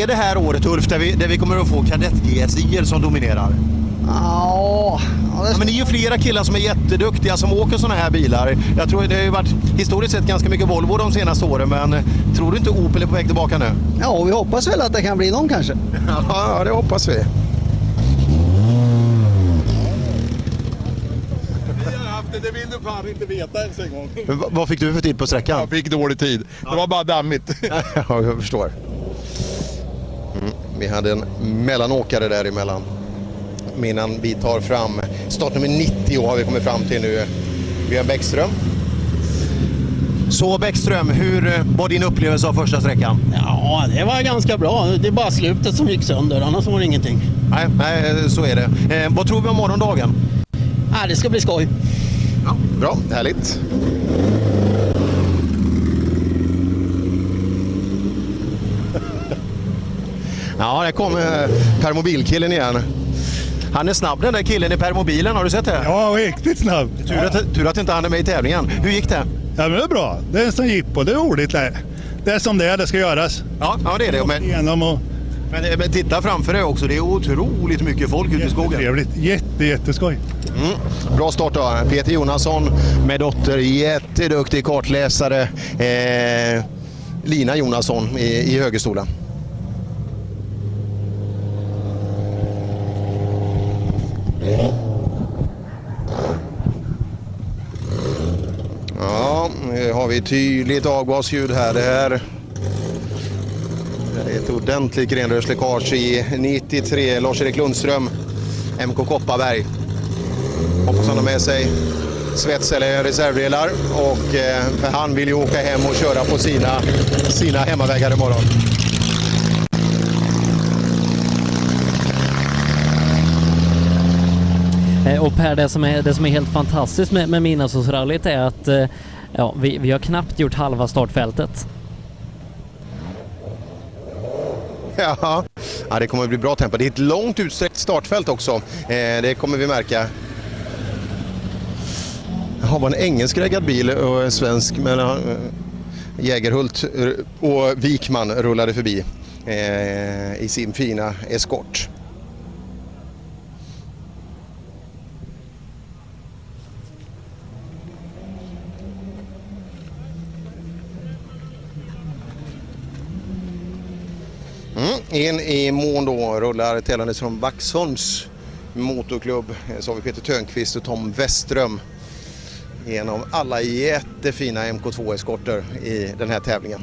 Är det här året Ulf där vi, där vi kommer att få Kadett GSI som dominerar? Ja, Ja, men det är ju flera killar som är jätteduktiga som åker sådana här bilar. Jag tror det har ju varit historiskt sett ganska mycket Volvo de senaste åren men tror du inte Opel är på väg tillbaka nu? ja, vi hoppas väl att det kan bli någon kanske. Ja, det hoppas vi. Det vill du fan inte veta ens en gång. Vad- fick du för tid på sträckan? Jag fick dålig tid. Det var bara dammigt. ja, jag förstår. Mm, vi hade en mellanåkare däremellan. Innan vi tar fram startnummer 90 har vi kommit fram till nu. Björn Bäckström. Så Bäckström, hur eh, var din upplevelse av första sträckan? Ja, det var ganska bra. Det är bara slutet som gick sönder, annars var det ingenting. Nej, nej så är det. Eh, vad tror vi om morgondagen? Ja, det ska bli skoj. Ja, bra, härligt. Ja, där kommer permobilkillen igen. Han är snabb den där killen i permobilen, har du sett det? Ja, riktigt snabb. Tur att, tur att inte han är med i tävlingen. Hur gick det? Ja, men det är bra. Det är en sån jippo. Det är roligt. Det. det är som det är. Det ska göras. Ja, ja det är det. Men, Igenom och... men, men titta framför dig också. Det är otroligt mycket folk ute i skogen. Trevligt. Jätte, jätteskoj. Mm. Bra start då. Peter Jonasson med dotter, jätteduktig kartläsare. Eh, Lina Jonasson i, i högerstolen. Ja, nu har vi tydligt avgasljud här. Det här det är ett ordentligt grenrörsläckage i 93. Lars-Erik Lundström, MK Kopparberg. Hoppas han har med sig svets eller reservdelar och eh, för han vill ju åka hem och köra på sina, sina hemmavägar imorgon. Eh, och Per, det som är, det som är helt fantastiskt med, med Midnattssolsrallyt är att eh, ja, vi, vi har knappt gjort halva startfältet. Ja. ja, det kommer att bli bra tempo. Det är ett långt utsträckt startfält också. Eh, det kommer vi märka. Det var en engelskreggad bil och en svensk men Jägerhult och Wikman rullade förbi i sin fina eskort. In i mån då rullar tävlandes från Vaxholms motorklubb. Eh, så har vi Peter Törnqvist och Tom Westström. Genom alla jättefina MK2-eskorter i den här tävlingen.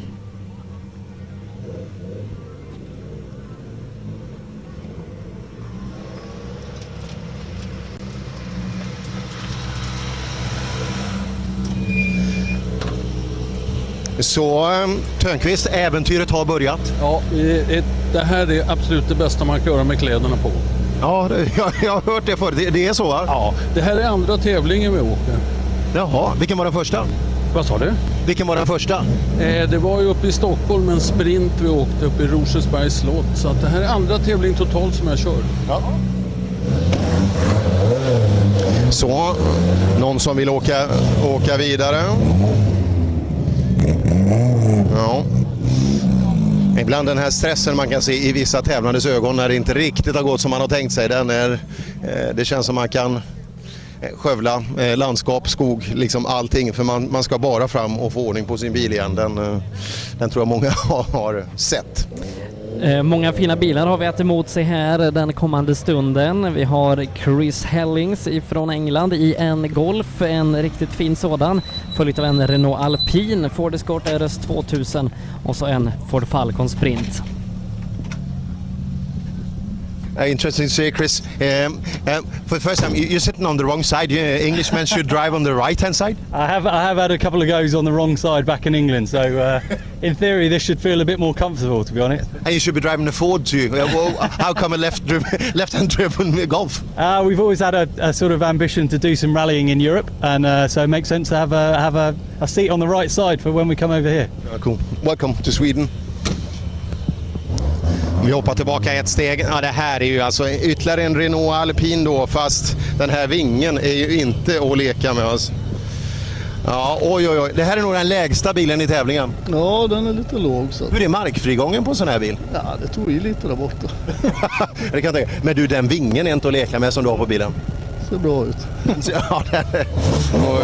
Så eh, Törnqvist, äventyret har börjat. Ja, det är- det här är absolut det bästa man kan göra med kläderna på. Ja, jag, jag har hört det förut. Det, det är så va? Ja, det här är andra tävlingen vi åker. Jaha, vilken var den första? Vad sa du? Vilken var den första? Eh, det var ju uppe i Stockholm en sprint vi åkte uppe i Rosersbergs slott. Så att det här är andra tävling totalt som jag kör. Ja. Så, någon som vill åka, åka vidare? Ja. Ibland den här stressen man kan se i vissa tävlandes ögon när det inte riktigt har gått som man har tänkt sig. Den är, eh, det känns som man kan eh, skövla eh, landskap, skog, liksom allting. För man, man ska bara fram och få ordning på sin bil igen. Den, den tror jag många har, sett. Många fina bilar har vi att emot sig här den kommande stunden. Vi har Chris Hellings ifrån England i en Golf, en riktigt fin sådan, följt av en Renault Alpine, Ford Escort RS 2000 och så en Ford Falcon Sprint. Uh, interesting to see, Chris. Um, um, for the first time, you- you're sitting on the wrong side. You, Englishmen should drive on the right-hand side. I have I have had a couple of goes on the wrong side back in England, so uh, in theory this should feel a bit more comfortable, to be honest. And you should be driving a Ford too. Uh, well, how come a left left-hand driven Golf? Uh, we've always had a, a sort of ambition to do some rallying in Europe, and uh, so it makes sense to have a have a, a seat on the right side for when we come over here. Cool. Welcome to Sweden. Vi hoppar tillbaka ett steg. Ja, det här är ju alltså ytterligare en Renault Alpine då, fast den här vingen är ju inte att leka med. Alltså. Ja, oj, oj, oj. Det här är nog den lägsta bilen i tävlingen. Ja, den är lite låg. Så. Hur är markfrigången på en sån här bil? Ja, det tog i lite där borta. Det kan jag tänka. Men du, den vingen är inte att leka med som du har på bilen. Ser bra ut. Ja, det är och,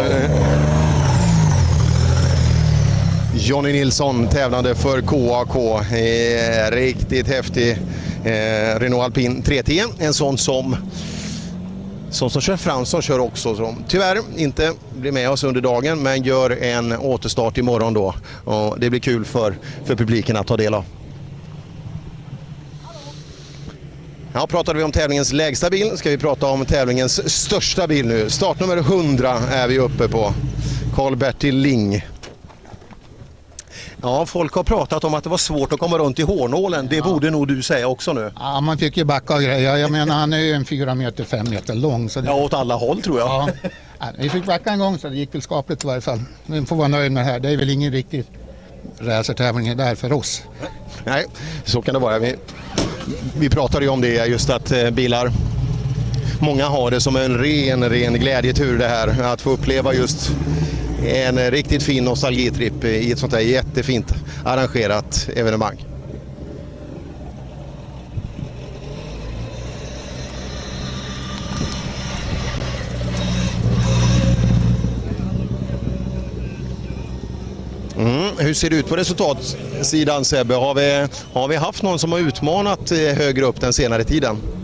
Jonny Nilsson tävlande för KAK. Eh, riktigt häftig eh, Renault Alpine 310. En sån som som, som kör Fransson kör också. Som tyvärr inte blir med oss under dagen men gör en återstart imorgon då. Och det blir kul för, för publiken att ta del av. Ja, pratade vi om tävlingens lägsta bil ska vi prata om tävlingens största bil nu. Startnummer 100 är vi uppe på. Karl-Bertil Ling. Ja, folk har pratat om att det var svårt att komma runt i hårnålen. Det borde nog du säga också nu. Ja, man fick ju backa och grejer. Jag menar, han är ju en fyra meter, fem meter lång. Så det... Ja, åt alla håll tror jag. Ja. Ja, vi fick backa en gång så det gick väl skapligt i varje fall. Vi får vara nöjda med det här. Det är väl ingen riktig racertävling där för oss. Nej, så kan det vara. Vi, vi pratade ju om det just att eh, bilar Många har det som en ren, ren glädjetur det här. Att få uppleva just en riktigt fin nostalgitripp i ett sånt här jättefint arrangerat evenemang. Mm. Hur ser det ut på resultatsidan Sebbe? Har vi, har vi haft någon som har utmanat eh, högre upp den senare tiden?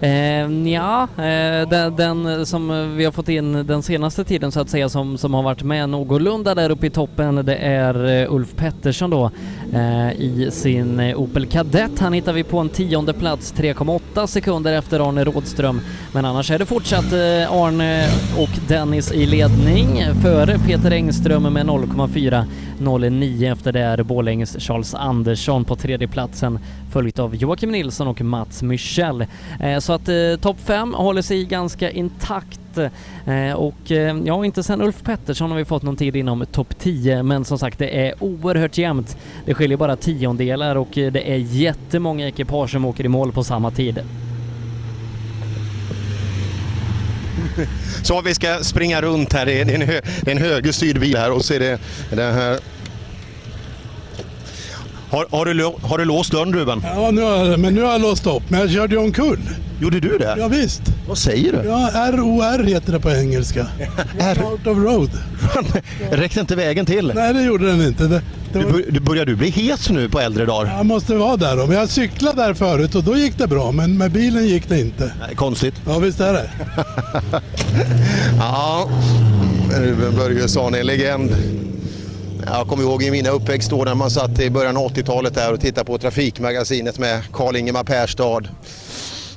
Eh, ja, eh, den, den som vi har fått in den senaste tiden så att säga som, som har varit med någorlunda där uppe i toppen det är eh, Ulf Pettersson då. Eh, i sin eh, Opel Kadett. Han hittar vi på en tionde plats 3,8 sekunder efter Arne Rådström. Men annars är det fortsatt eh, Arne och Dennis i ledning före Peter Engström med 0,409 efter det är Borlänges Charles Andersson på tredje platsen följt av Joakim Nilsson och Mats Michel. Eh, så att eh, topp 5 håller sig ganska intakt Eh, och eh, ja, inte sen Ulf Pettersson har vi fått någon tid inom topp 10 men som sagt det är oerhört jämnt. Det skiljer bara tiondelar och eh, det är jättemånga ekipage som åker i mål på samma tid. Så vi ska springa runt här. Det är en, hö, det är en högerstyrd bil här och så är det den här har, har, du, har du låst dörren Ruben? Ja, nu har, men nu har jag låst upp. Men jag körde ju omkull. Gjorde du det? Ja, visst. Vad säger du? Ja, ROR heter det på engelska. Out of road. Räckte inte vägen till? Nej, det gjorde den inte. Det, det var, du börjar du bli het nu på äldre dagar? jag måste vara där då. Men jag cyklade där förut och då gick det bra. Men med bilen gick det inte. Nej, konstigt. Ja, visst är det. Ja, Ruben Börjesson är en legend. Jag kommer ihåg i mina uppväxtår när man satt i början av 80-talet där och tittade på Trafikmagasinet med Karl-Ingemar Perstad.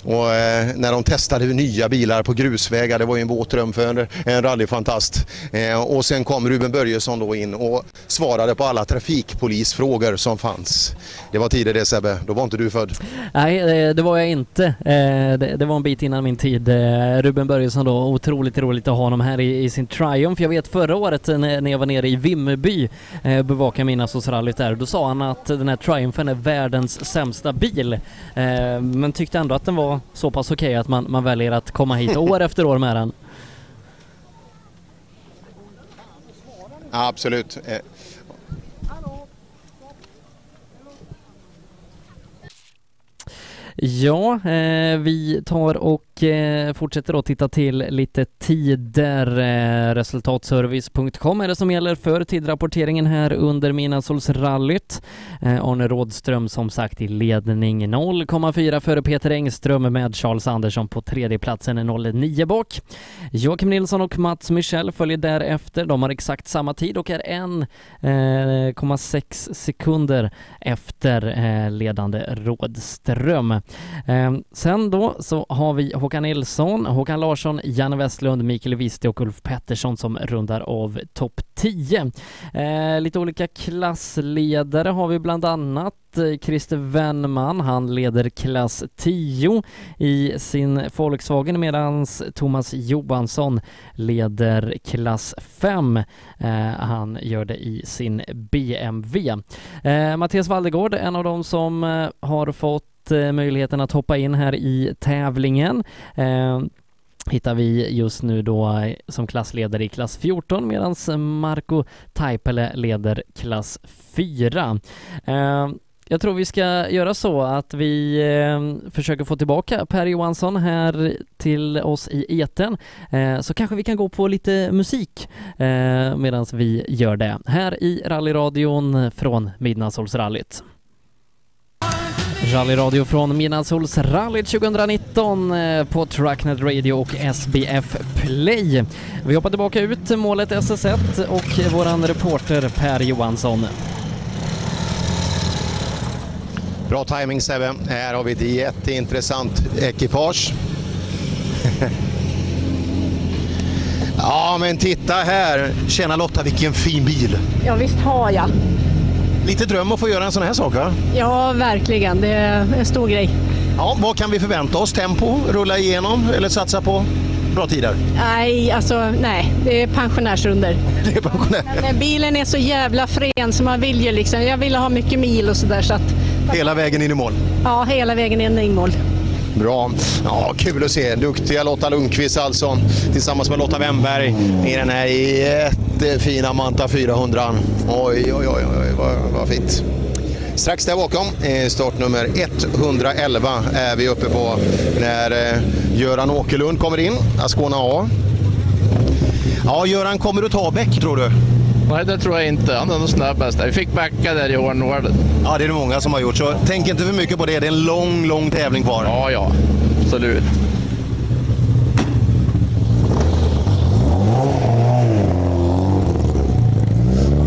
Och eh, när de testade nya bilar på grusvägar, det var ju en våt dröm för en, en rallyfantast. Eh, och sen kom Ruben Börjesson då in och svarade på alla trafikpolisfrågor som fanns. Det var tider det Sebbe, då var inte du född. Nej, eh, det var jag inte. Eh, det, var en bit innan min tid. Eh, Ruben Börjesson då, otroligt roligt att ha honom här i, sin Triumph. Jag vet förra året när jag var nere i Vimmerby, och bevakade midnattssolsrallyt där, då sa han att den här Triumphen är världens sämsta bil. Men tyckte ändå att den var så pass okej att man, man väljer att komma hit år efter år med den. Absolut. Eh, Ja, eh, vi tar och eh, fortsätter då titta till lite tider. Eh, resultatservice.com är det som gäller för tidrapporteringen här under Midnattssolsrallyt. Eh, Arne Rådström som sagt i ledning 0,4 före Peter Engström med Charles Andersson på tredjeplatsen 09 bak. Joakim Nilsson och Mats Michel följer därefter. De har exakt samma tid och är 1,6 eh, sekunder efter eh, ledande Rådström. Eh, sen då så har vi Håkan Nilsson, Håkan Larsson, Janne Westlund, Mikael Wisti och Ulf Pettersson som rundar av topp 10. Eh, lite olika klassledare har vi bland annat eh, Christer Wennman, han leder klass 10 i sin Volkswagen medan Thomas Johansson leder klass 5. Eh, han gör det i sin BMW. Eh, Mattias Valdegård, en av de som eh, har fått Eh, möjligheten att hoppa in här i tävlingen. Eh, hittar vi just nu då eh, som klassledare i klass 14 medan Marco Taipale leder klass 4. Eh, jag tror vi ska göra så att vi eh, försöker få tillbaka Per Johansson här till oss i eten eh, så kanske vi kan gå på lite musik eh, medan vi gör det här i rallyradion från Midnattssolsrallyt. Rallyradio från Midnattssolsrallyt 2019 eh, på Trucknet Radio och SBF Play. Vi hoppar tillbaka ut målet SS1 och våran reporter Per Johansson. Bra timing Sebbe. Här har vi ett jätteintressant ekipage. ja, men titta här. Tjena Lotta, vilken fin bil. Ja, visst har jag. Lite dröm att få göra en sån här sak va? Ja, verkligen. Det är en stor grej. Ja, vad kan vi förvänta oss? Tempo? Rulla igenom eller satsa på bra tider? Nej, alltså nej. Det är pensionärsrunder. Det är pensionär. Men eh, bilen är så jävla fren så man vill ju liksom. Jag ville ha mycket mil och sådär så att. Hela vägen in i mål. Ja, hela vägen in i mål. Bra. Ja, kul att se. Duktiga Lotta Lundqvist alltså tillsammans med Lotta Wemberg i den här jättefina Manta 400. Oj, oj, oj, oj vad, vad fint. Strax där bakom, startnummer 111 är vi uppe på när eh, Göran Åkerlund kommer in, Ascona A. Ja, Göran, kommer du ta Bäck tror du? Nej, det tror jag inte. Han är nog snabbast. Vi fick backa där i Hornården. Ja, det är det många som har gjort, så tänk inte för mycket på det. Det är en lång, lång tävling kvar. Ja, ja. Absolut.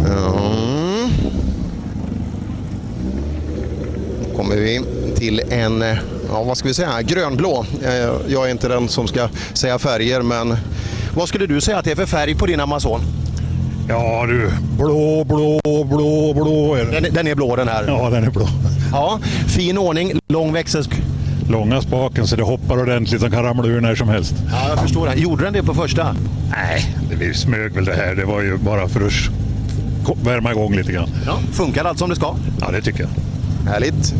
Ja. Då kommer vi till en, eh, ja vad ska vi säga, grönblå. Eh, Jag är inte den som ska säga färger, men vad skulle du säga att det är för färg på din Amazon? Ja du, blå, blå, blå, blå är Den, den är blå den här? Ja, den är blå. Ja, fin ordning, lång växel. Långa spaken så det hoppar ordentligt, den kan ramla ur när som helst. Ja, jag förstår det. Gjorde den det på första? Nej, det smög väl det här. Det var ju bara för att värma igång lite grann. Ja, funkar allt som det ska? Ja, det tycker jag. Härligt.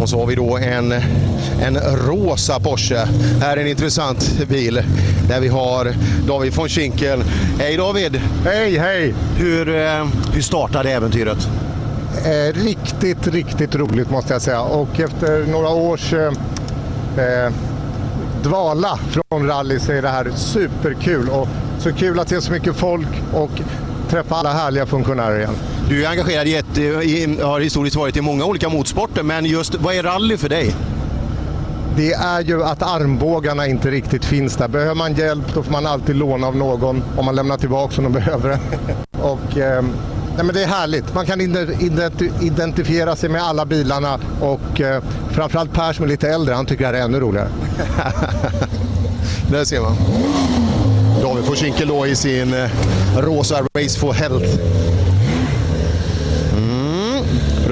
Och så har vi då en, en rosa Porsche. Här är en intressant bil där vi har David von Schinkel. Hej David! Hej, hej! Hur, eh, hur startade äventyret? Eh, riktigt, riktigt roligt måste jag säga. Och efter några års eh, eh, dvala från rally så är det här superkul. Och så kul att se så mycket folk och träffa alla härliga funktionärer igen. Du är engagerad i, ett, i, har historiskt varit i många olika motorsporter, men just vad är rally för dig? Det är ju att armbågarna inte riktigt finns där. Behöver man hjälp då får man alltid låna av någon om man lämnar tillbaka om de behöver det. Och, eh, Nej, men det är härligt. Man kan ident- identifiera sig med alla bilarna och eh, framförallt Per som är lite äldre, han tycker det här är ännu roligare. Där ser man. David Forsinkel då i sin eh, rosa Race for Health.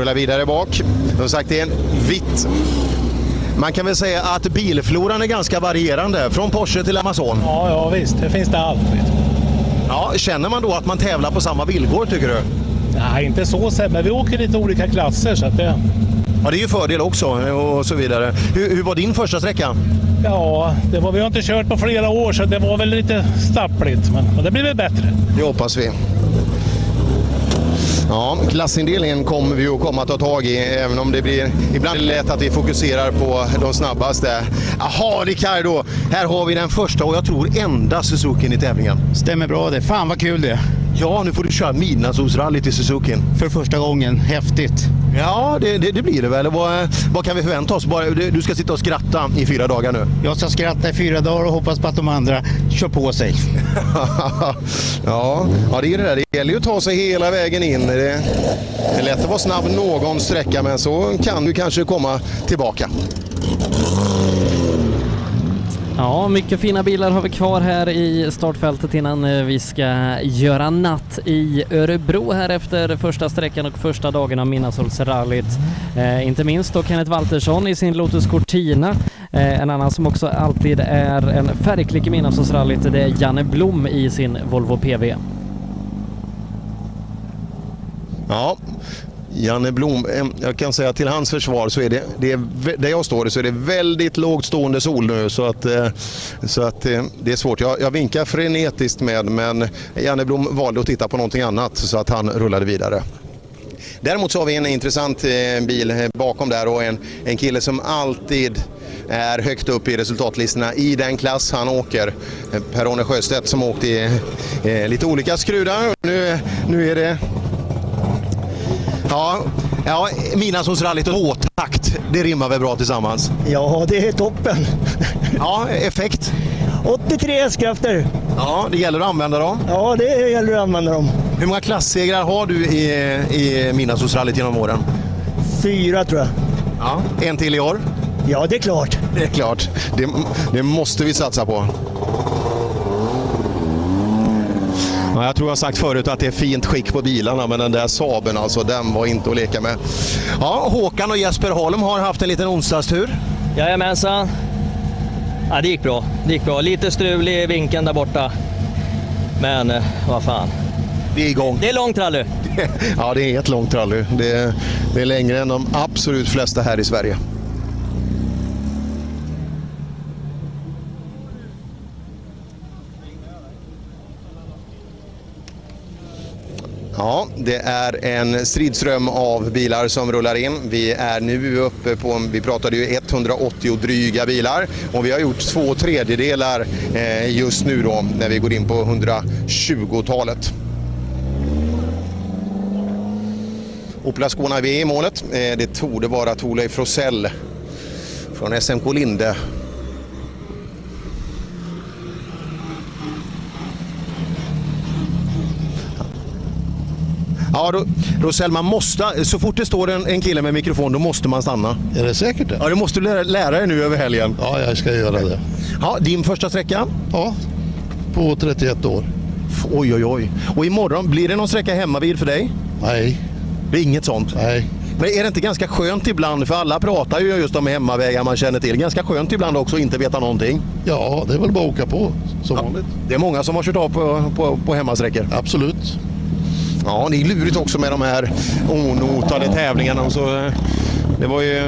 Rullar vidare bak. Som sagt, det är en vitt. Man kan väl säga att bilfloran är ganska varierande, från Porsche till Amazon. Ja, ja visst. Det finns det allt. Ja, känner man då att man tävlar på samma villkor tycker du? Nej, inte så sett, men vi åker lite olika klasser. Så att det... Ja, det är ju fördel också och så vidare. Hur, hur var din första sträcka? Ja, det var, vi har inte kört på flera år så det var väl lite stappligt. Men, men det blir väl bättre. Det hoppas vi. Ja, klassindelningen kommer vi att komma att ta tag i, även om det blir ibland lätt att vi fokuserar på de snabbaste. Jaha, Ricardo! Här har vi den första och jag tror enda Suzukin i tävlingen. Stämmer bra det. Fan vad kul det är. Ja, nu får du köra midnattssolsrally till Suzukin. För första gången. Häftigt. Ja, det, det, det blir det väl. Vad, vad kan vi förvänta oss? Bara, du ska sitta och skratta i fyra dagar nu. Jag ska skratta i fyra dagar och hoppas på att de andra kör på sig. ja, ja, det är det där. Det gäller ju att ta sig hela vägen in. Det, det är lätt att vara snabb någon sträcka, men så kan du kanske komma tillbaka. Ja, mycket fina bilar har vi kvar här i startfältet innan eh, vi ska göra natt i Örebro här efter första sträckan och första dagen av Midnattssolsrallyt. Eh, inte minst då Kenneth Waltersson i sin Lotus Cortina. Eh, en annan som också alltid är en färgklick i Midnattssolsrallyt det är Janne Blom i sin Volvo PV. Ja, Janne Blom, eh, jag kan säga till hans försvar så är det, det är, där jag står så är det väldigt lågt stående sol nu så att, eh, så att eh, det är svårt. Jag, jag vinkar frenetiskt med men Janne Blom valde att titta på någonting annat så att han rullade vidare. Däremot så har vi en intressant bil bakom där och en, en kille som alltid är högt upp i resultatlistorna i den klass han åker. Per-Arne Sjöstedt som åkte i eh, lite olika skrudar. Nu, nu är det Ja, ja Midnattssolsrallyt och H-takt, det rimmar väl bra tillsammans? Ja, det är toppen. Ja, effekt? 83 hästkrafter. Ja, det gäller att använda dem. Ja, det gäller att använda dem. Hur många klassegrar har du i, i Midnattssolsrallyt genom åren? Fyra tror jag. Ja, en till i år? Ja, det är klart. Det är klart. Det, det måste vi satsa på. Ja, jag tror jag sagt förut att det är fint skick på bilarna, men den där Saaben alltså, den var inte att leka med. Ja, Håkan och Jesper Holm har haft en liten onsdagstur. Jajamensan. Ja, det gick bra. Det gick bra. Lite strul i vinkeln där borta. Men eh, vad fan. Det är igång. Det är långt rally. Ja, det är ett långt rally. Det är, det är längre än de absolut flesta här i Sverige. Ja, det är en stridström av bilar som rullar in. Vi är nu uppe på, vi pratade ju 180 dryga bilar och vi har gjort två tredjedelar eh, just nu då när vi går in på 120-talet. Opel Skåne V i målet. Eh, det torde vara Thorleif Rosell från SMK Linde. Ja, Rosell, man måste, så fort det står en, en kille med mikrofon, då måste man stanna. Är det säkert det? Ja, det måste du lära, dig nu över helgen. Ja, jag ska göra det. Ja, din första sträcka? Ja, på 31 år. Oj, oj, oj. Och imorgon, blir det någon sträcka hemmavid för dig? Nej. Det är inget sånt? Nej. Men är det inte ganska skönt ibland, för alla pratar ju just om hemmavägar man känner till, ganska skönt ibland också att inte veta någonting? Ja, det är väl bara att åka på som vanligt. Det är många som har kört av på, på, på hemmasträckor. Absolut. Ja, det är lurigt också med de här onotade tävlingarna. Så, eh, det, var ju,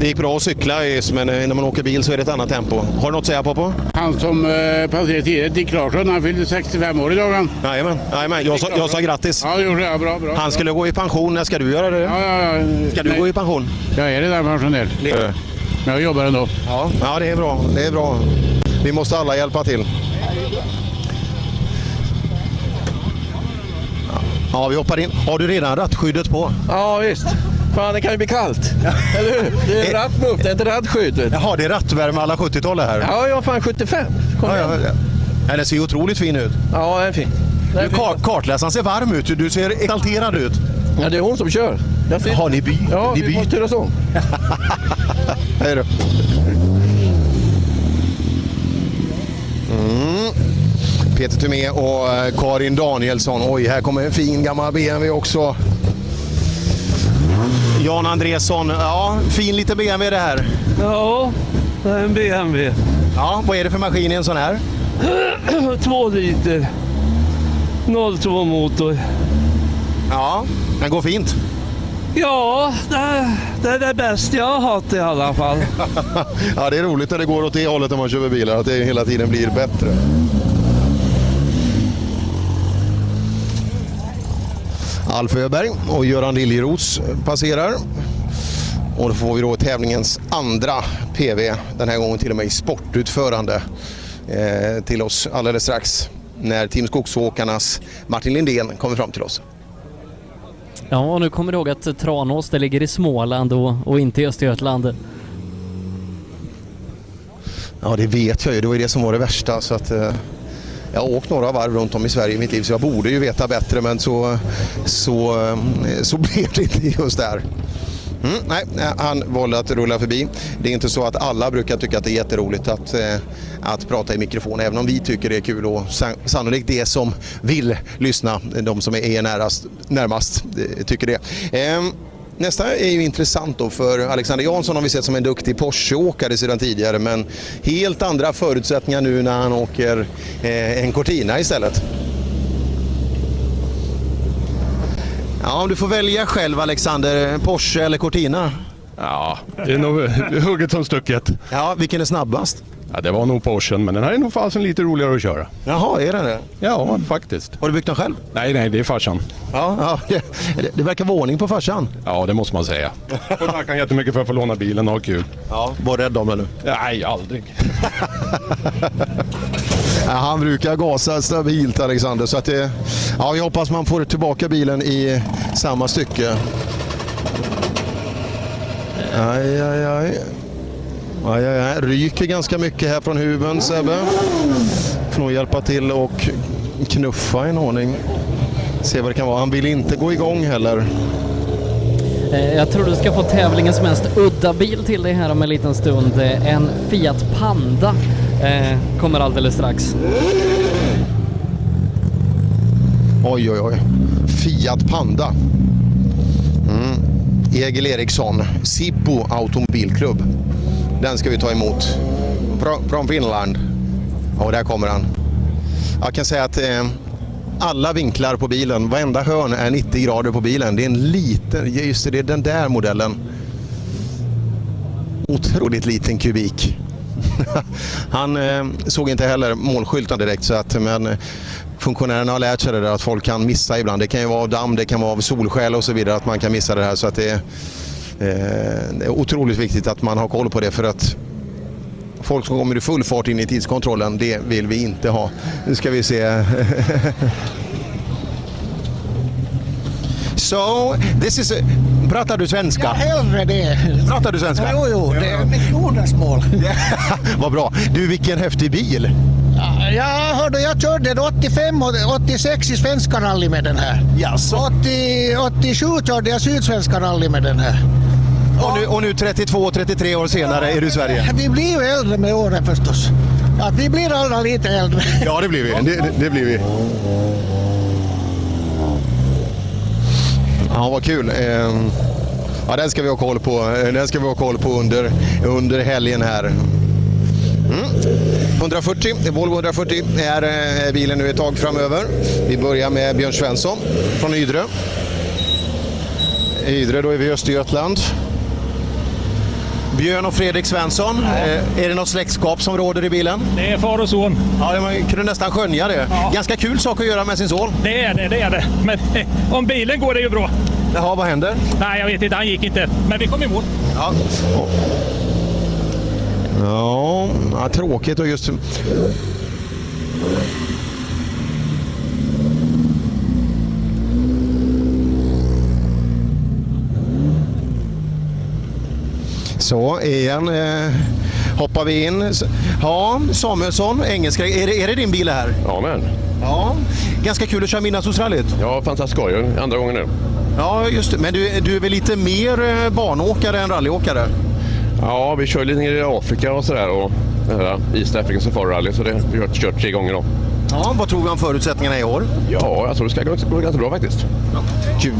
det gick bra att cykla, men eh, när man åker bil så är det ett annat tempo. Har du något att säga Poppo? Han som eh, passerade tidigt, Dick Larsson, han fyllde 65 år idag han. Jajamän, jajamän. Jag, sa, jag sa grattis. Ja, det gjorde jag. Bra, bra. Han skulle gå i pension. När ska du göra det? Ja, ja, ja. Ska du Nej. gå i pension? Jag är redan pensionär. Men jag jobbar ändå. Ja, ja det är bra. Det är bra. Vi måste alla hjälpa till. Ja, vi hoppar in. Har du redan rattskyddet på? Ja, visst. Fan, det kan ju bli kallt. Eller hur? Det är rattmuff, det är inte rattskydd. Jaha, det är rattvärme alla 70-tal det här? Ja, jag fan 75. Kom Ja, ja, ja. Den ser otroligt fin ut. Ja, den är fin. Du, kar kartläsaren ser varm ut. Du ser exalterad ut. Ja, det är hon som kör. Har ni, by Ja, ni vi byter? måste göra så. Hej då. Peter Thomé och eh, Karin Danielsson. Oj, här kommer en fin gammal BMW också. Jan Andresson. Ja, fin liten BMW det här. Ja, det är en BMW. Ja, vad är det för maskin i en sån här? Två liter. 02 motor. Ja, den går fint. Ja, det, det är det bästa jag har haft i alla fall. ja, det är roligt när det går åt det hållet när man kör bilar, att det hela tiden blir bättre. Alf Öberg och Göran Liljeros passerar. Och då får vi då tävlingens andra PV, den här gången till och med i sportutförande, eh, till oss alldeles strax när Team Skogsåkarnas Martin Lindén kommer fram till oss. Ja, och nu kommer du ihåg att Tranås, det ligger i Småland och, och inte i Östergötland. Ja, det vet jag ju. Det var ju det som var det värsta. Så att, eh, jag har åkt några varv runt om i Sverige i mitt liv så jag borde ju veta bättre men så, så, eh, så blev det inte just där. Mm, nej, han valde att rulla förbi. Det är inte så att alla brukar tycka att det är jätteroligt att, eh, att prata i mikrofon, även om vi tycker det är kul och sannolikt det som vill lyssna, de som är närast, närmast, eh, tycker det. Ehm, Nästa är ju intressant då för Alexander Jansson har vi sett som en duktig Porsche-åkare sedan tidigare men helt andra förutsättningar nu när han åker eh, en Cortina istället. Ja, du får välja själv Alexander, Porsche eller Cortina? Ja, det är nog hugget som stucket. Ja, vilken är snabbast? Ja, det var nog Porschen, men den här är nog fasen lite roligare att köra. Jaha, är den det? Ja, faktiskt. Har du byggt den själv? Nej, nej, det är farsan. Ja, ja det, det verkar vara ordning på farsan. Ja, det måste man säga. Och tackar han jättemycket för att få låna bilen och ha kul. Ja, var rädd om den nu. Nej, aldrig. Ja, han brukar gasa stabilt Alexander så att det, ja, vi hoppas man får tillbaka bilen i samma stycke. Aj, aj, aj. Aj, aj, aj. Ryker ganska mycket här från huven Sebbe. Får nog hjälpa till och knuffa en ordning. Se vad det kan vara. Han vill inte gå igång heller. Eh, Jag tror du ska få tävlingens mest udda bil till dig här om en liten stund. Eh, En Fiat Panda eh, kommer alldeles strax. Oj, oj, oj. Fiat Panda. Mm. Egil Eriksson, Sibbo Automobilklubb. Den ska vi ta emot. Från Finland. Och där kommer han. Jag kan säga att eh, alla vinklar på bilen, varenda hörn är 90 grader på bilen. Det är en liten, just det, det är den där modellen. Otroligt liten kubik. Han eh, såg inte heller målskylten direkt så att men eh, funktionärerna har lärt sig det där att folk kan missa ibland. Det kan ju vara av damm, det kan vara av solskäl och så vidare att man kan missa det här så att det är, det är otroligt viktigt att man har koll på det för att folk som kommer i full fart in i tidskontrollen, det vill vi inte ha. Nu ska vi se. So, this is a... Pratar du svenska? Ja, hellre det. Pratar du svenska? Jo, jo, det är mitt modersmål. Vad bra. Du, vilken häftig bil! Ja, hörde, jag körde 85 och 86 i Svenska rally med den här. Jaså? 80, 87 körde jag Sydsvenska rally med den här. Och nu, och nu 32-33 år senare är du i Sverige? Vi blir ju äldre med åren förstås. Ja, vi blir alla lite äldre. Ja, det blir vi. Det, det, det blir vi. Ja, vad kul. Ehm, Ja, den ska vi ha koll på. Eh, Den ska vi ha koll på under, under helgen här. Mm. 140, Volvo 140 är eh, bilen nu ett tag framöver. Vi börjar med Björn Svensson från Ydre. Ydre, då är vi i Östergötland. Björn och Fredrik Svensson, eh, är det något släktskap som råder i bilen? Det är far och son. Ja, man kunde nästan skönja det. Ganska kul sak att göra med sin son. Det är det, det är det. Men om bilen går det ju bra. Jaha, vad händer? Nej, jag vet inte. Han gick inte. Men vi kom i mål. Ja. Ja, ja tråkigt och just... Så, igen eh, hoppar vi in. Ja, Samuelsson, engelska. Är det, är det din bil här? Ja, men. Ja, ganska kul att köra Midnattssolsrallyt. Ja, fantastiskt skoj. Andra gången nu. Ja, just det. Men du, du är väl lite mer eh, banåkare än rallyåkare? Ja, vi kör lite nere i Afrika och sådär och här East African Safari Rally så det vi har kört tre gånger då. Ja, vad tror vi om förutsättningarna i år? Ja, jag tror det ska gå, gå ganska bra faktiskt. Kul.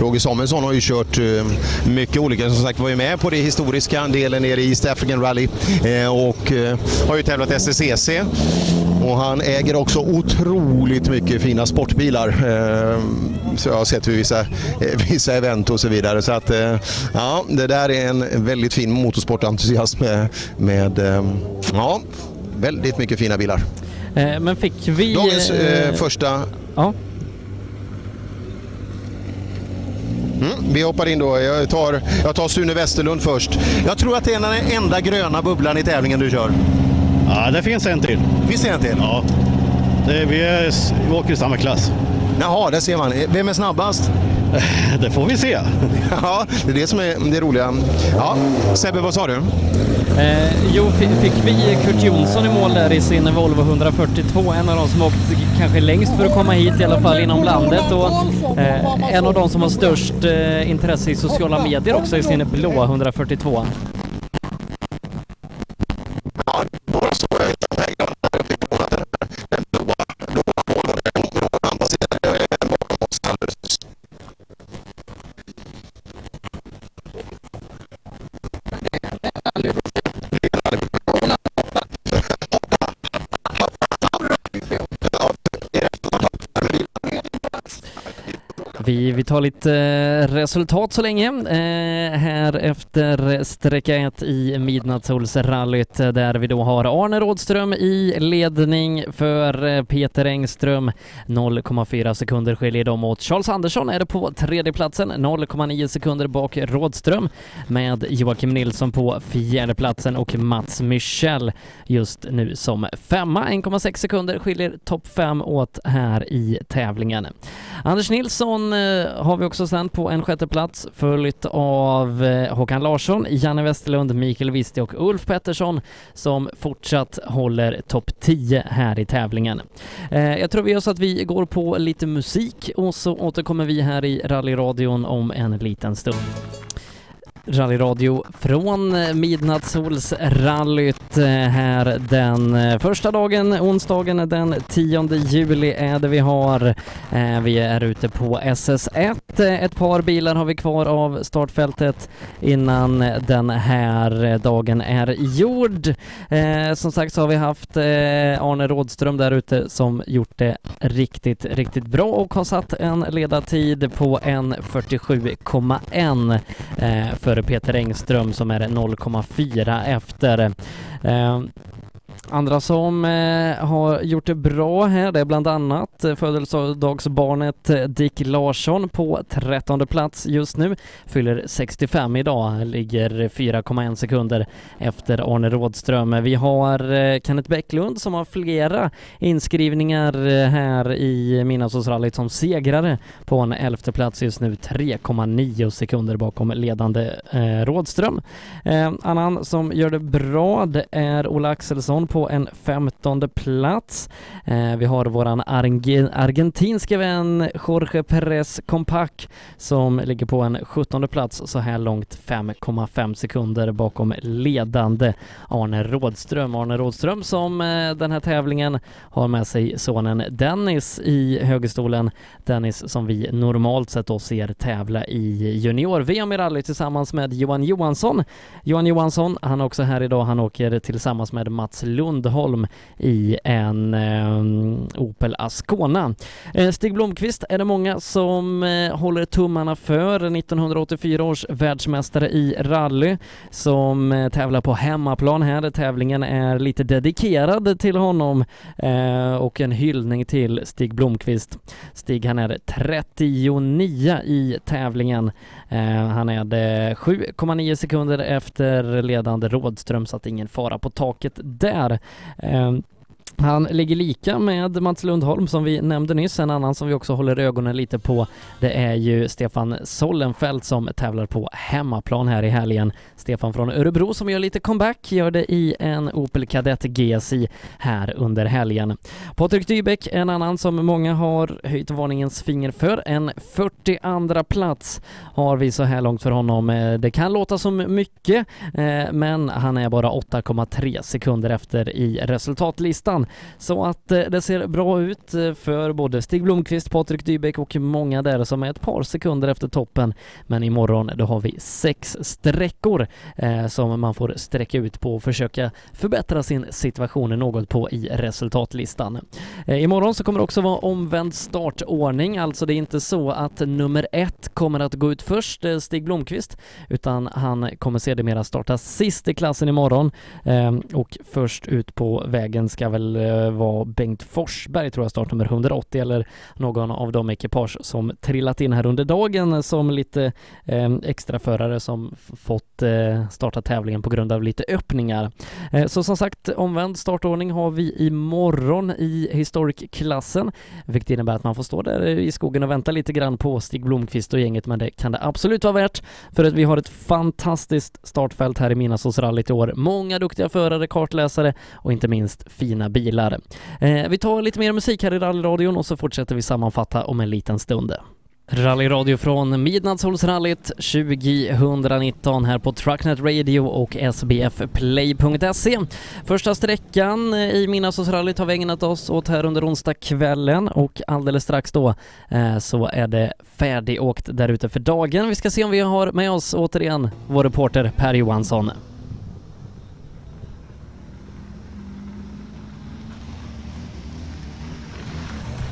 Roger Samuelsson har ju kört eh, mycket olika. Som sagt var ju med på det historiska delen nere i East African Rally eh, och eh, har ju tävlat STCC. Och han äger också otroligt mycket fina sportbilar. Så jag har sett vid vissa, vissa event och så vidare. Så att, ja, det där är en väldigt fin motorsportentusiast med, med ja, väldigt mycket fina bilar. Men fick vi... Dagens eh, första Ja. Mm, vi hoppar in då. Jag tar, jag tar Sune Westerlund först. Jag tror att det är den enda gröna bubblan i tävlingen du kör. Ja, det finns en till. Finns det en till? Ja. Det, vi, är, vi åker i samma klass. Jaha, där ser man. Vem är snabbast? Det får vi se. Ja, det är det som är det roliga. Ja, Sebbe, vad sa du? Eh, jo, fi- fick vi Kurt Jonsson i mål där i sin Volvo 142, en av de som åkt kanske längst för att komma hit i alla fall inom landet och eh, en av de som har störst eh, intresse i sociala medier också i sin blåa 142. Vi, tar lite eh, resultat så länge. Eh, här efter sträcka ett i Midnattssolsrallyt eh, där vi då har Arne Rådström i ledning för eh, Peter Engström. 0,4 sekunder skiljer dem åt. Charles Andersson är det på tredje platsen 0,9 sekunder bak Rådström med Joakim Nilsson på fjärde platsen och Mats Michel just nu som femma. 1,6 sekunder skiljer topp fem åt här i tävlingen. Anders Nilsson har vi också sen på en sjätte plats följt av eh, Håkan Larsson, Janne Westerlund, Mikael Wisti och Ulf Pettersson som fortsatt håller topp 10 här i tävlingen. Eh, jag tror vi gör så att vi går på lite musik och så återkommer vi här i rallyradion om en liten stund. Rallyradio från Midnattssolsrallyt eh, här den eh, första dagen, onsdagen den 10 juli är det vi har. Eh, vi är ute på SS1. Ett par bilar har vi kvar av startfältet innan den här dagen är gjord. Som sagt så har vi haft Arne Rådström där ute som gjort det riktigt, riktigt bra och har satt en ledartid på en 47,1 för Peter Engström som är 0,4 efter. Ehm, Andra som eh, har gjort det bra här det är bland annat eh, födelsedagsbarnet eh, Dick Larsson på 13 plats just nu. Fyller 65 idag, ligger 4,1 sekunder efter Arne Rådström. Vi har eh, Kenneth Bäcklund som har flera inskrivningar eh, här i Midnattssolsrallyt som segrare på en elfte plats just nu, 3,9 sekunder bakom ledande eh, Rådström. Eh, annan som gör det bra det är Ola Axelsson på en femtonde plats. Eh, vi har våran arge- argentinska vän Jorge Perez Compac som ligger på en sjuttonde plats så här långt 5,5 sekunder bakom ledande Arne Rådström. Arne Rådström som eh, den här tävlingen har med sig sonen Dennis i högerstolen. Dennis som vi normalt sett då ser tävla i junior-VM i rally tillsammans med Johan Johansson. Johan Johansson, han är också här idag. Han åker tillsammans med Mats Lundholm i en eh, Opel Ascona. Eh, Stig Blomqvist är det många som eh, håller tummarna för 1984 års världsmästare i rally som eh, tävlar på hemmaplan här. Tävlingen är lite dedikerad till honom eh, och en hyllning till Stig Blomqvist. Stig han är 39 i tävlingen. Eh, han är det 7,9 sekunder efter ledande Rådström så att ingen fara på taket där. Eh, han ligger lika med Mats Lundholm som vi nämnde nyss. En annan som vi också håller ögonen lite på det är ju Stefan Sollenfelt som tävlar på hemmaplan här i helgen. Stefan från Örebro som gör lite comeback, gör det i en Opel Kadett GSI här under helgen. Patrik Dybeck, en annan som många har höjt varningens finger för. En 42 plats har vi så här långt för honom. Eh, det kan låta som mycket, eh, men han är bara 8,3 sekunder efter i resultatlistan. Så att eh, det ser bra ut eh, för både Stig Blomqvist, Patrik Dybeck och många där som är ett par sekunder efter toppen. Men imorgon då har vi sex sträckor eh, som man får sträcka ut på och försöka förbättra sin situation något på i resultatlistan. Eh, imorgon så kommer det också vara omvänd startordning, alltså det är inte så att nummer ett kommer att gå ut först, eh, Stig Blomqvist, utan han kommer sedermera starta sist i klassen imorgon eh, och först ut på vägen ska väl väl eh, vara Bengt Forsberg tror jag, startnummer 180 eller någon av de ekipage som trillat in här under dagen som lite eh, extraförare som fått eh, starta tävlingen på grund av lite öppningar. Eh, så som sagt, omvänd startordning har vi imorgon i Historic-klassen, vilket innebär att man får stå där i skogen och vänta lite grann på Stig Blomqvist och gänget, men det kan det absolut vara värt för att vi har ett fantastiskt startfält här i Midnattssolsrallyt i år. Många duktiga förare, kartläsare och inte minst fina bilar. Eh, vi tar lite mer musik här i rallyradion och så fortsätter vi sammanfatta om en liten stund. Rallyradio från Midnattssolsrallyt 2019 här på Trucknet Radio och sbfplay.se. Första sträckan i Midnattssolsrallyt har vi ägnat oss åt här under onsdagskvällen och alldeles strax då eh, så är det färdigåkt där ute för dagen. Vi ska se om vi har med oss återigen vår reporter Per Johansson.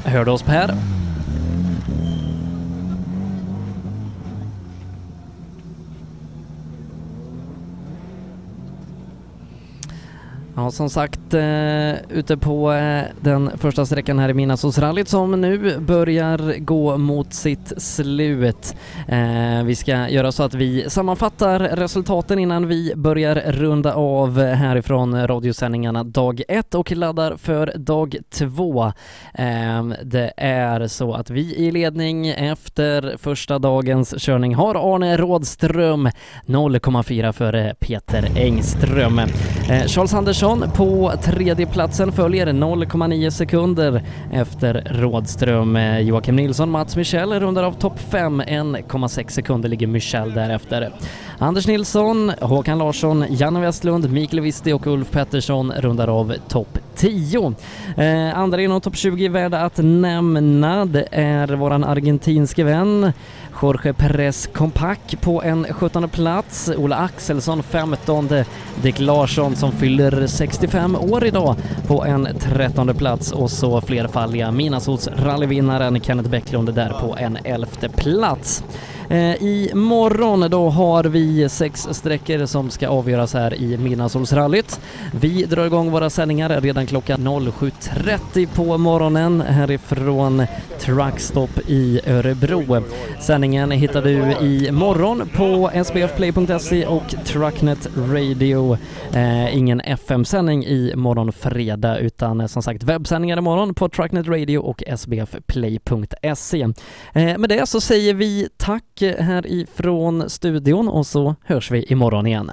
Hör du oss Per? Ja, som sagt, eh, ute på eh, den första sträckan här i Midnattssolsrallyt som nu börjar gå mot sitt slut. Eh, vi ska göra så att vi sammanfattar resultaten innan vi börjar runda av härifrån radiosändningarna dag ett och laddar för dag två. Eh, det är så att vi i ledning efter första dagens körning har Arne Rådström 0,4 före Peter Engström. Eh, Charles Andersson på tredjeplatsen följer 0,9 sekunder efter Rådström. Eh, Joakim Nilsson, Mats Michel rundar av topp 5, 1,6 sekunder ligger Michel därefter. Anders Nilsson, Håkan Larsson, Janne Westlund, Mikael Visti och Ulf Pettersson rundar av topp 10. Eh, andra inom topp 20 värda att nämna, det är våran argentinske vän Jorge Perez Compac på en 17 plats, Ola Axelsson 15, Dick Larsson som fyller 65 år idag på en 13 plats och så flerfaldiga Minasots rallyvinnaren Kenneth Bäcklund där på en 11 plats. Eh, Imorgon då har vi sex sträckor som ska avgöras här i Midnattssolsrallyt. Vi drar igång våra sändningar redan klockan 07.30 på morgonen härifrån Truckstop i Örebro. Sändningen hittar du imorgon på sbfplay.se och Trucknet Radio. Eh, ingen FM-sändning imorgon fredag utan eh, som sagt webbsändningar imorgon på Trucknet Radio och sbfplay.se. Eh, med det så säger vi tack härifrån studion och så hörs vi imorgon igen.